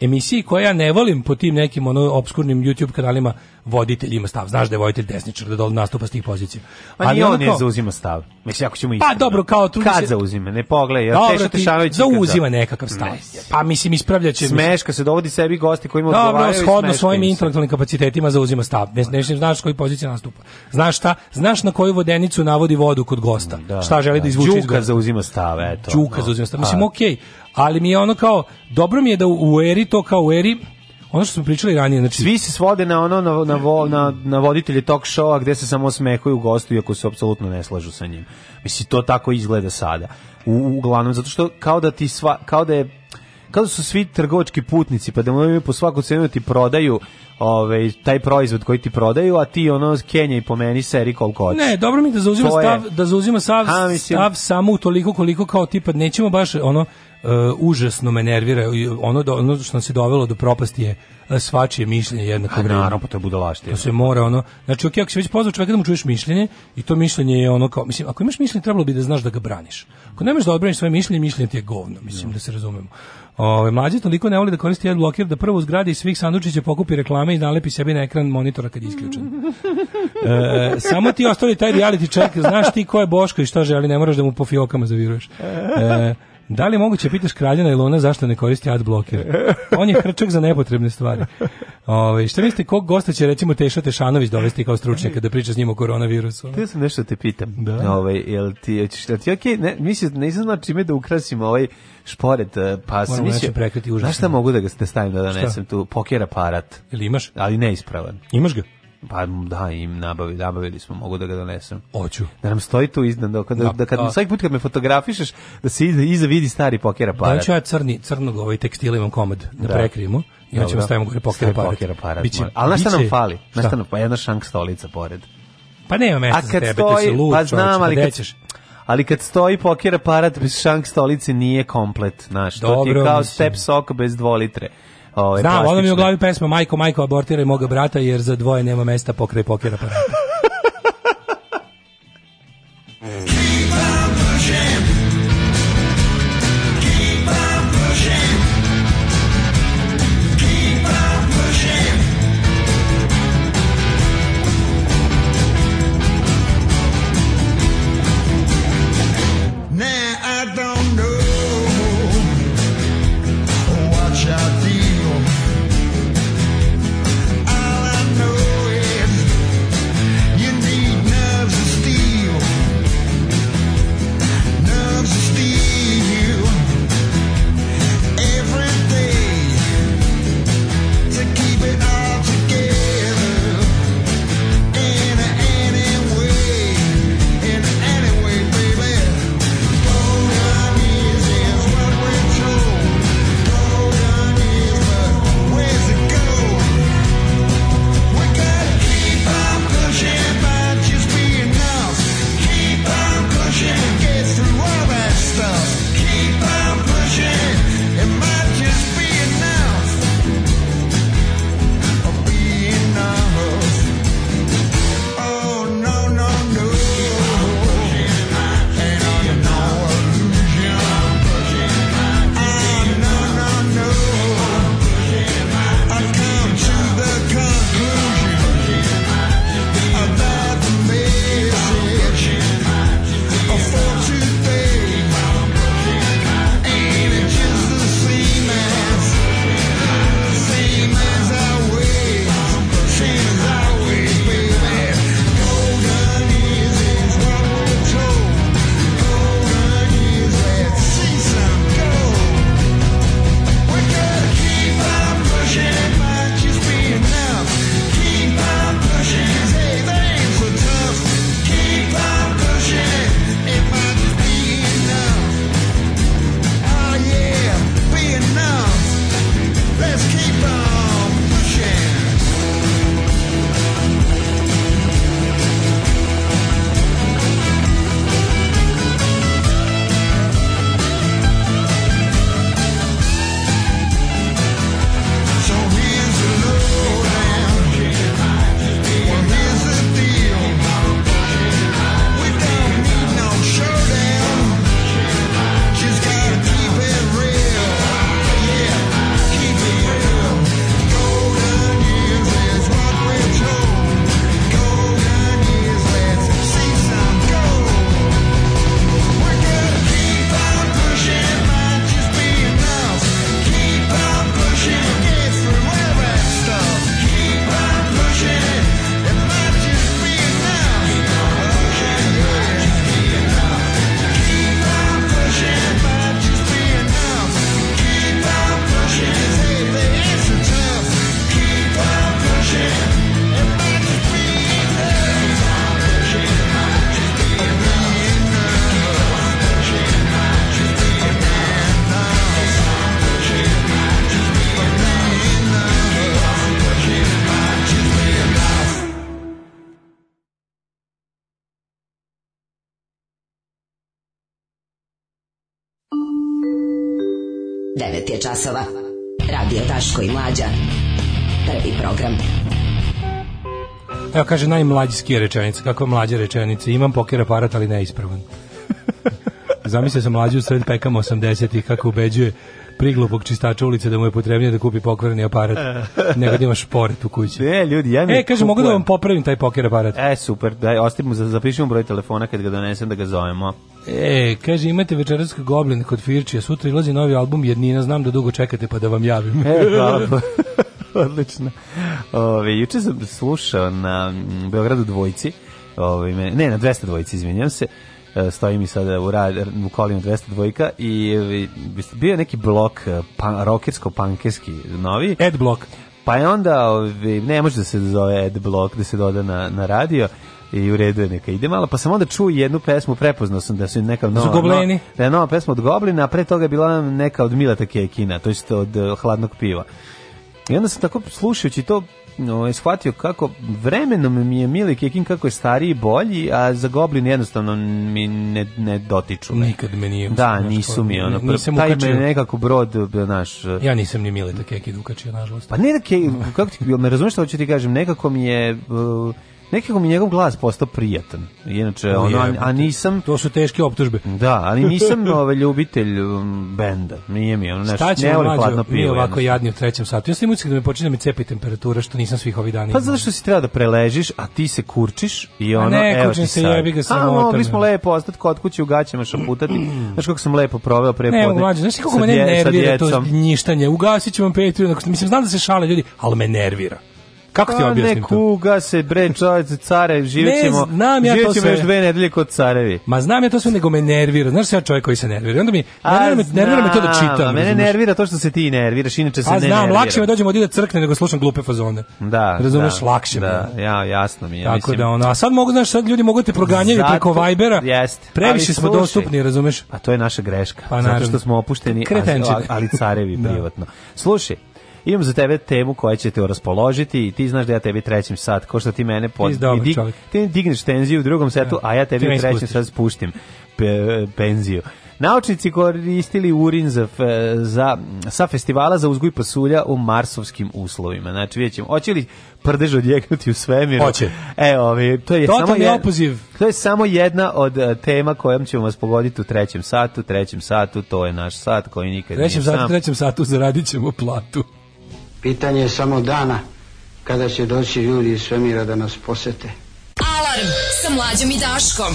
emisiji koja ja ne volim po tim nekim ono obskurnim YouTube kanalima voditelj ima stav. Znaš da je voditelj desničar da dol nastupa s tih pozicija. Pa Ali on ne zauzima stav. Mislim ako ćemo pa iskreno. Pa dobro, kao tu kad se... zauzima, ne pogledaj, ja teško tešavajući. Zauzima za... nekakav stav. Ne. Pa mislim ispravljaće smeška se dovodi sebi gosti koji mu odgovaraju. Dobro, shodno svojim intelektualnim kapacitetima zauzima stav. Ne, ne, ne znaš koji pozicija nastupa. Znaš šta? Znaš na koju vodenicu navodi vodu kod gosta. Da, šta želi da, da izvuče iz zauzima stav, eto. Đuka no. zauzima stav. Mislim okej. Okay ali mi je ono kao, dobro mi je da u eri to kao u eri, ono što smo pričali ranije, znači svi se svode na ono na na vo, na, na voditelje talk showa gde se samo smehuju gostu iako se apsolutno ne slažu sa njim. Mislim to tako izgleda sada. U, uglavnom zato što kao da ti sva, kao da je kao da su svi trgovački putnici, pa da moraju po svaku cenu da ti prodaju ovaj taj proizvod koji ti prodaju, a ti ono Kenja i pomeni seri koliko hoćeš. Ne, dobro mi da zauzima stav, da zauzima stav, ha, mislim, stav samo u toliko koliko kao tipa nećemo baš ono uh, užasno me nervira ono do, ono što nas je dovelo do propasti je uh, svačije mišljenje jednako vremena. Naravno, pa to je budalaštine. To se mora ono, znači ok, ako si već pozvao čovjeka da mu čuješ mišljenje i to mišljenje je ono kao, mislim, ako imaš mišljenje trebalo bi da znaš da ga braniš. Ako nemaš da odbraniš svoje mišljenje, mišljenje ti je govno, mislim no. Da. da se razumemo. Ove, mlađe toliko ne voli da koristi jedan blokir da prvo zgradi svih sandučića pokupi reklame i nalepi sebi na ekran monitora kad je isključen. [laughs] E, samo ti ostali taj reality check, znaš ti ko je Boško i šta želi, ne moraš da mu po fiokama zaviruješ. E, Da li moguće da pitaš kraljana Ilona zašto ne koristi ad bloker? On je hrčak za nepotrebne stvari. Ove, ovaj, šta mislite, kog gosta će recimo Teša Tešanović dovesti kao stručnjaka da priča s njim o koronavirusu? Htio sam nešto da te pitam. Da. Ove, ovaj, jel ti, hoćeš da ti okay, ne, mislim, ne znam čime da ukrasim ovaj šporet, eh, pa sam mislio... Moram prekriti Znaš šta mogu da ga da stavim da donesem šta? tu? Poker aparat. Ili imaš? Ali neispravan. Imaš ga? Pa da, im nabavili, nabavili smo, mogu da ga donesem. Hoću. Da nam stoji tu iznad, da, da, da kad, a, pa. svaki put kad me fotografišeš, da se iza, iza vidi stari poker aparat. Da ću ja crni, crnog ovaj tekstil imam komad, da, da. prekrijemo. I onda ćemo stavimo gore poker aparat. Poker aparat biće, ali na šta nam fali? Na šta nam, pa jedna šank stolica pored. Pa nema mesta za tebe, stoji, ti si lud, pa znam, ali kad, ali kad stoji poker aparat bez šank stolice nije komplet, znaš, to ti je kao step sok bez dvolitre. litre Ovaj, Znam, da, ono mi u glavi pesma Majko, Majko, abortiraj moga brata jer za dvoje nema mesta pokraj pokera parata. [laughs] časova. Radio Daško i Mlađa. Prvi program. Evo kaže najmlađskija rečenica, Kako mlađa rečenice? Imam poker aparat, ali neispravan. [laughs] Zamislio sam mlađu sred pekama 80-ih kako ubeđuje priglupog čistača ulice da mu je potrebnije da kupi pokvareni aparat [laughs] nego da imaš poret u kući. Ne, ljudi, ja mi E, kaže, mogu da vam popravim taj poker aparat. E, super, daj, ostavimo, zapišemo broj telefona kad ga donesem da ga zovemo. E, kaže, imate večeras Goblin kod Firčija, sutra ilazi novi album Jednina, znam da dugo čekate pa da vam javim. E, hvala. [laughs] [laughs] Odlično. Ove, juče sam slušao na Beogradu dvojci, ove, ne, na 200 dvojci, izvinjam se, E, stoji mi sada u, rad, u kolima 202 i e, bio neki blok e, pan, rokersko-pankerski novi. Ed blok. Pa je onda, ne može da se zove Ed blok, da se doda na, na radio i u redu je neka ide malo, pa sam onda čuo jednu pesmu, prepoznao sam da su neka da nova, gobleni. No, da je nova pesma od Goblina, a pre toga je bila neka od Mileta Kekina, to je od uh, Hladnog piva. I onda sam tako slušajući to no, ovaj, shvatio kako vremenom mi je Mili Kekin kako je stariji i bolji, a za Goblin jednostavno mi ne, ne dotiču. Me. Nikad me nije. Da, nisu mi ono. Nisam taj ukačio. me nekako brod naš. E, ja nisam ni Mileta Kekin ukačio, nažalost. Pa ne da Kekin, kako ti, me razumiješ što hoću ti kažem, nekako mi je... Uh, Nekako mi njegov glas postao prijatan. Inače, ono, a, nisam... To su teške optužbe. Da, ali [laughs] nisam ovaj, ljubitelj um, benda. Nije mi ono nešto... Šta mlađo, mi je ovako jadni u trećem satu. Ja sam da me počinje da mi cepi temperatura, što nisam svih ovih dana. Pa zato što si treba da preležiš, a ti se kurčiš i ono... A ne, kurčim se jebi ga samo A, mogli smo lepo ostati kod kuće u gaćama šaputati. [clears throat] Znaš kako sam lepo proveo pre Ne, mlađo, znaš kako me ne nervira to njištanje. Ugasit ću vam Patreon. Mislim, znam da se šale ljudi, ali me nervira. Kako ti pa objasnim to? kuga se, bre, čovjek, care, živit ćemo, ne, znam ja to sve. još dve nedelje kod carevi. Ma znam ja to sve, nego me nervira. Znaš se ja čovjek koji se nervira. Onda mi, a, nervira, me, nervira me to da čitam. A mene nervira to što se ti nerviraš, inače se a, ne znam, nervira. lakše me da dođem od ide da crkne nego da slušam glupe fazone. Da, Razumeš, da, lakše da, me. Ja, jasno mi je. Ja, Tako mislim, da, ono, a sad mogu, znaš, sad ljudi mogu te proganjaju zato, preko Vibera. Jest. Previše smo dostupni, razumeš? A to je naša greška. Pa, zato što smo opušteni, ali carevi [laughs] privatno. Slušaj, imam za tebe temu koja će te raspoložiti i ti znaš da ja tebi trećim sat, ko što ti mene pod... Ti, dig, ti digneš tenziju u drugom setu, ja. Da. a ja tebi u trećem sat spuštim pe, penziju. Naučnici koristili urin za, za, sa festivala za uzgoj pasulja u marsovskim uslovima. Znači, vidjet ćemo, hoće li prdež odjeknuti u svemiru? Hoće. E, to je samo je opoziv. To je samo jedna od e, tema kojom ćemo vas pogoditi u trećem satu. Trećem satu, to je naš sat koji nikad trećem nije sat, sam. Trećem satu zaradit ćemo platu. Pitanje je samo dana kada će doći ljudi iz svemira da nas posete. Alarm sa mlađom i Daškom.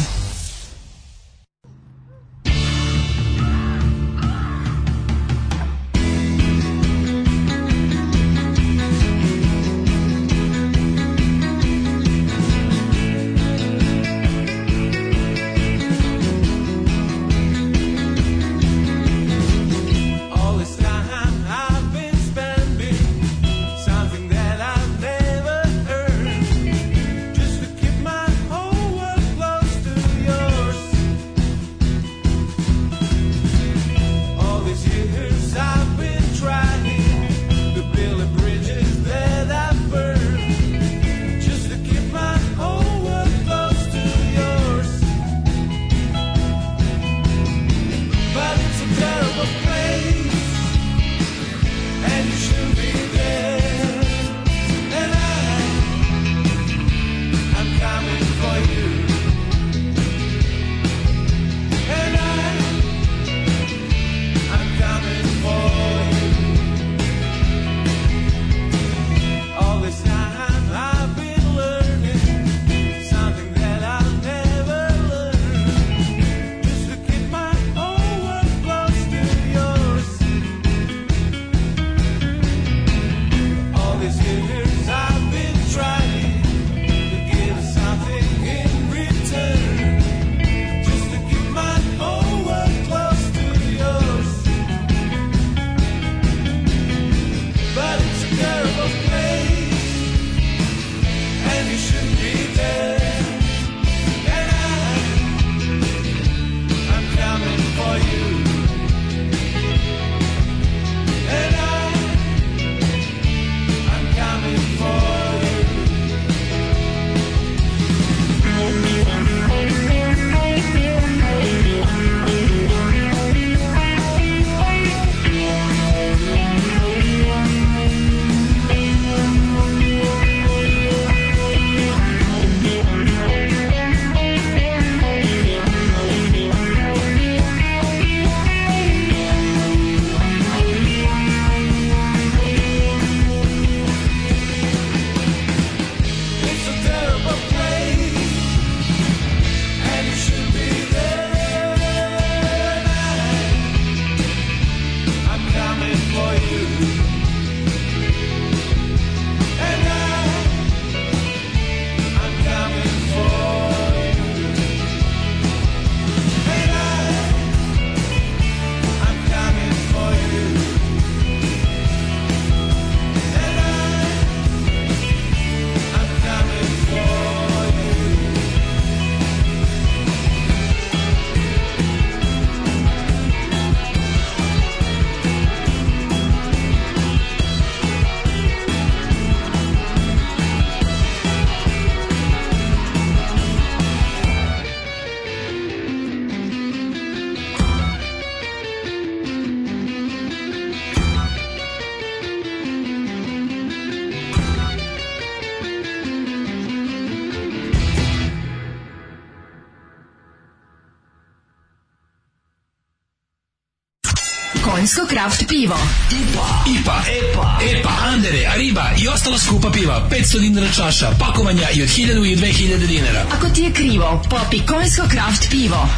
kraft pivo. IPA, IPA, EPA, EPA, Andere, Ariba i ostala skupa piva. 500 dinara čaša, pakovanja i od 1000 i 2000 dinara. Ako ti je krivo, popi konjsko Craft pivo.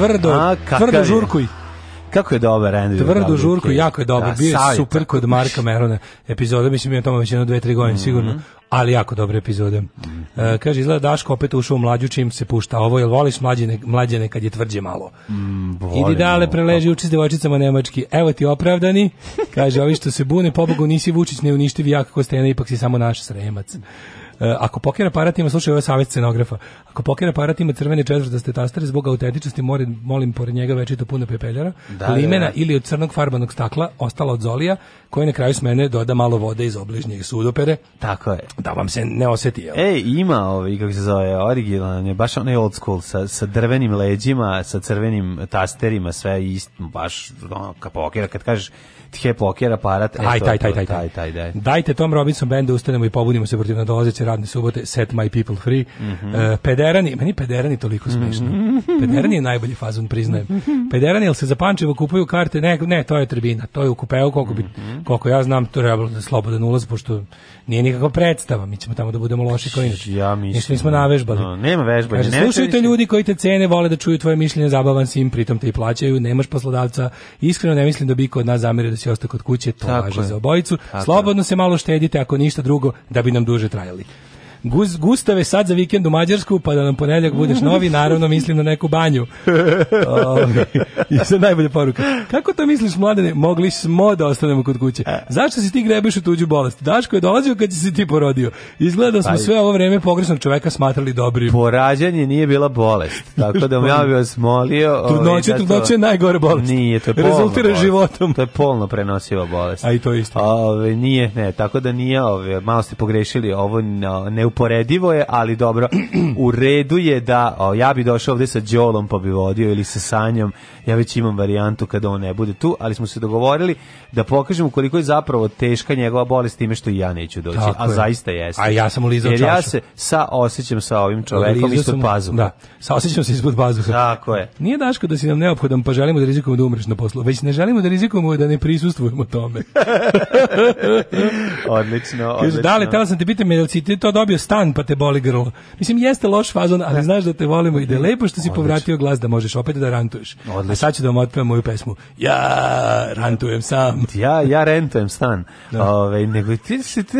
tvrdo, A, tvrdo žurkuj. Kako je dobar Andrew Tvrdo žurko, jako je dobar. Da, Bio je super kod Marka Merona epizoda, mislim je tamo već jedno dve, tri godine mm -hmm. sigurno, ali jako dobre epizode. Mm -hmm. e, kaže, izgleda Daško opet ušao u mlađu čim se pušta ovo, jel voliš mlađene, mlađene kad je tvrđe malo? Mm, Idi dale, preleži uči s devojčicama nemački. Evo ti opravdani, [laughs] kaže, ovi što se bune, pobogu nisi Vučić, ne uništivi jak kostena, ipak si samo naš sremac. Eh, ako poker aparat ima, slušaj, ovo je savjet scenografa, ako poker aparat ima crvene četvrtaste da tastere, zbog autentičnosti molim, molim pored njega to puno pepeljara, da, limena da, da. ili od crnog farbanog stakla, ostala od zolija, koji na kraju s mene doda malo vode iz obližnjeg sudopere. Tako je. Da vam se ne oseti, jel? Ej, ima ovaj, kako se zove, originalan je, baš onaj old school, sa, sa drvenim leđima, sa crvenim tasterima, sve isto, baš, ono, ka pokera, kad kažeš, tje poker aparat. E, Aj, taj, taj, taj, taj, taj, daj. Dajte Tom Robinson Bandu, ustanemo i pobudimo se protiv nadolazeće radne subote, set my people free. Mm -hmm. uh, pederani, meni pederani toliko mhm. smešno. Mm -hmm. Pederani je najbolji fazon, priznajem. Mm -hmm. Pederani, jel se za Pančevo kupuju karte? Ne, ne, to je tribina, to je u kupeo, koliko, bi, mhm. koliko ja znam, to je da slobodan ulaz, pošto nije nikakva predstava, mi ćemo tamo da budemo loši kao inače. Ja mislim. Ništa nismo da. navežbali. No, nema vežbanja. Kaže, slušajte ljudi koji te cene, vole da čuju tvoje mišljenje, zabavan si im, pritom te i plaćaju, nemaš poslodavca. Iskreno ne mislim da bi kod nas zamerio da si ostao kod kuće, to Tako važi za obojicu. Slobodno se malo štedite, ako ništa drugo, da bi nam duže trajali. Guz, Gustave, sad za vikend u Mađarsku, pa da nam ponedljak budeš novi, naravno mislim na neku banju. O, ovaj, I sve najbolje poruka. Kako to misliš, mladene? Mogli smo da ostanemo kod kuće. Zašto si ti grebeš u tuđu bolest? Daško je dolazio kad si ti porodio. Izgleda da smo sve ovo vreme pogrešnog čoveka smatrali dobrim. Porađanje nije bila bolest, tako da ja bih vas molio... Ovaj, da trudnoće, trudnoće je najgore bolest. Nije, to je Rezultira bolest. životom. To je polno prenosiva bolest. A i to isto. Ove, nije, ne, tako da nije, ove, malo ste pogrešili, ovo ne neuporedivo je, ali dobro, [clears throat] u redu je da o, ja bi došao ovde sa Đolom pa bi vodio ili sa Sanjom, ja već imam varijantu kada on ne bude tu, ali smo se dogovorili da pokažem koliko je zapravo teška njegova bolest time što i ja neću doći, Tako a je. zaista jeste. A ja sam ulizao Jer ja se sa osjećam sa ovim čovekom ispod pazuha. Da, sa osjećam se ispod pazuha. Tako je. Nije daško da si nam neophodan, pa želimo da rizikujemo da umreš na poslu, već ne želimo da rizikujemo da ne prisustvujemo tome. [laughs] odlično, odlično. Da li, tela sam te pitam, jel si ti to dobio stan pa te boli grlo. Mislim, jeste loš fazon, ali da. znaš da te volimo i da je lepo što si Odlično. povratio glas da možeš opet da rantuješ. Odlično. A sad ću da vam otpevam moju pesmu. Ja rantujem sam. Ja, ja rentujem stan. Da. Ove, ovaj, nego ti si ti...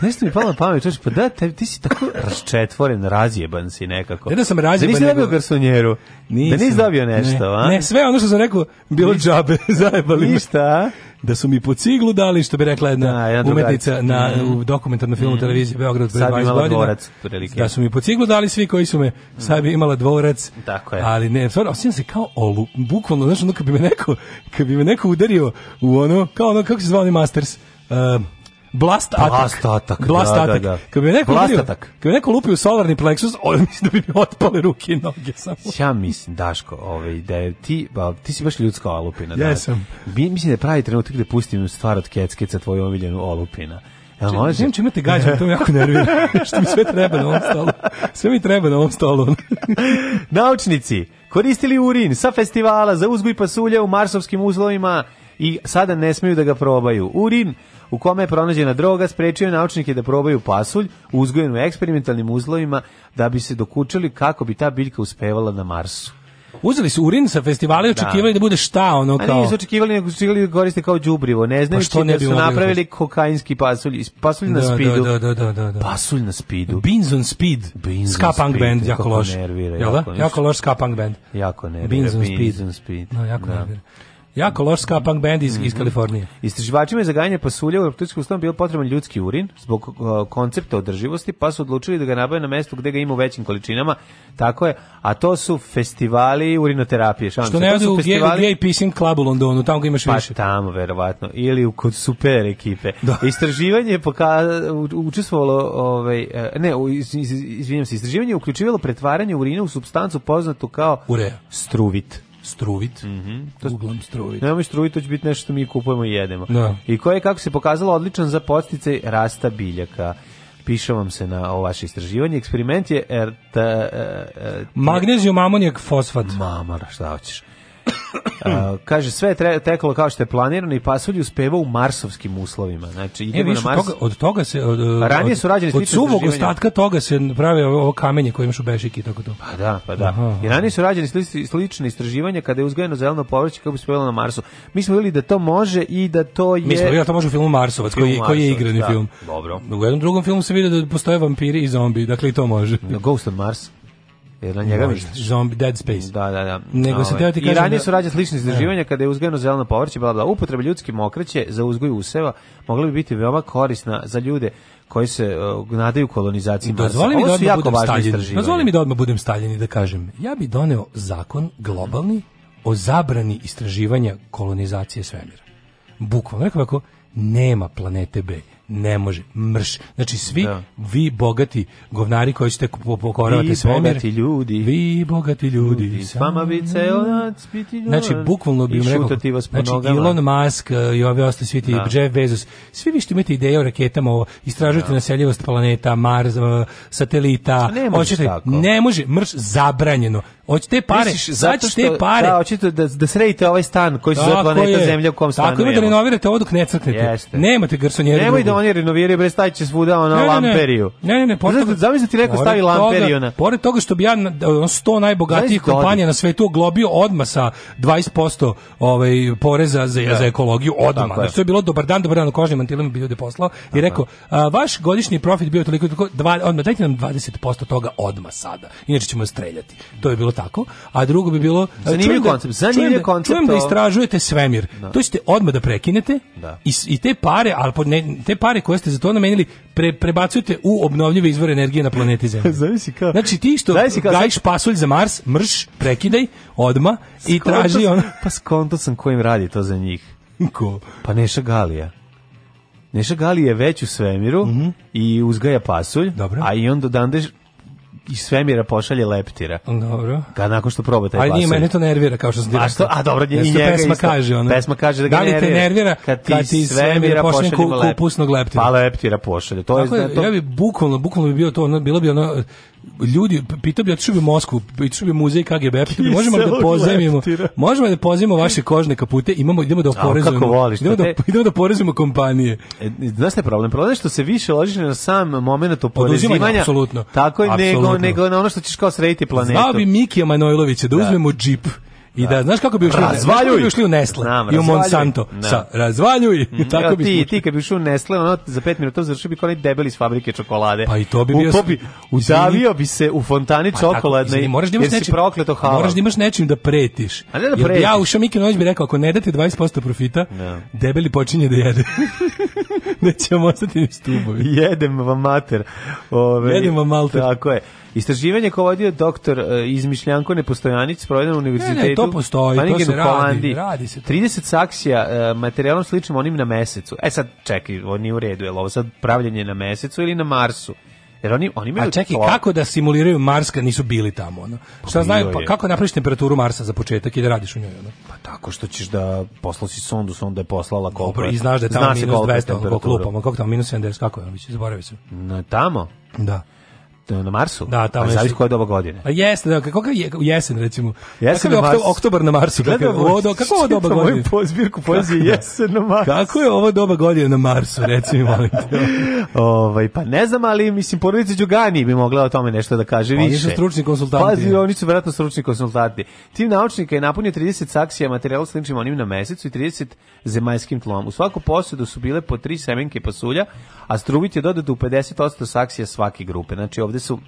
Nešto mi palo na pamet, čoče, pa da, te, ti si tako raščetvoren, razjeban si nekako. Ne da sam razjeban. Da nisi dobio garsonjeru, nisam, da nisi dobio nešto, ne, a? Ne, sve ono što sam rekao, bilo džabe, [laughs] zajebali Ništa, da su mi po ciglu dali, što bi rekla jedna, da, jedna umetnica na, mhm. u dokumentarnom filmu mm. televizije Beograd pre 20 godina. Dvorac, da su mi po ciglu dali svi koji su me, mm. sad bi imala dvorac. Tako je. Ali ne, stvarno, osjećam se kao olu, bukvalno, znaš, ono, kad bi me neko, kad bi me neko udario u ono, kao ono, kako se zvao Masters, uh, Blast atak. Blast atak. Blast da, da atak. Da, da. Kad bi neko Blast udario, kad bi neko lupio solarni plexus, on mislim da bi mi otpale ruke i noge samo. Ja mislim Daško, ovaj da je ti ba, ti si baš ljudska olupina. Da. Ja sam. Mi, mislim da je pravi trenutak da pustim stvar od keckeca tvoju omiljenu olupina. Ja može. Znam čime te gađam, to me jako nervira. [laughs] Što mi sve treba na ovom stolu. Sve mi treba na ovom stolu. [laughs] Naučnici koristili urin sa festivala za uzgoj pasulja u marsovskim uzlovima i sada ne smeju da ga probaju. Urin u kome je pronađena droga, sprečio je naučnike da probaju pasulj, uzgojen u eksperimentalnim uzlovima, da bi se dokučili kako bi ta biljka uspevala na Marsu. Uzeli su urin sa festivala i da. očekivali da, da bude šta ono kao. A nisu očekivali nego su da koriste kao đubrivo, ne pa znaju što ne da bi su da napravili uzeti. kokainski pasulj, pasulj na da, spidu. Da, da, da, da, da. Pasulj na spidu. Beans on speed. Binzon ska punk band jako loš. Nervira, Jel da? Jako, jako loš ska punk band. Jako nervira. Binzon, Binzon speed. speed. No, jako da. nervira. Jako loš ska punk band iz, mm -hmm. iz mhm. Kalifornije. Istraživačima je za gajanje pasulja u Reptilskom ustavu bio potreban ljudski urin zbog uh, koncepta održivosti, pa su odlučili da ga nabave na mestu gde ga ima u većim količinama. Tako je. A to su festivali urinoterapije. Šalim Što se. ne ode u festivali... Gay Pissing Club u Londonu, tamo ga imaš pa, više. Pa tamo, verovatno. Ili u, kod super ekipe. Da. Istraživanje je učestvovalo, ovaj, e, ne, iz, iz, izvinjam se, istraživanje je uključivalo pretvaranje urina u substancu poznatu kao Urea. struvit struvit. Mm -hmm. To Uglom struvit. Nemoj struvit, to će biti nešto što mi kupujemo i jedemo. Da. I koje kako se pokazalo, odličan za postice rasta biljaka. Piše vam se na ovo vaše istraživanje. Eksperiment je... Er, ta, er, er, Magnezijum, amonijak, fosfat. Mamar, šta hoćeš kaže sve je teklo kao što je planirano i pasulj uspeva u marsovskim uslovima. Znači e, idemo e, na Mars. Toga, od toga se od, od ranije su rađeni od suvog ostatka toga se prave ovo kamenje koje imaš u bešiki i tako to. Pa da, pa da. Aha. I ranije su rađeni slični slične istraživanja kada je uzgojeno zeleno povrće kako bi spevalo na Marsu. Mi smo videli da to može i da to je Mi smo videli da to može u filmu Marsovac koji, koji je igrani da, film. Dobro. U jednom drugom filmu se vidi da postoje vampiri i zombi, dakle i to može. The da, Ghost of Mars. Jer na njega misliš? Zombie Dead Space. Da, da, da. Nego ovaj. se teo ti kažem I ranije da- su rađe slične da. izdrživanja kada je uzgojeno zeleno povrće, bla, bla. Upotreba ljudske mokraće za uzgoj useva mogla bi biti veoma korisna za ljude koji se uh, nadaju kolonizaciji da Dozvoli mi da odmah budem staljen. Dozvoli mi da odmah budem staljen i da kažem. Ja bi doneo zakon globalni o zabrani istraživanja kolonizacije svemira. Bukvalno, rekao nema planete B ne može, mrš. Znači svi da. vi bogati govnari koji ste pokoravati sve bogati ljudi. Vi bogati ljudi. ljudi. Sama bi ceo biti ljudi. Znači bukvalno bi rekao. Znači nogama. Elon Musk e, i ovi ostali svi ti da. Jeff Bezos. Svi vi što imate ideje o raketama, o istražujete da. naseljivost planeta, Mars, e, satelita. hoćete ne može mrš zabranjeno. Hoće te pare, Misliš, zato što, te da, pare. Da, očito da, da sredite ovaj stan koji se zove planeta je. Zemlja u kom stanu Tako ima da renovirate ovo dok ne crknete. Jeste. Nemate garsonjeru. Nemoj drugu. da oni renoviraju, bre, stavit će svuda ona ne, lamperiju. Ne, ne, ne. Pored da- da toga, zamisli ti rekao stavi lamperiju na. Pored toga što bi ja sto najbogatijih kompanija na svetu oglobio odma sa 20% ovaj, poreza za, da. za ekologiju odma. Znači, to je bilo dobar dan, dobar dan, kožnim mantilima bi ljude poslao i rekao, a, vaš godišnji profit bio toliko, toliko dva, odmah, dajte nam 20% toga odma sada, inače ćemo streljati. To je bilo tako, a drugo bi bilo zanimljiv da- koncept, zanimljiv da- koncept. Čujem da istražujete svemir. Da. To ćete odmah da prekinete da. I, i te pare, al te pare koje ste za to namenili pre, prebacujete u obnovljive izvore energije na planeti Zemlji. [laughs] Zavisi kao. Znači ti što gajiš pasulj za Mars, mrš, prekidaj odma i traži on. Pa skonto sam kojim radi to za njih. Ko? Pa Neša Galija. Neša Galija je već u svemiru mm -hmm. i uzgaja pasulj, Dobro. a i on do iz svemira pošalje leptira. Dobro. Kad nakon što proba taj glas. Ali mene to nervira kao što sam A što? A dobro, nije njega pesma isto. kaže ona. Pesma kaže da ga nervira. Da li te nervira kad ti iz svemira, svemira pošalje kupusnog leptira? Pa leptira pošalje. To je, je da to. Ja bi bukvalno, bukvalno bi bio to, ono, bilo bi ono ljudi, pitao bi, otišao bi Moskvu, otišao bi muzej KGB, pitao bi, možemo da pozajmimo, možemo da pozajmimo vaše kožne kapute, imamo, idemo da oporezujemo. idemo, da, te... [laughs] idemo da oporezujemo kompanije. E, znaš šta je problem? Problem je što se više ložiš na sam momenat oporezivanja. apsolutno. Tako je, nego, nego na ono što ćeš kao srediti planetu. Znao bi Mikija Manojlovića da, da. uzmemo džip I da, znaš kako bi ušli, razvaljuj. Kako bi u Nestle Znam, i u Monsanto. Da. Sa razvaljuj i mm, [laughs] tako bi ti, ti kad bi ušao u Nestle, ono za 5 minuta završio bi kao onaj debeli iz fabrike čokolade. Pa i to bi bio. To bi udavio bi se u fontani pa, čokoladne. Ne moraš da imaš nečim prokleto halal. Moraš da imaš nečim da pretiš. A ne da pretiš. ja ušao Miki Nović bi rekao ako ne date 20% profita, no. Da. debeli počinje da jede. [laughs] Nećemo ostati ni stubovi. Jedem vam mater. Ove, Jedem vam malter. Tako je. Istraživanje koje vodio doktor uh, izmišljanko Nepostojanić provedeno u univerzitetu. Ne, ne, to postoji, to se radi, radi se to. 30 saksija e, materijalom sličnim onim na mesecu. E sad, čekaj, oni nije u redu, je li ovo sad pravljenje na mesecu ili na Marsu? Jer oni oni imaju A čekaj, tlo... kako da simuliraju Mars kad nisu bili tamo, ono? Pa Šta znaju, pa kako napraviš temperaturu Marsa za početak i da radiš u njoj, ono? Pa tako što ćeš da poslasi sondu, sonda je poslala koliko. Dobro, i znaš da je tamo minus 200, koliko lupamo, koliko tamo minus 70, kako je, ono, zaboravio sam. Na tamo? Da. Eh, na Marsu? Da, tamo je. Zavisi koja doba godine. Pa jeste, da, kako je jesen recimo. Jesen na Marsu. Oktobar na Marsu. Kako je ovo doba, kako ovo doba godine? Po zbirku poezije da? jesen na Marsu. Kako je ovo doba godine na Marsu, recimo, molim te. [laughs] ovaj pa ne znam, ali mislim porodica Đugani bi mogla o tome nešto da kaže više. Pa, oni su stručni konsultanti. Pazi, oni su verovatno stručni konsultanti. Tim naučnika je napunio 30 saksija materijala sličnim onim na mesecu i 30 zemajskim tlom. U svaku posedu su bile po tri semenke pasulja, a strubit je dodato u 50% saksija svake grupe. Znači ovde su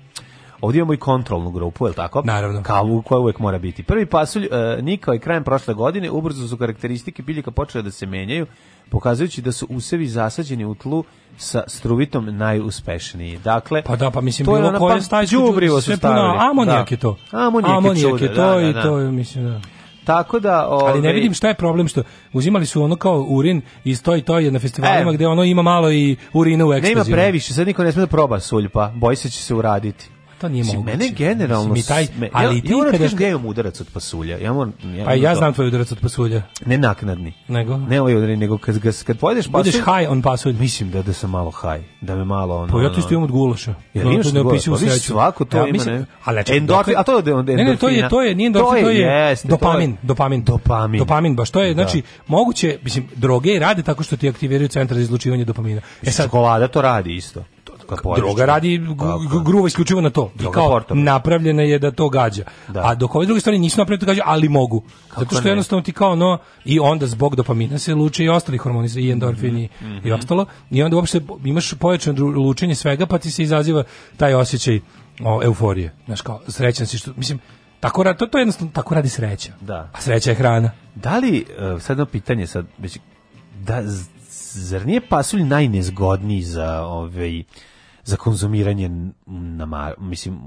Ovdje imamo i kontrolnu grupu, je li tako? Naravno. Kavu koja uvek mora biti. Prvi pasulj e, nikao je krajem prošle godine, ubrzo su karakteristike biljaka počele da se menjaju, pokazujući da su usevi zasađeni u tlu sa struvitom najuspešniji. Dakle, pa da, pa mislim, to je bilo koje pa, stajsko, sve puno amonijak da. je to. Amonijak, amonijak je, čude, je to da, da, i da. to, mislim, da. Tako da, ove... Ali ne ovaj, vidim šta je problem što uzimali su ono kao urin iz toj toj na festivalima e, gde ono ima malo i urina u ekstaziju. Nema previše, sad niko ne sme da proba sulj, pa boji se će se uraditi. To nije moguće. Mene generalno mi taj, ali ti ja moram da kada ja udarac od pasulja. Ja moram ja Pa ja da- znam tvoj udarac od pasulja. Ne naknadni. Nego. Ne ovaj udarac nego kad kad, kad pojedeš pasulj. Budeš high on pasulj. Mislim da da sam malo high, da me malo ono. Pa ja ti isto od gulaša. Ja no, to ne opisujem pa sve. Svako to ja, ima, ne. Ali znači a to je endorfin. Ne, ne, to je to je nije endorfin, to je dopamin, dopamin, dopamin. Dopamin baš to je, da. znači moguće, mislim droge rade tako što ti aktiviraju centar za izlučivanje dopamina. E sad čokolada to radi isto. Droga radi da. gruva isključivo na to. Droga I kao portable. napravljena je da to gađa. Da. A dok ove druge strane nisu napravljene to gađa, ali mogu. Kako Zato što ne? jednostavno ti kao no i onda zbog dopamina se luče i ostali hormoni i endorfini mm -hmm. i ostalo i onda uopšte imaš pojačano lučenje svega pa ti se izaziva taj osjećaj o, euforije. Znaš kao srećan si što mislim Tako radi, to, to jednostavno tako radi sreća. Da. A sreća je hrana. Da li, e, sad jedno pitanje, sad, da, zar nije pasulj najnezgodniji za ovaj za konzumiranje na, mislim,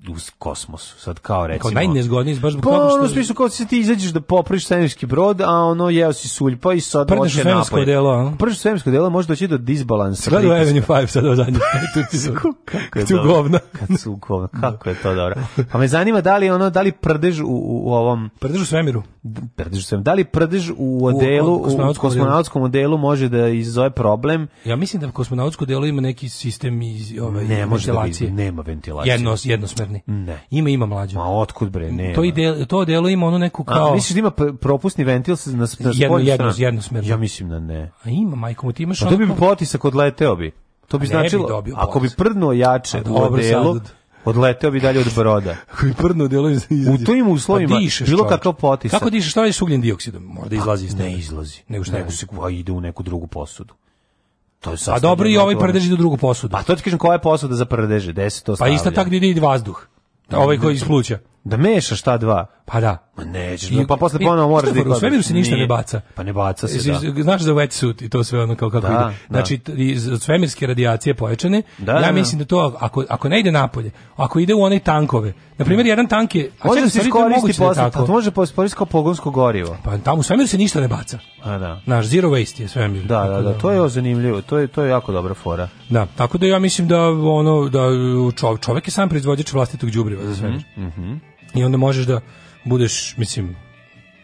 u kosmosu. Sad kao recimo... Kao najnezgodniji, baš zbog pa, toga što... ono smislu kao se ti izađeš da popriš svemirski brod, a ono jeo si sulj, pa i sad Prdeš hoće svemirsko delo, a? Prdeš svemirsko delo, može doći do disbalansa. Gledaj u Avenue 5 sad ovo zadnje. [laughs] kako je tu govna. Kad su govna, [laughs] kako je to dobro. Pa me zanima da li ono, da li prdež u, u, ovom... Prdež u svemiru. Prdež u svemiru. Da li prdež u odelu, u, u, u kosmonautskom odelu može da izazove problem? Ja mislim da kosmonautsko delo ima neki sistem iz ove, ovaj, ne, ventilacije. Može da, nema ventilacije. Jedno, jednosmerni hladni. Ne. Ima, ima mlađu. Ma otkud bre, ne. To, ide, to delo ima ono neku kao... A, misliš da ima propusni ventil na, na jedno, jedno, jedno smerno. Ja mislim da ne. A ima, majko, ti imaš... Pa to bi ono... potisak odleteo bi. To bi značilo, bi ako bi prdnuo jače u delu, odleteo bi dalje od broda. [laughs] Koji prdno delo iz U tim pa uslovima pa dišeš, bilo kakav potisak. Kako dišeš? Šta je s ugljen dioksidom? Možda pa izlazi iz Ne izlazi. Nego šta nego se kuva pa ide u neku drugu posudu. To je A dobro i ovaj prdeži do drugu posudu. Pa to ti kažem koja je posuda za prdeže, pa gde se to stavlja? Pa isto tako gdje ide vazduh. Da. Ovaj koji iz pluća. Da mešaš ta dva? Pa da. Ma nećeš, I, pa posle ponovo moraš da gledaš. U svemiru se ništa nije, ne baca. Pa ne baca se, da. Znaš za da wetsuit i to sve ono kao kako da, ide. Da. Znači, da. svemirske radijacije pojačane, da, ja da, mislim da to, ako, ako ne ide napolje, ako ide u one tankove, na primjer, jedan tank je... A može se iskoristi posle, da može iskoristiti kao pogonsko gorivo. Pa tamo u svemiru se ništa ne baca. A da. Naš zero waste je svemir. Da, da, da, to je zanimljivo, to je, to je jako dobra fora. Da, tako da ja mislim da ono, da čovjek je sam proizvođač vlastitog đubriva za svemir. Mhm. mhm i onda možeš da budeš, mislim,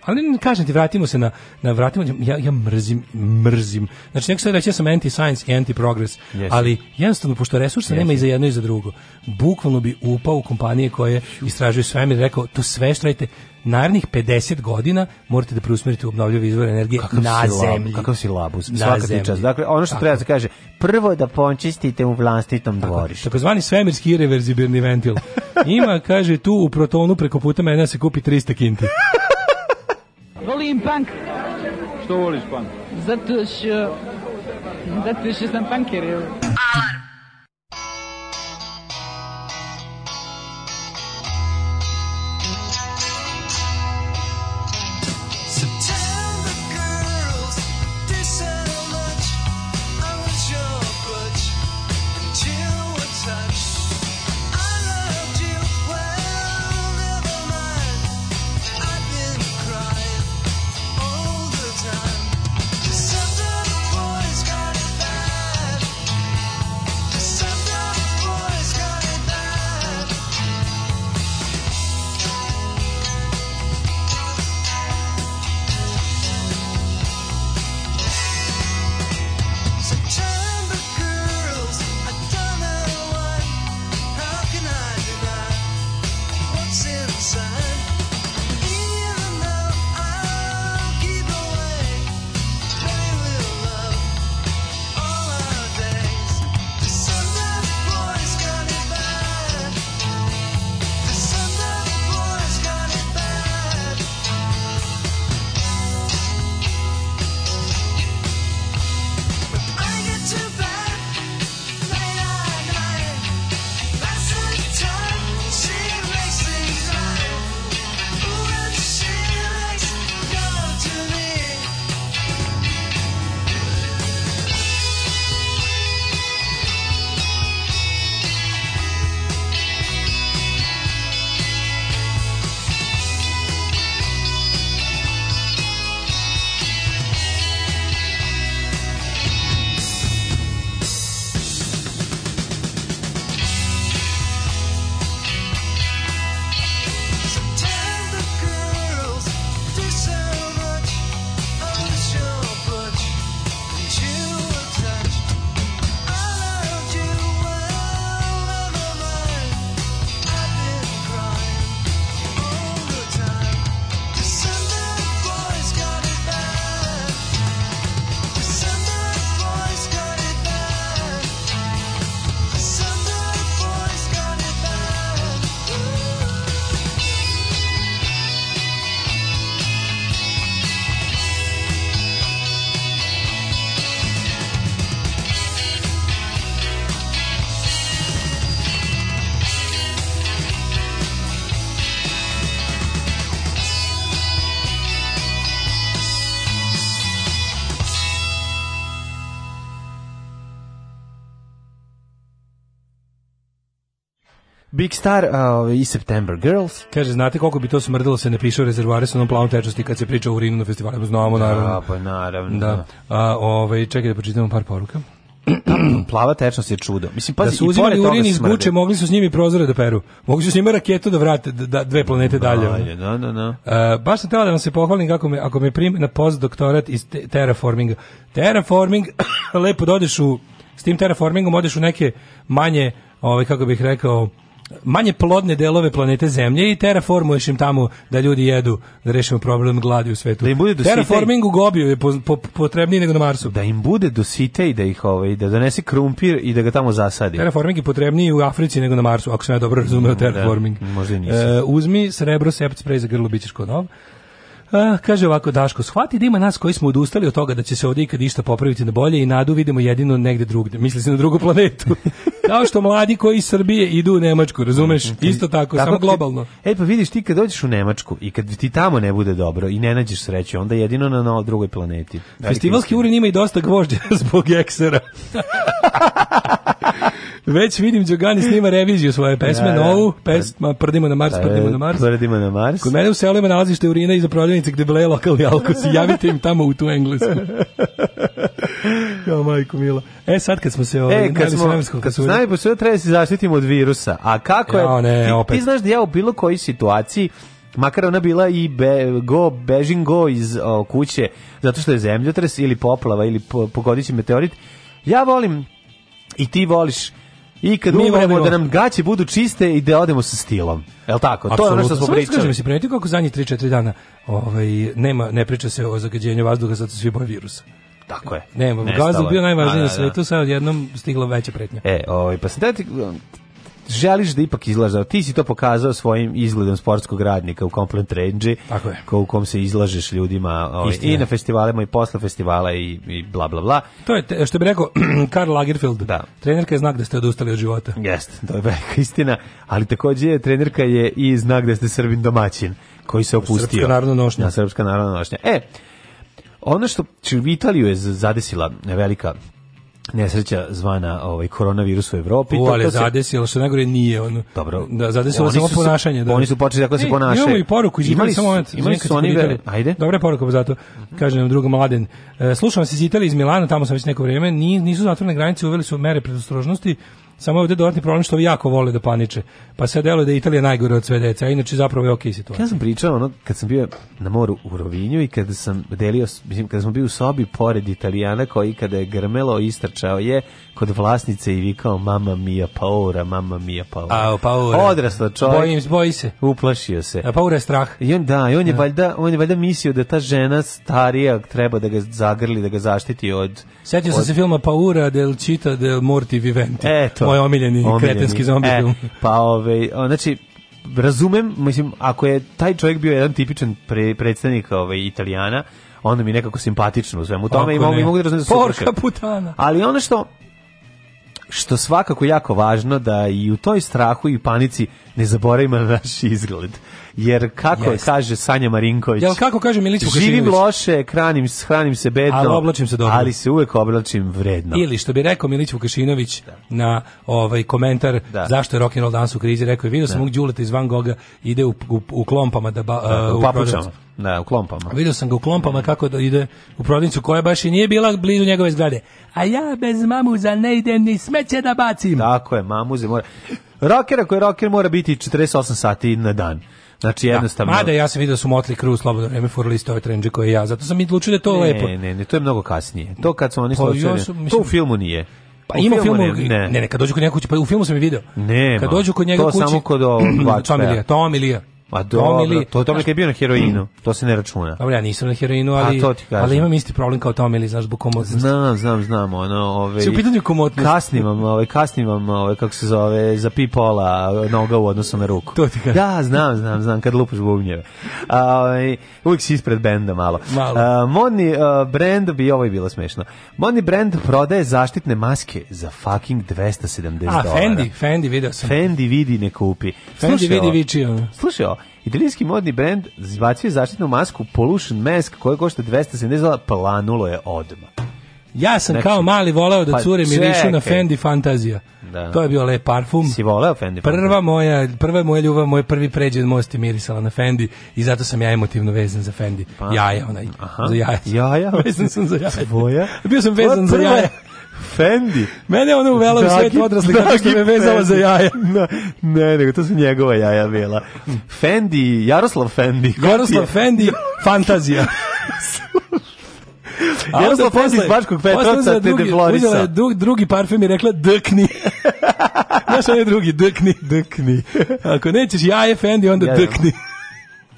ali kažem ti, vratimo se na, na vratimo, ja, ja mrzim, mrzim. Znači, neko sad reći, ja sam anti-science i anti-progress, yes. ali jednostavno, pošto resursa yes. nema i za jedno i za drugo, bukvalno bi upao u kompanije koje istražuju svemir i rekao, to sve što radite, narednih 50 godina morate da preusmerite u obnovljive izvore energije kakav na zemlji. Lab, kakav si labus, svaka ti čast. Dakle, ono što tako. treba da kaže, prvo da počistite u vlastitom dvorištu. Takozvani svemirski irreverzibilni ventil. [laughs] Ima, kaže, tu u protonu preko puta mene da se kupi 300 kinti. Volim punk. Što voliš punk? Zato što... Zato što sam punker, evo. Alarm! Star uh, ovaj, i September Girls. Kaže, znate koliko bi to smrdilo se ne piše u rezervare sa onom plavom tečnosti kad se priča o urinu na festivalu, znamo da, pa naravno. Da, pa naravno. Da. A, ovaj, čekaj da pročitamo par poruka. plava tečnost je čudo. Mislim da pazi, da su uzimali urin iz guče, mogli su s njimi prozore da peru. Mogli su s njima raketu da vrate da, da dve planete dalje. dalje da, da, da. Uh, baš sam teo da vam se pohvalim kako me, ako me primi na postdoktorat iz te, terraforminga. Terraforming, [coughs] lepo dodeš u, s tim terraformingom odeš u neke manje, ovaj, kako bih rekao, manje plodne delove planete Zemlje i terraformuješ im tamo da ljudi jedu, da rešimo problem gladi u svetu. Da im bude Terraforming u Gobiju je po, po, potrebniji nego na Marsu. Da im bude do site i da ih ovaj, da donesi krumpir i da ga tamo zasadi. Terraforming je potrebniji u Africi nego na Marsu, ako sam ja dobro razumeo da, terraforming. Da, možda i nisam. E, uzmi srebro, sept spray za grlo, bit ćeš kod nov. Uh, kaže ovako Daško, shvati da ima nas koji smo odustali od toga da će se ovdje ikad išta popraviti na bolje i nadu vidimo jedino negde drugde. Misli se na drugu planetu. [laughs] Kao što mladi koji iz Srbije idu u Nemačku, razumeš? Isto tako, tako samo globalno. E pa vidiš ti kad dođeš u Nemačku i kad ti tamo ne bude dobro i ne nađeš sreće, onda jedino na, na drugoj planeti. Festivalski urin ima i dosta gvožđa [laughs] zbog eksera. [laughs] Već vidim Đogani snima reviziju svoje pesme, da, da. novu, pesma Prdimo na Mars, da, Prdimo na Mars. Prdimo na Mars. Kod mene u selima nalazište urina iza prodavnice gde bleje lokalni alkosi. Javite im tamo u tu englesku. Kao [laughs] majko mila. E sad kad smo se ovaj, e, kad smo, kad smo kulturi. znali posle treba da se zaštitimo od virusa. A kako je? Ja, ne, ti, opet. ti znaš da ja u bilo kojoj situaciji makar ona bila i be, go, Beijing go iz o, kuće, zato što je zemljotres ili poplava ili po, pogodići meteorit, ja volim i ti voliš I kad mi volimo da nam gaće budu čiste i da odemo sa stilom. Jel tako? Absolutno. To je ono što smo Samo da pričali. Samo se primetio kako zadnje 3-4 dana ovaj, nema, ne priča se o zagađenju vazduha, zato svi boje virusa. Tako je. Nema, gazda bio najvažniji da, na da, svetu, sad odjednom stigla veća pretnja. E, ovaj, pa sam želiš da ipak izlažeš, ti si to pokazao svojim izgledom sportskog radnika u Complete Range, ko u kom se izlažeš ljudima ovaj, i na festivalima i posle festivala i, i bla bla bla. To je, te, što bih rekao [clears throat] Karl Lagerfeld, da. trenerka je znak da ste odustali od života. Jeste, to je velika istina, ali takođe trenerka je i znak da ste Srbin domaćin koji se opustio. Srpska narodna nošnja. Da, srpska narodna nošnja. E, ono što Italiju je zadesila velika nesreća zvana ovaj koronavirus u Evropi. U, ali se... zadesilo se najgore nije ono. Dobro. Da zadesilo samo ponašanje. Da. Oni su počeli tako da se e, ponašaju. Imamo i poruku iz Italije samo moment. Imali su oni ve... Ajde. Dobre poruka zato. Kaže nam druga mladen. E, slušam se iz Italije iz Milana, tamo sam već neko vreme, Ni, nisu zatvorene granice, uveli su mere predostrožnosti Samo je ovdje dodatni problem što jako vole da paniče. Pa sve delo da je Italija najgore od sve dece, a inače zapravo je okej okay situacija. Ja sam pričao ono, kad sam bio na moru u Rovinju i kada sam delio, mislim, kada smo bili u sobi pored Italijana koji kada je grmelo istrčao je kod vlasnice i vikao mama mia paura, mama mia paura. A, paura. Odrasla čovjek. Bojim, boji se. Uplašio se. A paura je strah. I on, da, i on je, da. valjda, on je valjda mislio da ta žena starija treba da ga zagrli, da ga zaštiti od... Sjetio od... sam se filma Paura del Cita del Morti Viventi. Eto, moj ovaj omiljeni, omiljeni. kretenski zombi e, film. Pa ove, ovaj, znači, razumem, mislim, ako je taj čovjek bio jedan tipičan pre, predstavnik ovaj, Italijana, onda mi je nekako simpatično u svemu tome i mogu, i mogu da razumem da Porka putana. Ali ono što što svakako jako važno da i u toj strahu i panici ne zaboravimo na naš izgled jer kako yes. kaže Sanja Marinković. Jel kako kaže Milić Živim loše, hranim, hranim se bedno, ali oblačim se dobro. Ali se uvek oblačim vredno. Ili što bi rekao Milić Vukašinović da. na ovaj komentar da. zašto je rock and roll danas u krizi, rekao je video sam mog da. Đuleta iz Van Goga ide u, u, u klompama da, ba, da u, u Da, u klompama. Video sam ga u klompama kako da ide u prodavnicu koja baš i nije bila blizu njegove zgrade. A ja bez mamuza ne idem ni smeće da bacim. Tako je, mamuze mora... ako je roker mora biti 48 sati na dan. Znači da. jednostavno. Da, mada ja sam video da su Motley Crue slobodno vreme furali iste ove trendže koje ja. Zato sam i odlučio da je to ne, lepo. Ne, ne, ne, to je mnogo kasnije. To kad smo oni pa, slučajne, su, mislim, to u filmu nije. Pa ima film ne, ne, ne, kad dođu kod njega kući, pa u filmu sam je video. Ne, kad dođu kod njega to kući. To samo kod ovog [clears throat] Tomilija, Tomilija. Ma pa dobro, to to Tomili je bio na heroinu, to se ne računa. Dobro, ja nisam na heroinu, pa ali, ali imam isti problem kao Tomili, znaš, zbog komotnosti. Znam, znam, znam, ono, ove... Ovaj- si u pitanju komotnosti. Kasnim vam, ove, ovaj, kasnim vam, ove, ovaj, kako se zove, za pipola noga u odnosu na ruku. To ti kažem. Da, znam, znam, znam, kad lupaš bubnjeve. A, ove, uvijek si ispred benda malo. malo. A, modni a, brand, bi ovo je bilo smešno, modni brand prodaje zaštitne maske za fucking 270 dolara. A, Fendi, Fendi, video sam. Fendi vidi ne kupi. Fendi Slušaj vidi viči. Slušaj Italijski modni brend zbacio zaštitnu masku Pollution Mask koja košta 270 dolara, planulo je odma. Ja sam znači, kao mali voleo da pa cure mi rišu na Fendi Fantazija. Da. To je bio lep parfum. Si voleo Fendi Prva moja, prva moja ljubav, moj prvi pređen most je mirisala na Fendi i zato sam ja emotivno vezan za Fendi. Pa. Jaja onaj, Aha. za jaja. Jaja? [laughs] Vezan sam za jaja. Tvoja? Bio sam vezan za jaja. Fendi. Mene ono uvela u svijet odraslih tako što me vezala za jaja. [laughs] Na, ne, nego to su njegova jaja bila. Fendi, Jaroslav Fendi. Jaroslav Fendi, fantazija. [laughs] Jaroslav Fendi iz Bačkog Petrovca te deflorisa. Uzela je dug, drugi parfem i rekla dkni. [laughs] Znaš, on je drugi, dkni. Dkni. Ako nećeš jaje Fendi, onda ja, dkni.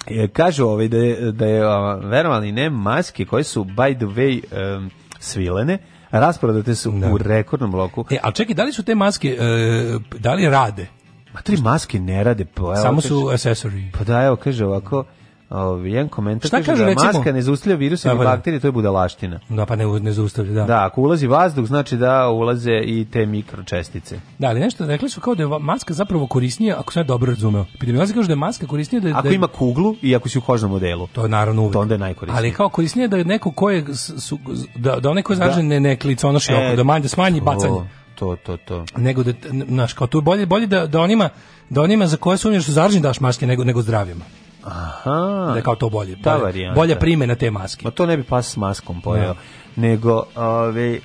Je, kažu ovaj da je, da je verovali ne maske koje su by the way um, svilene, rasprodate su da. u rekordnom bloku. E, ali čekaj, da li su te maske, e, da li rade? Ma tri maske ne rade, pa evo, Samo su accessory. Pa da, evo, kaže ovako, Ovaj jedan komentar Šta kaže da recimo? maska ne zaustavlja virus ili bakterije, to je budalaština. Da, pa ne, ne zaustavlja, da. Da, ako ulazi vazduh, znači da ulaze i te mikročestice. Da, ali nešto rekli su kao da je maska zapravo korisnija, ako sam ja dobro razumeo. Epidemiolozi kažu da je maska korisnija da je, Ako da je, ima kuglu i ako si u kožnom modelu. To je naravno uvijek. To onda je najkorisnije. Ali kao korisnije da je neko koje su, da, da one koje je zaražen da. ne, ne kliconoši e, oko, da manje da smanji bacanje. To, to, to. Nego da, znaš, kao tu bolje, bolje da, da onima, da onima za koje sumnjaš da su zaraženi daš maske nego, nego zdravima. Aha. Da kao to bolje. Ta bolje, bolja primjena te maske. Ma to ne bi pas s maskom pojeo. Ja. Da. Nego, ove,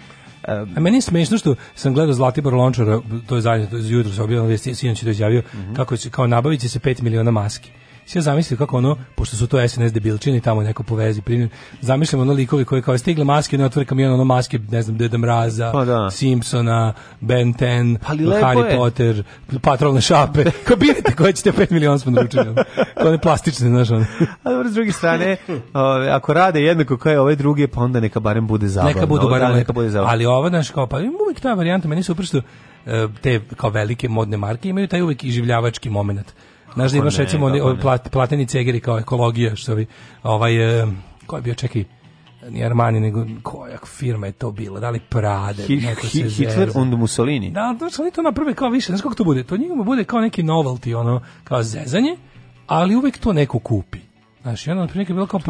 Um, A meni je smešno što sam gledao Zlatibor Lončara, to je zajedno, to je jutro se objavljeno, sinoć je to izjavio, mm -hmm. kako će, kao nabavit će se 5 miliona maski se zamislite kako ono, pošto su to SNS debilčini, tamo neko povezi, primjer, zamišljamo ono likovi koji kao stigle maske, ne otvore kamion, ono maske, ne znam, Deda Mraza, pa da. Simpsona, Ben 10, Harry je. Potter, patrolne šape, [laughs] kao birajte koje ćete 5 miliona smo naručili. Kao one plastične, znaš ono. A dobro, s druge strane, ove, ako rade jednako kao je ove druge, pa onda neka barem bude zabavno. Neka bude da, barem, da, neka bude zabavno. Ali ovo, znaš, kao, pa uvijek ta varijanta, meni se upršto, e, te kao velike modne marke imaju taj uvek iživljavački moment Znaš da imaš ne, recimo plat, plateni cegeri kao ekologija što bi ovaj e, ko je bio čekaj, ni Armani, nego koja firma je to bila, da li Prade, Hi, neko se Hitler zero. und Mussolini. Da, da su oni to naprave kao više, znaš kako to bude? To njima bude kao neki novelty, ono, kao zezanje, ali uvek to neko kupi. Znaš, i ono, otprilike bilo kao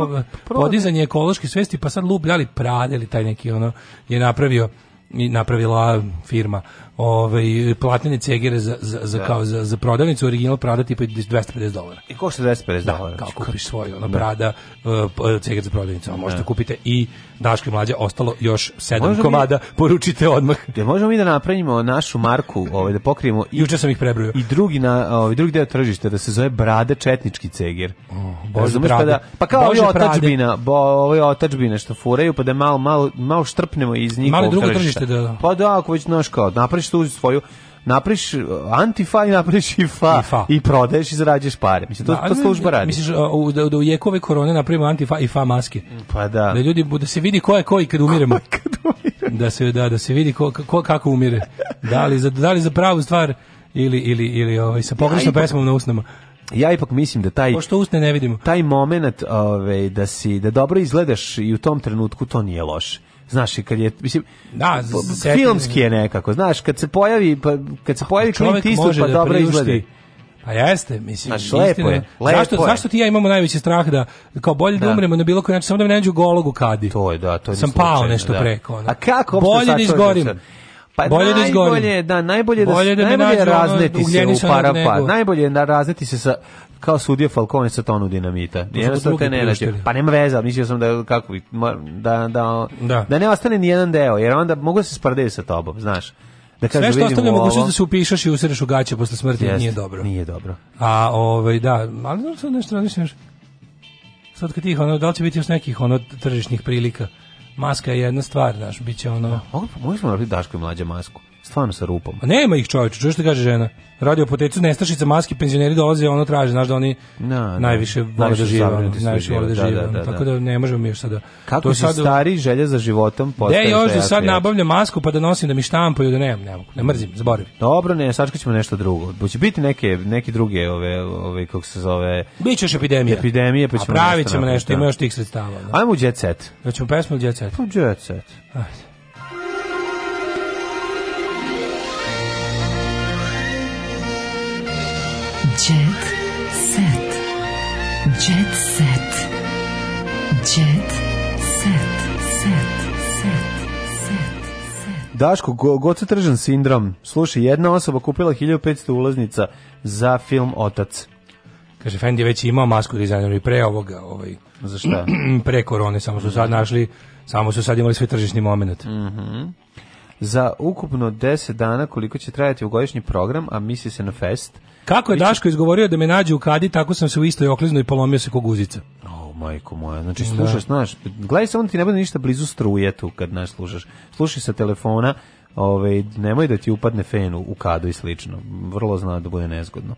podizanje ekološke svesti, pa sad lubljali da Prade ili taj neki, ono, je napravio i napravila firma ovaj platine cegere za za za da. kao za za prodavnicu original Prada tipa 250 dolara. I košta 250 da, dolara. Kako kao znači, kupiš svoju ona da. Prada uh, ceger za prodavnicu, možete da. kupite i Daško mlađe ostalo još 7 možemo komada, mi, poručite odmah. Da možemo mi da napravimo našu marku, ovaj da pokrijemo i Juče sam ih prebrojao. I drugi na ovaj drugi deo tržišta da se zove Brade četnički ceger. Oh, bože, pa da, pa kao bože ovi otačbina, bo, ovi otačbine što furaju, pa da malo malo malo štrpnemo iz njih. Malo drugo tržište da, da. Pa da, ako već naš kao napraviš tu svoju napriš antifa i napriš i fa, I, fa. i prodaješ i zarađuješ pare. Mislim, to, da, to služba radi. Misliš, da, da u jeku ove korone napravimo antifa i fa maske. Pa da. Da ljudi, da se vidi ko je ko i kad umiremo. [laughs] kad umiremo. Da se, da, da se vidi ko, ko, kako umire. Da li, za, da li za pravu stvar ili, ili, ili ovaj, sa pogrešnom ja, pesmom na usnama. Ja ipak mislim da taj pošto usne ne vidimo. Taj momenat, ovaj da si da dobro izgledaš i u tom trenutku to nije loše. Znaš, kad je mislim da, pa, pa, filmski je nekako, znaš, kad se pojavi pa kad se pa pojavi Clint Eastwood pa da dobro izgleda. Pa jeste, mislim, Znaš, lepo je, lepo zašto, je. zašto ti ja imamo najveći strah da, kao bolje da, da umremo na bilo koji način, samo da me nađu gologu kadi. To je, da, to je Sam pao da. nešto da. preko. Ono. A kako? Bolje da izgorim. Sad? Pa bolje da izgorim. Najbolje, da, najbolje, da, da najbolje da najbolje razneti se u parapa. Najbolje je da razneti se sa kao sudija Falcone sa tonu dinamita. Jesu te ne nađe. Pa nema veze, mislio sam da, kako, da, da, da. da ne ostane ni jedan deo, jer onda mogu da se sprdaju sa tobom, znaš. Da kažu, Sve što ostane mogućnost da se upišeš i usereš u gaće posle smrti jest, nije dobro. Nije dobro. A ovaj da, ali znači sad nešto razmišljaš. Sad kad tih ono, da li će biti još nekih ono tržišnih prilika? Maska je jedna stvar, znaš, biće ono. Da, mogu smo napraviti Daško i mlađa masku stvarno sa rupom. A nema ih čoveče, čuješ što kaže žena? Radi o potecu nestašica, maski, penzioneri dolaze, ono traže, znaš da oni na, najviše vole da žive, najviše vole da, da, da, da, Tako da. da ne možemo mi još sada. Kako to si sad, stari želje za životom postaje. Ne, još da sad nabavljam masku pa da nosim da mi štampaju, da nemam, nemam, ne mrzim, zaboravim. Dobro, ne, sačkaćemo nešto drugo. Hoće biti neke neki druge ove ove kako se zove. Biće još epidemija. Epidemije pa ćemo. A pravit ćemo nešto, da. ima još tih sredstava. Da. Ajmo u jet set. ćemo pesmu jet set. Pa jet set. Ajde. Jet set. Jet set. Jet set. Set. Set. Daško, gocetržan sindrom. Slušaj, jedna osoba kupila 1500 ulaznica za film Otac. Kaže, Fendi već imao masku dizajneru i pre ovoga. Ovaj, za šta? [clears throat] pre korone, samo su sad našli, samo su sad imali sve tržišni moment. Mhm. Mm za ukupno 10 dana koliko će trajati godišnji program, a misli se na fest. Kako je Daško izgovorio da me nađe u kadi, tako sam se u istoj okliznu i polomio se koguzica. O, majko moja, znači da. slušaš, znaš, gledaj se on ti ne bude ništa blizu struje tu kad nas slušaš. Slušaj sa telefona, ovaj, nemoj da ti upadne fenu u kadu i slično. Vrlo zna da bude nezgodno.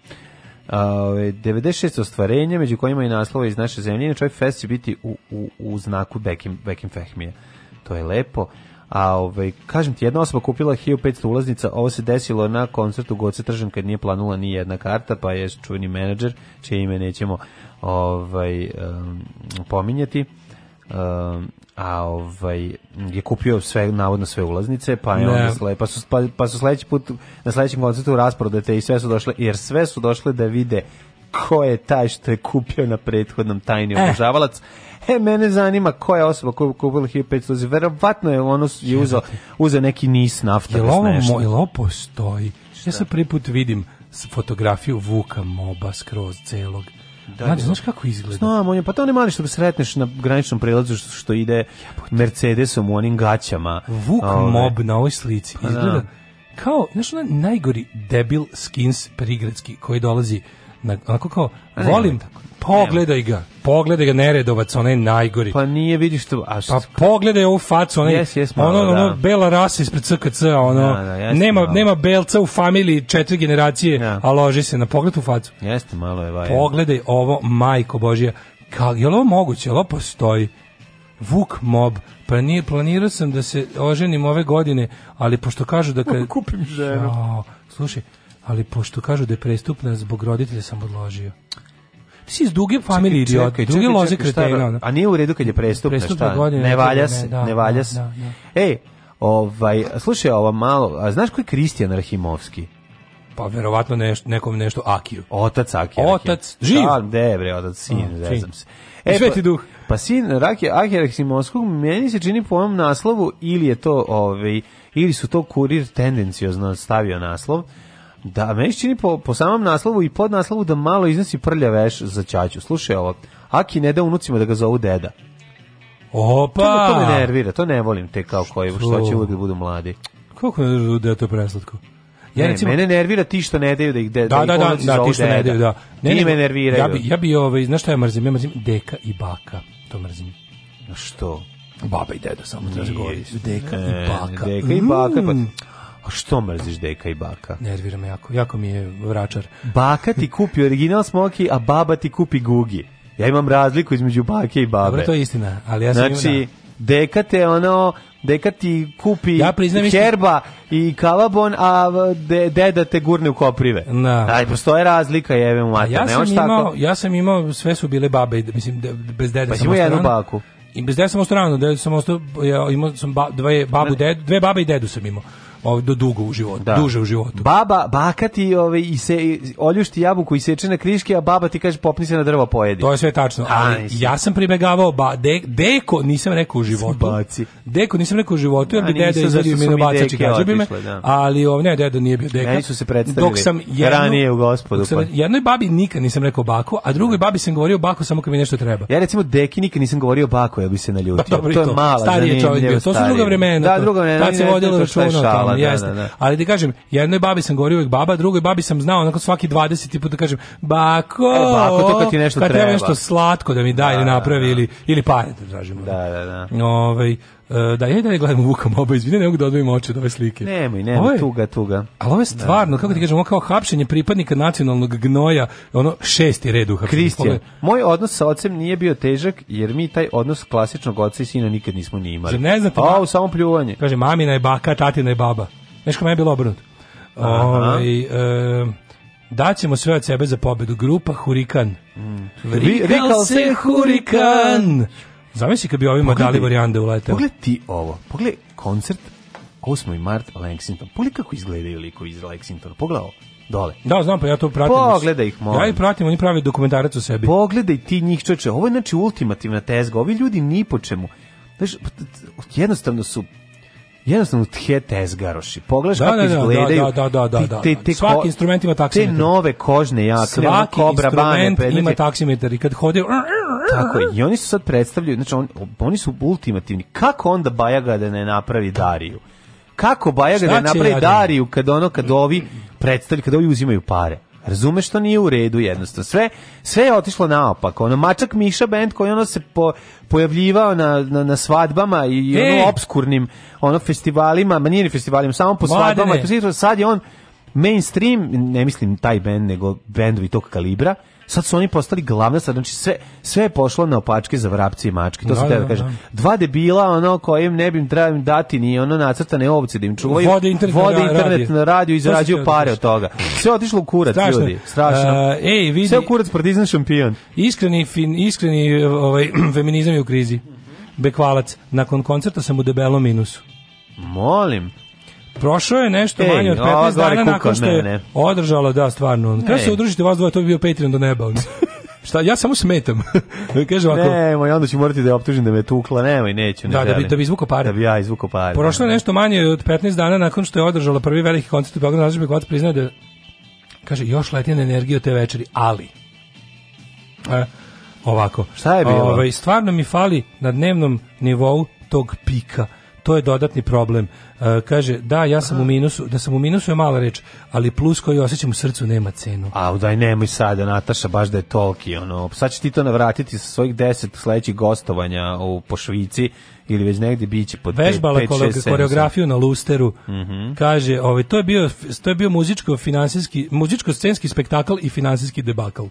Uh, 96 ovaj, ostvarenja, među kojima i naslova iz naše zemlje, čovjek fest će biti u, u, u znaku Bekim, Bekim Fehmije. To je lepo. A ovaj, kažem ti, jedna osoba kupila 1500 ulaznica, ovo se desilo na koncertu Goce Tržan kad nije planula ni jedna karta, pa je čuveni menadžer, čije ime nećemo ovaj, um, pominjati. Um, a ovaj je kupio sve navodno sve ulaznice pa je onda sle, pa su pa, pa su sledeći put na sledećem koncertu rasprodate i sve su došle jer sve su došle da vide ko je taj što je kupio na prethodnom tajni eh. obožavalac. E, mene zanima koja je osoba koju je kupila 1500 dozi. Verovatno je ono je uzeo, uzeo neki nis nafta. Jel ovo, nešto. jel ovo postoji? Šta? Ja sad prvi put vidim fotografiju Vuka Moba skroz celog. Da, znači, znaš kako izgleda? Znam, on je, pa to ne mali što ga sretneš na graničnom prelazu što, što ide Jebote. Mercedesom u onim gaćama. Vuk ove. Ovaj. Mob na ovoj slici pa da. izgleda da. kao, znaš, onaj najgori debil skins prigradski koji dolazi na, onako kao, a volim, tako. pogledaj ga, pogledaj ga neredovac, onaj najgori. Pa nije, vidiš to, a pa što... Pa pogledaj ovu facu, onaj, yes, yes, malo, ono, ono, da. bela rasa ispred CKC, ono, da, da, jeste, nema, malo. nema belca u familiji četiri generacije, da. a loži se na pogled u facu. Jeste, malo je vajno. Pogledaj ovo, majko Božija, kao, je li ovo moguće, je li ovo postoji? Vuk Mob, pa nije, planirao sam da se oženim ove godine, ali pošto kažu da... Kad... Kupim ženu. O, slušaj, ali pošto kažu da je prestupna zbog roditelja sam odložio. Ti si iz duge familije idiota, čekaj, duge čekaj, loze kretena. A nije u redu kad je prestupna, prestupna šta? Godine, ne valja se, da, ne, da, ne valja da, se. Da, Ej, ovaj, slušaj ovo malo, a znaš koji je Kristijan Rahimovski? Pa verovatno neš, nekom nešto Akiju. Otac Akija. Otac, Akiju. živ. Da, debre, otac, sin, ne znam se. E, Sveti pa- duh. Pa, pa sin Raki Akija meni se čini po ovom naslovu ili je to, ovaj, ili su to kurir tendencijozno stavio naslov, Da, meni čini po, po samom naslovu i pod naslovu da malo iznosi prlja veš za čaču. Slušaj ovo, Aki ne da unucima da ga zovu deda. Opa! To, to me nervira, to ne volim te kao koji, što će uvijek da budu mladi. Kako ne da deda to preslatko? Ja ne, recimo, mene nervira ti što ne daju da ih deda. da, da, da, da, da ti što deda. ne daju, da. Ne, ti me nerviraju. Ja bi, ja bi ovaj, znaš šta ja mrzim? Ja mrzim deka i baka. To mrzim. Što? Baba i deda samo treba traže da govori. Deka i baka. Deka i baka. Pa mm. Pa, A što mrziš deka i baka? Nervira me jako, jako mi je vračar. Baka ti kupi original Smoky, a baba ti kupi Gugi. Ja imam razliku između bake i babe. Dobro, to je istina, ali ja sam znači, imam... Deka te ono, deka ti kupi ja herba i kalabon, a de, deda te gurne u koprive. Na. Aj, postoje razlika, jeve mu Ja sam, imao, tako... ja sam imao, sve su bile babe, mislim, de, bez dede pa sam jednu baku. I bez dede sam ostao dede sam ostao, ja, imao sam ba, dve, babu, dedu, dve babe i dedu sam imao do dugo u životu, da. duže u životu. Baba, baka ti ove, ovaj, i se, oljušti jabuku i seče na kriške, a baba ti kaže popni se na drvo pojedi. To je sve tačno, ali ja sam pribegavao, ba, de, deko nisam rekao u životu. Baci. Deko nisam rekao u životu, jer bi deda izvedio mi bacači gađabime, da. ali ovdje ne, deda nije bio deka. Meni su se predstavili, dok sam jedno, ranije u gospodu. Sam, pa. jednoj babi nikad nisam rekao baku, a drugoj babi sam govorio baku samo kad mi nešto treba. Ja recimo deki nikad nisam govorio baku, ja bi se naljutio. Da, to je mala, je čovjek bio. To su druga vremena. Da, druga vremena. Tad se vodilo računa baba, jeste. Da, da, Ali ti kažem, jednoj babi sam govorio uvek baba, drugoj babi sam znao onako svaki 20 put da kažem bako. E, bako to kad ti nešto treba. Kad treba nešto slatko da mi daj da ili da, napravi da, ili ili pare da tražimo. Da, da, da. da. Ovaj Eh, da ja i dalje gledam Vuka Moba, izvine, ne mogu da odvojim oči od ove slike. Nemoj, nemoj, ovo je, tuga, tuga. Ali ovo je stvarno, da. kako ti da. kažem, ovo kao hapšenje pripadnika nacionalnog gnoja, ono šesti red u hapšenju. Kristijan, moj odnos sa ocem nije bio težak, jer mi taj odnos klasičnog oca i sina nikad nismo ni imali. Zar ne znate? A, u samo pljuvanje. Kaže, mamina je baka, tatina je baba. Znaš kako je bilo obrnuto? Ovaj, e, daćemo sve od sebe za pobedu. Grupa Hurikan. Mm. Rikal se Hurikan! Zamisli kad bi ovima dali varijande uleteo. Pogledaj ti ovo. Pogledaj koncert 8. mart Lexington. Pogledaj kako izgledaju likovi iz Lexingtona. Pogledaj ovo dole. Da, znam, pa ja to pratim. Pogledaj ih, molim. Ja ih pratim, oni prave dokumentarac o sebi. Pogledaj ti njih, čoče. Ovo je, znači, ultimativna tezga. Ovi ljudi ni po čemu. Znaš, jednostavno su jednostavno te tezgaroši. Pogledaš da, kako da, da, da izgledaju. Da, da, da, da, Te, da. te Svaki ko, instrument ima taksimetar. Te nove kožne jakne, Svaki instrument pa, ima znači- taksimetar i kad hode Tako je, [laughs] i oni su sad predstavljaju, znači on, oni su ultimativni. Kako onda Bajaga da ne napravi Dariju? Kako Bajaga da ne napravi radim? Dariju kad ono, kad ovi predstavljaju, kad ovi uzimaju pare? Razumeš što nije u redu jednostavno. Sve, sve je otišlo naopako. Ono Mačak Miša band koji ono se po, pojavljivao na, na, na svadbama i i ono e! obskurnim ono festivalima, ma nije ni festivalima, samo po svadbama. Sad je on mainstream, ne mislim taj band, nego bendovi tog kalibra, Sad su oni postali glavna, sad znači sve sve je pošlo na opačke za vrapce i mačke. To da, se da, da kažem. Da. Dva debila ono kojim ne bi trebalo dati ni ono nacrtane ovce da im čuvaju. Vode internet, vode internet, na, na radio i zarađuju da pare od toga. Sve otišlo u kurac strašno. ljudi. Strašno. Uh, ej, vidi. Sve u kurac partizan šampion. Iskreni fin, iskreni ovaj [clears throat] feminizam je u krizi. Bekvalac, nakon koncerta sam u debelom minusu. Molim. Prošlo je nešto manje od 15 dana kuka, nakon što je održalo, da, stvarno. Kada se udružite vas dvoje, to bi bio Patreon do neba. [laughs] Šta, ja samo smetam. [laughs] Kaže ovako. Nemoj, onda ću morati da je optužim da me tukla. Nemoj, neću. Ne da, da bi, da bi izvukao pare. Da bi ja izvuko pare. Prošlo je da. nešto manje od 15 dana nakon što je održalo prvi veliki koncert u Beogradu. Nažem Bekovac priznaje da kaže, još letim energiju te večeri, ali... E, ovako. Šta je bilo? Ove, ovaj, stvarno mi fali na dnevnom nivou tog pika to je dodatni problem. Uh, kaže, da, ja sam Aha. u minusu, da sam u minusu je mala reč, ali plus koji osjećam u srcu nema cenu. A, daj, nemoj sada, Nataša, baš da je tolki, ono, sad će ti to navratiti sa svojih deset sledećih gostovanja u, po Švici ili već negdje biće pod 5 Vežbala 5, 6, koreografiju na lusteru. Mm -hmm. Kaže, ovaj to je bio to je bio muzičko finansijski muzičko scenski spektakl i finansijski debakl.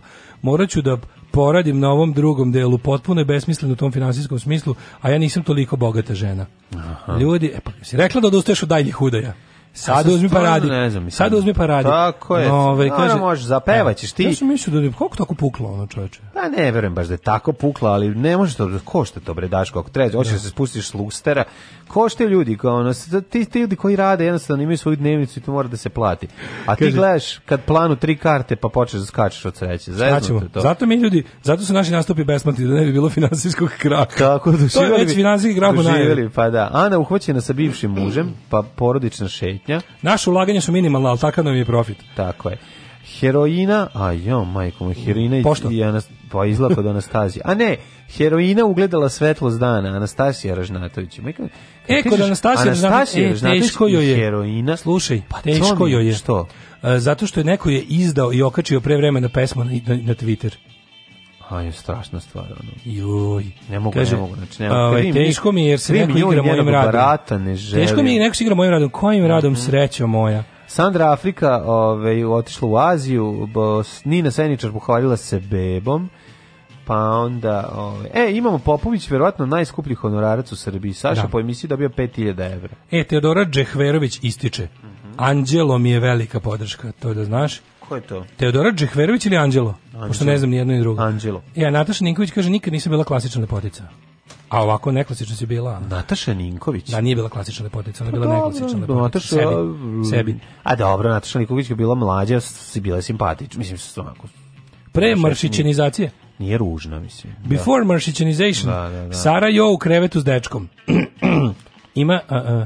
Moraću da poradim na ovom drugom delu, potpuno je besmisleno u tom finansijskom smislu, a ja nisam toliko bogata žena. Aha. Ljudi, e pa si rekla da odustaješ od daljih hudaja. Sad uzmi pa radi. Sad uzmi pa radi. Tako je. Ovaj no, kaže možeš zapevaćeš ti. Ja sam mislio da je kako tako puklo ona čoveče. Pa ne verujem baš da je tako puklo, ali ne može to košta to bre daš kako treba. Hoćeš da. da se spustiš s lustera. Košte ljudi kao ono ti ti ljudi koji rade jednostavno imaju svoju dnevnicu i to mora da se plati. A ti gledaš kad planu tri karte pa počneš da skačeš od sreće. Zajezno to. Zato mi ljudi, zato su naši nastupi besplatni da ne bi bilo [laughs] finansijskog kraha. Tako, dušivali. To je već finansijski krah pa da. Ana uhvaćena sa bivšim mužem, pa porodična šeć sitnja. Naše ulaganje su minimalna, ali takav nam je profit. Tako je. Heroina, a jo, majko me, heroina i, i pa izlako od Anastasije. A ne, heroina ugledala svetlost dana, Anastasija Ražnatović. Majko, e, kod e, Anastasija Ražnatović, teško joj je. Heroina. Slušaj, pa teško joj je. Što? E, zato što je neko je izdao i okačio pre vremena pesmu na, na, na Twitter je strašna stvar, ono. Joj, ne mogu, Kaže, ne mogu, znači ne mogu. Ovaj, teško mi jer se neko igra mojim radom. Ne želim. Teško mi je neko se igra mojim radom. Kojim mhm. radom srećo moja? Sandra Afrika ove, ovaj, otišla u Aziju, bos, Nina Seničar pohvalila se bebom, pa onda... Ove, ovaj, e, imamo Popović, verovatno najskuplji honorarac u Srbiji. Saša da. po emisiji dobio 5000 evra. E, Teodora Džehverović ističe. Mm -hmm. Anđelo mi je velika podrška, to da znaš. Ko je to? Teodora Džehverović ili Anđelo? Anđelo. Pošto ne znam ni jedno ni drugo. Anđelo. Ja, e, Nataša Ninković kaže, nikad nisam bila klasična lepotica. A ovako neklasično si bila. Nataša Ninković. Da, nije bila klasična lepotica, ona je pa bila dobro, neklasična lepotica. Nataša, sebi, sebi. A dobro, Nataša Ninković je bila mlađa, si bila simpatična. Mislim, se onako... Pre maršićenizacije. Nije ružna, mislim. Da. Before maršićenization. Da, da, da. Sara Jo u krevetu s dečkom. [clears throat] Ima, a, a,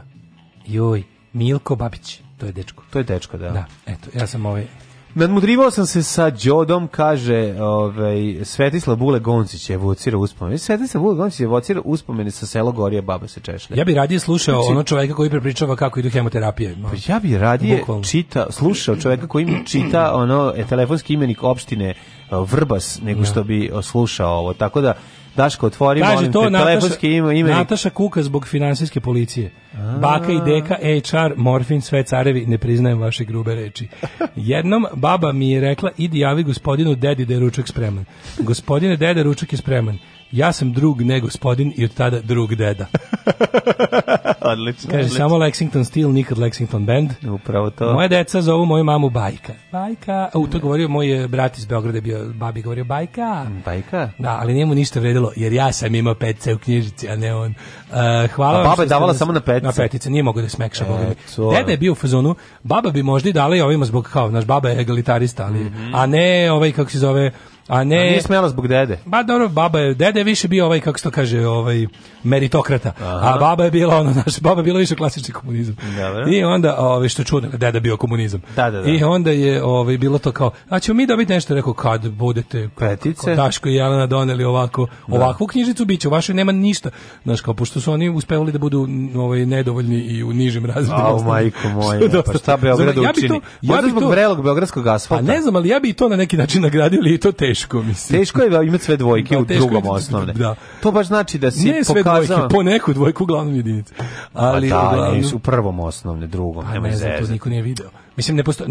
joj, Milko Babić. To je dečko. To je dečko, da. Da, eto, ja sam ovaj... Nadmudrivao sam se sa Đodom, kaže ovaj, Svetislav Bule Goncić je evocira uspomene. Svetislav Bule Goncić je evocira uspomene sa selo Gorije, baba se češlja. Ja bi radije slušao znači- ono čoveka koji prepričava kako idu hemoterapije. Pa ja bi radije Bukvalno. čita, slušao čoveka koji mi čita ono, e, telefonski imenik opštine e, Vrbas, nego što bi slušao ovo. Tako da, Daško, otvori, Kaže, molim te, telefonski ima ime. Nataša Kuka zbog finansijske policije. A. Baka i deka, HR, e, morfin, sve carevi, ne priznajem vaše grube reči. Jednom baba mi je rekla, idi javi gospodinu dedi da je ručak spreman. Gospodine dede, ručak je spreman ja sam drug ne gospodin i od tada drug deda. [laughs] odlično. Kaže, odlično. samo Lexington Steel, nikad Lexington Band. Upravo to. Moja deca zovu moju mamu Bajka. Bajka, u to govorio moj e, brat iz Beograda, bio, babi govorio Bajka. Mm, Bajka? Da, ali njemu ništa vredilo, jer ja sam imao petce u knjižici, a ne on. Uh, hvala A baba je davala samo na petice. Na petice, nije mogao da smekša. E, Deda je bio u fazonu, baba bi možda i dala i ovima zbog kao, naš baba je egalitarista, ali, mm -hmm. a ne ovaj, kako se zove, A ne, a nije smela zbog dede. Ba dobro, baba je, dede je više bio ovaj, kako to kaže, ovaj, meritokrata. Aha. A baba je bila ono, naš, baba je bila više klasični komunizam. Dobro. I onda, ovaj, što čudno, deda bio komunizam. Da, da, da. I onda je ovaj, bilo to kao, a ćemo mi dobiti nešto, rekao, kad budete Petice. Daško i Jelena doneli ovako, da. ovakvu knjižicu, bit će, u nema ništa. Znaš, kao, pošto su oni uspevali da budu ovaj, nedovoljni i u nižim razredima. Au, majko moja, pa šta Beograd učini? Ja bih to, ja bih to, zbog vrelog beogradskog asfalta. A pa ne znam, ali ja bih to na neki način nagradio, ali to te teško, mislim. Teško je da imati sve dvojke da, u drugom da- osnovne. Da. To baš znači da si ne sve pokazao... dvojke, po neku dvojku uglavnom jedinice. Pa Ali, A da, uglavnom... u prvom osnovne, drugom. A pa ne, znam, to niko nije video. Mislim ne postoje,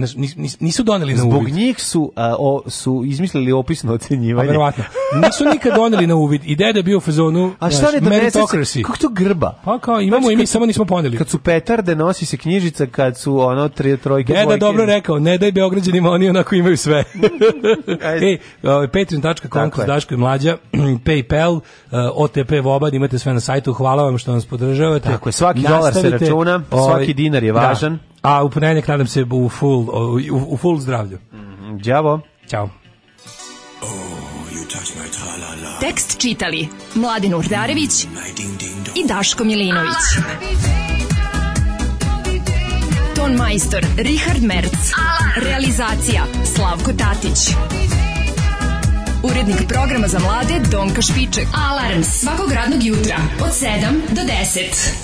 nisu doneli na uvid. Zbog njih su a, o, su izmislili opisno ocenjivanje. Verovatno. Nisu nikad doneli na uvid. Ideja da je bio u fazonu. A šta ne donese? Da kako to grba? Pa kao imamo znači, i mi samo nismo poneli. Kad su Petar petarde nosi se knjižica, kad su ono tri trojke. Ne da dobro rekao, ne daj beograđanima oni onako imaju sve. [laughs] Ej, patreon.com Daško je mlađa, [clears throat] PayPal, e, OTP Voban, imate sve na sajtu. Hvala vam što nas podržavate. Tako je, svaki dolar se računa, ovaj- svaki dinar je važan. Da. A u ponedjeljak nadam se u full, u, u full zdravlju. Mhm, đavo. Ciao. Oh, Tekst čitali Mladin Urdarević i Daško Milinović. Ah. Ton majstor Richard Merc. Ah. Realizacija Slavko Tatić. Urednik programa za mlade Donka Špiček. Alarms svakog radnog jutra od 7 do 10.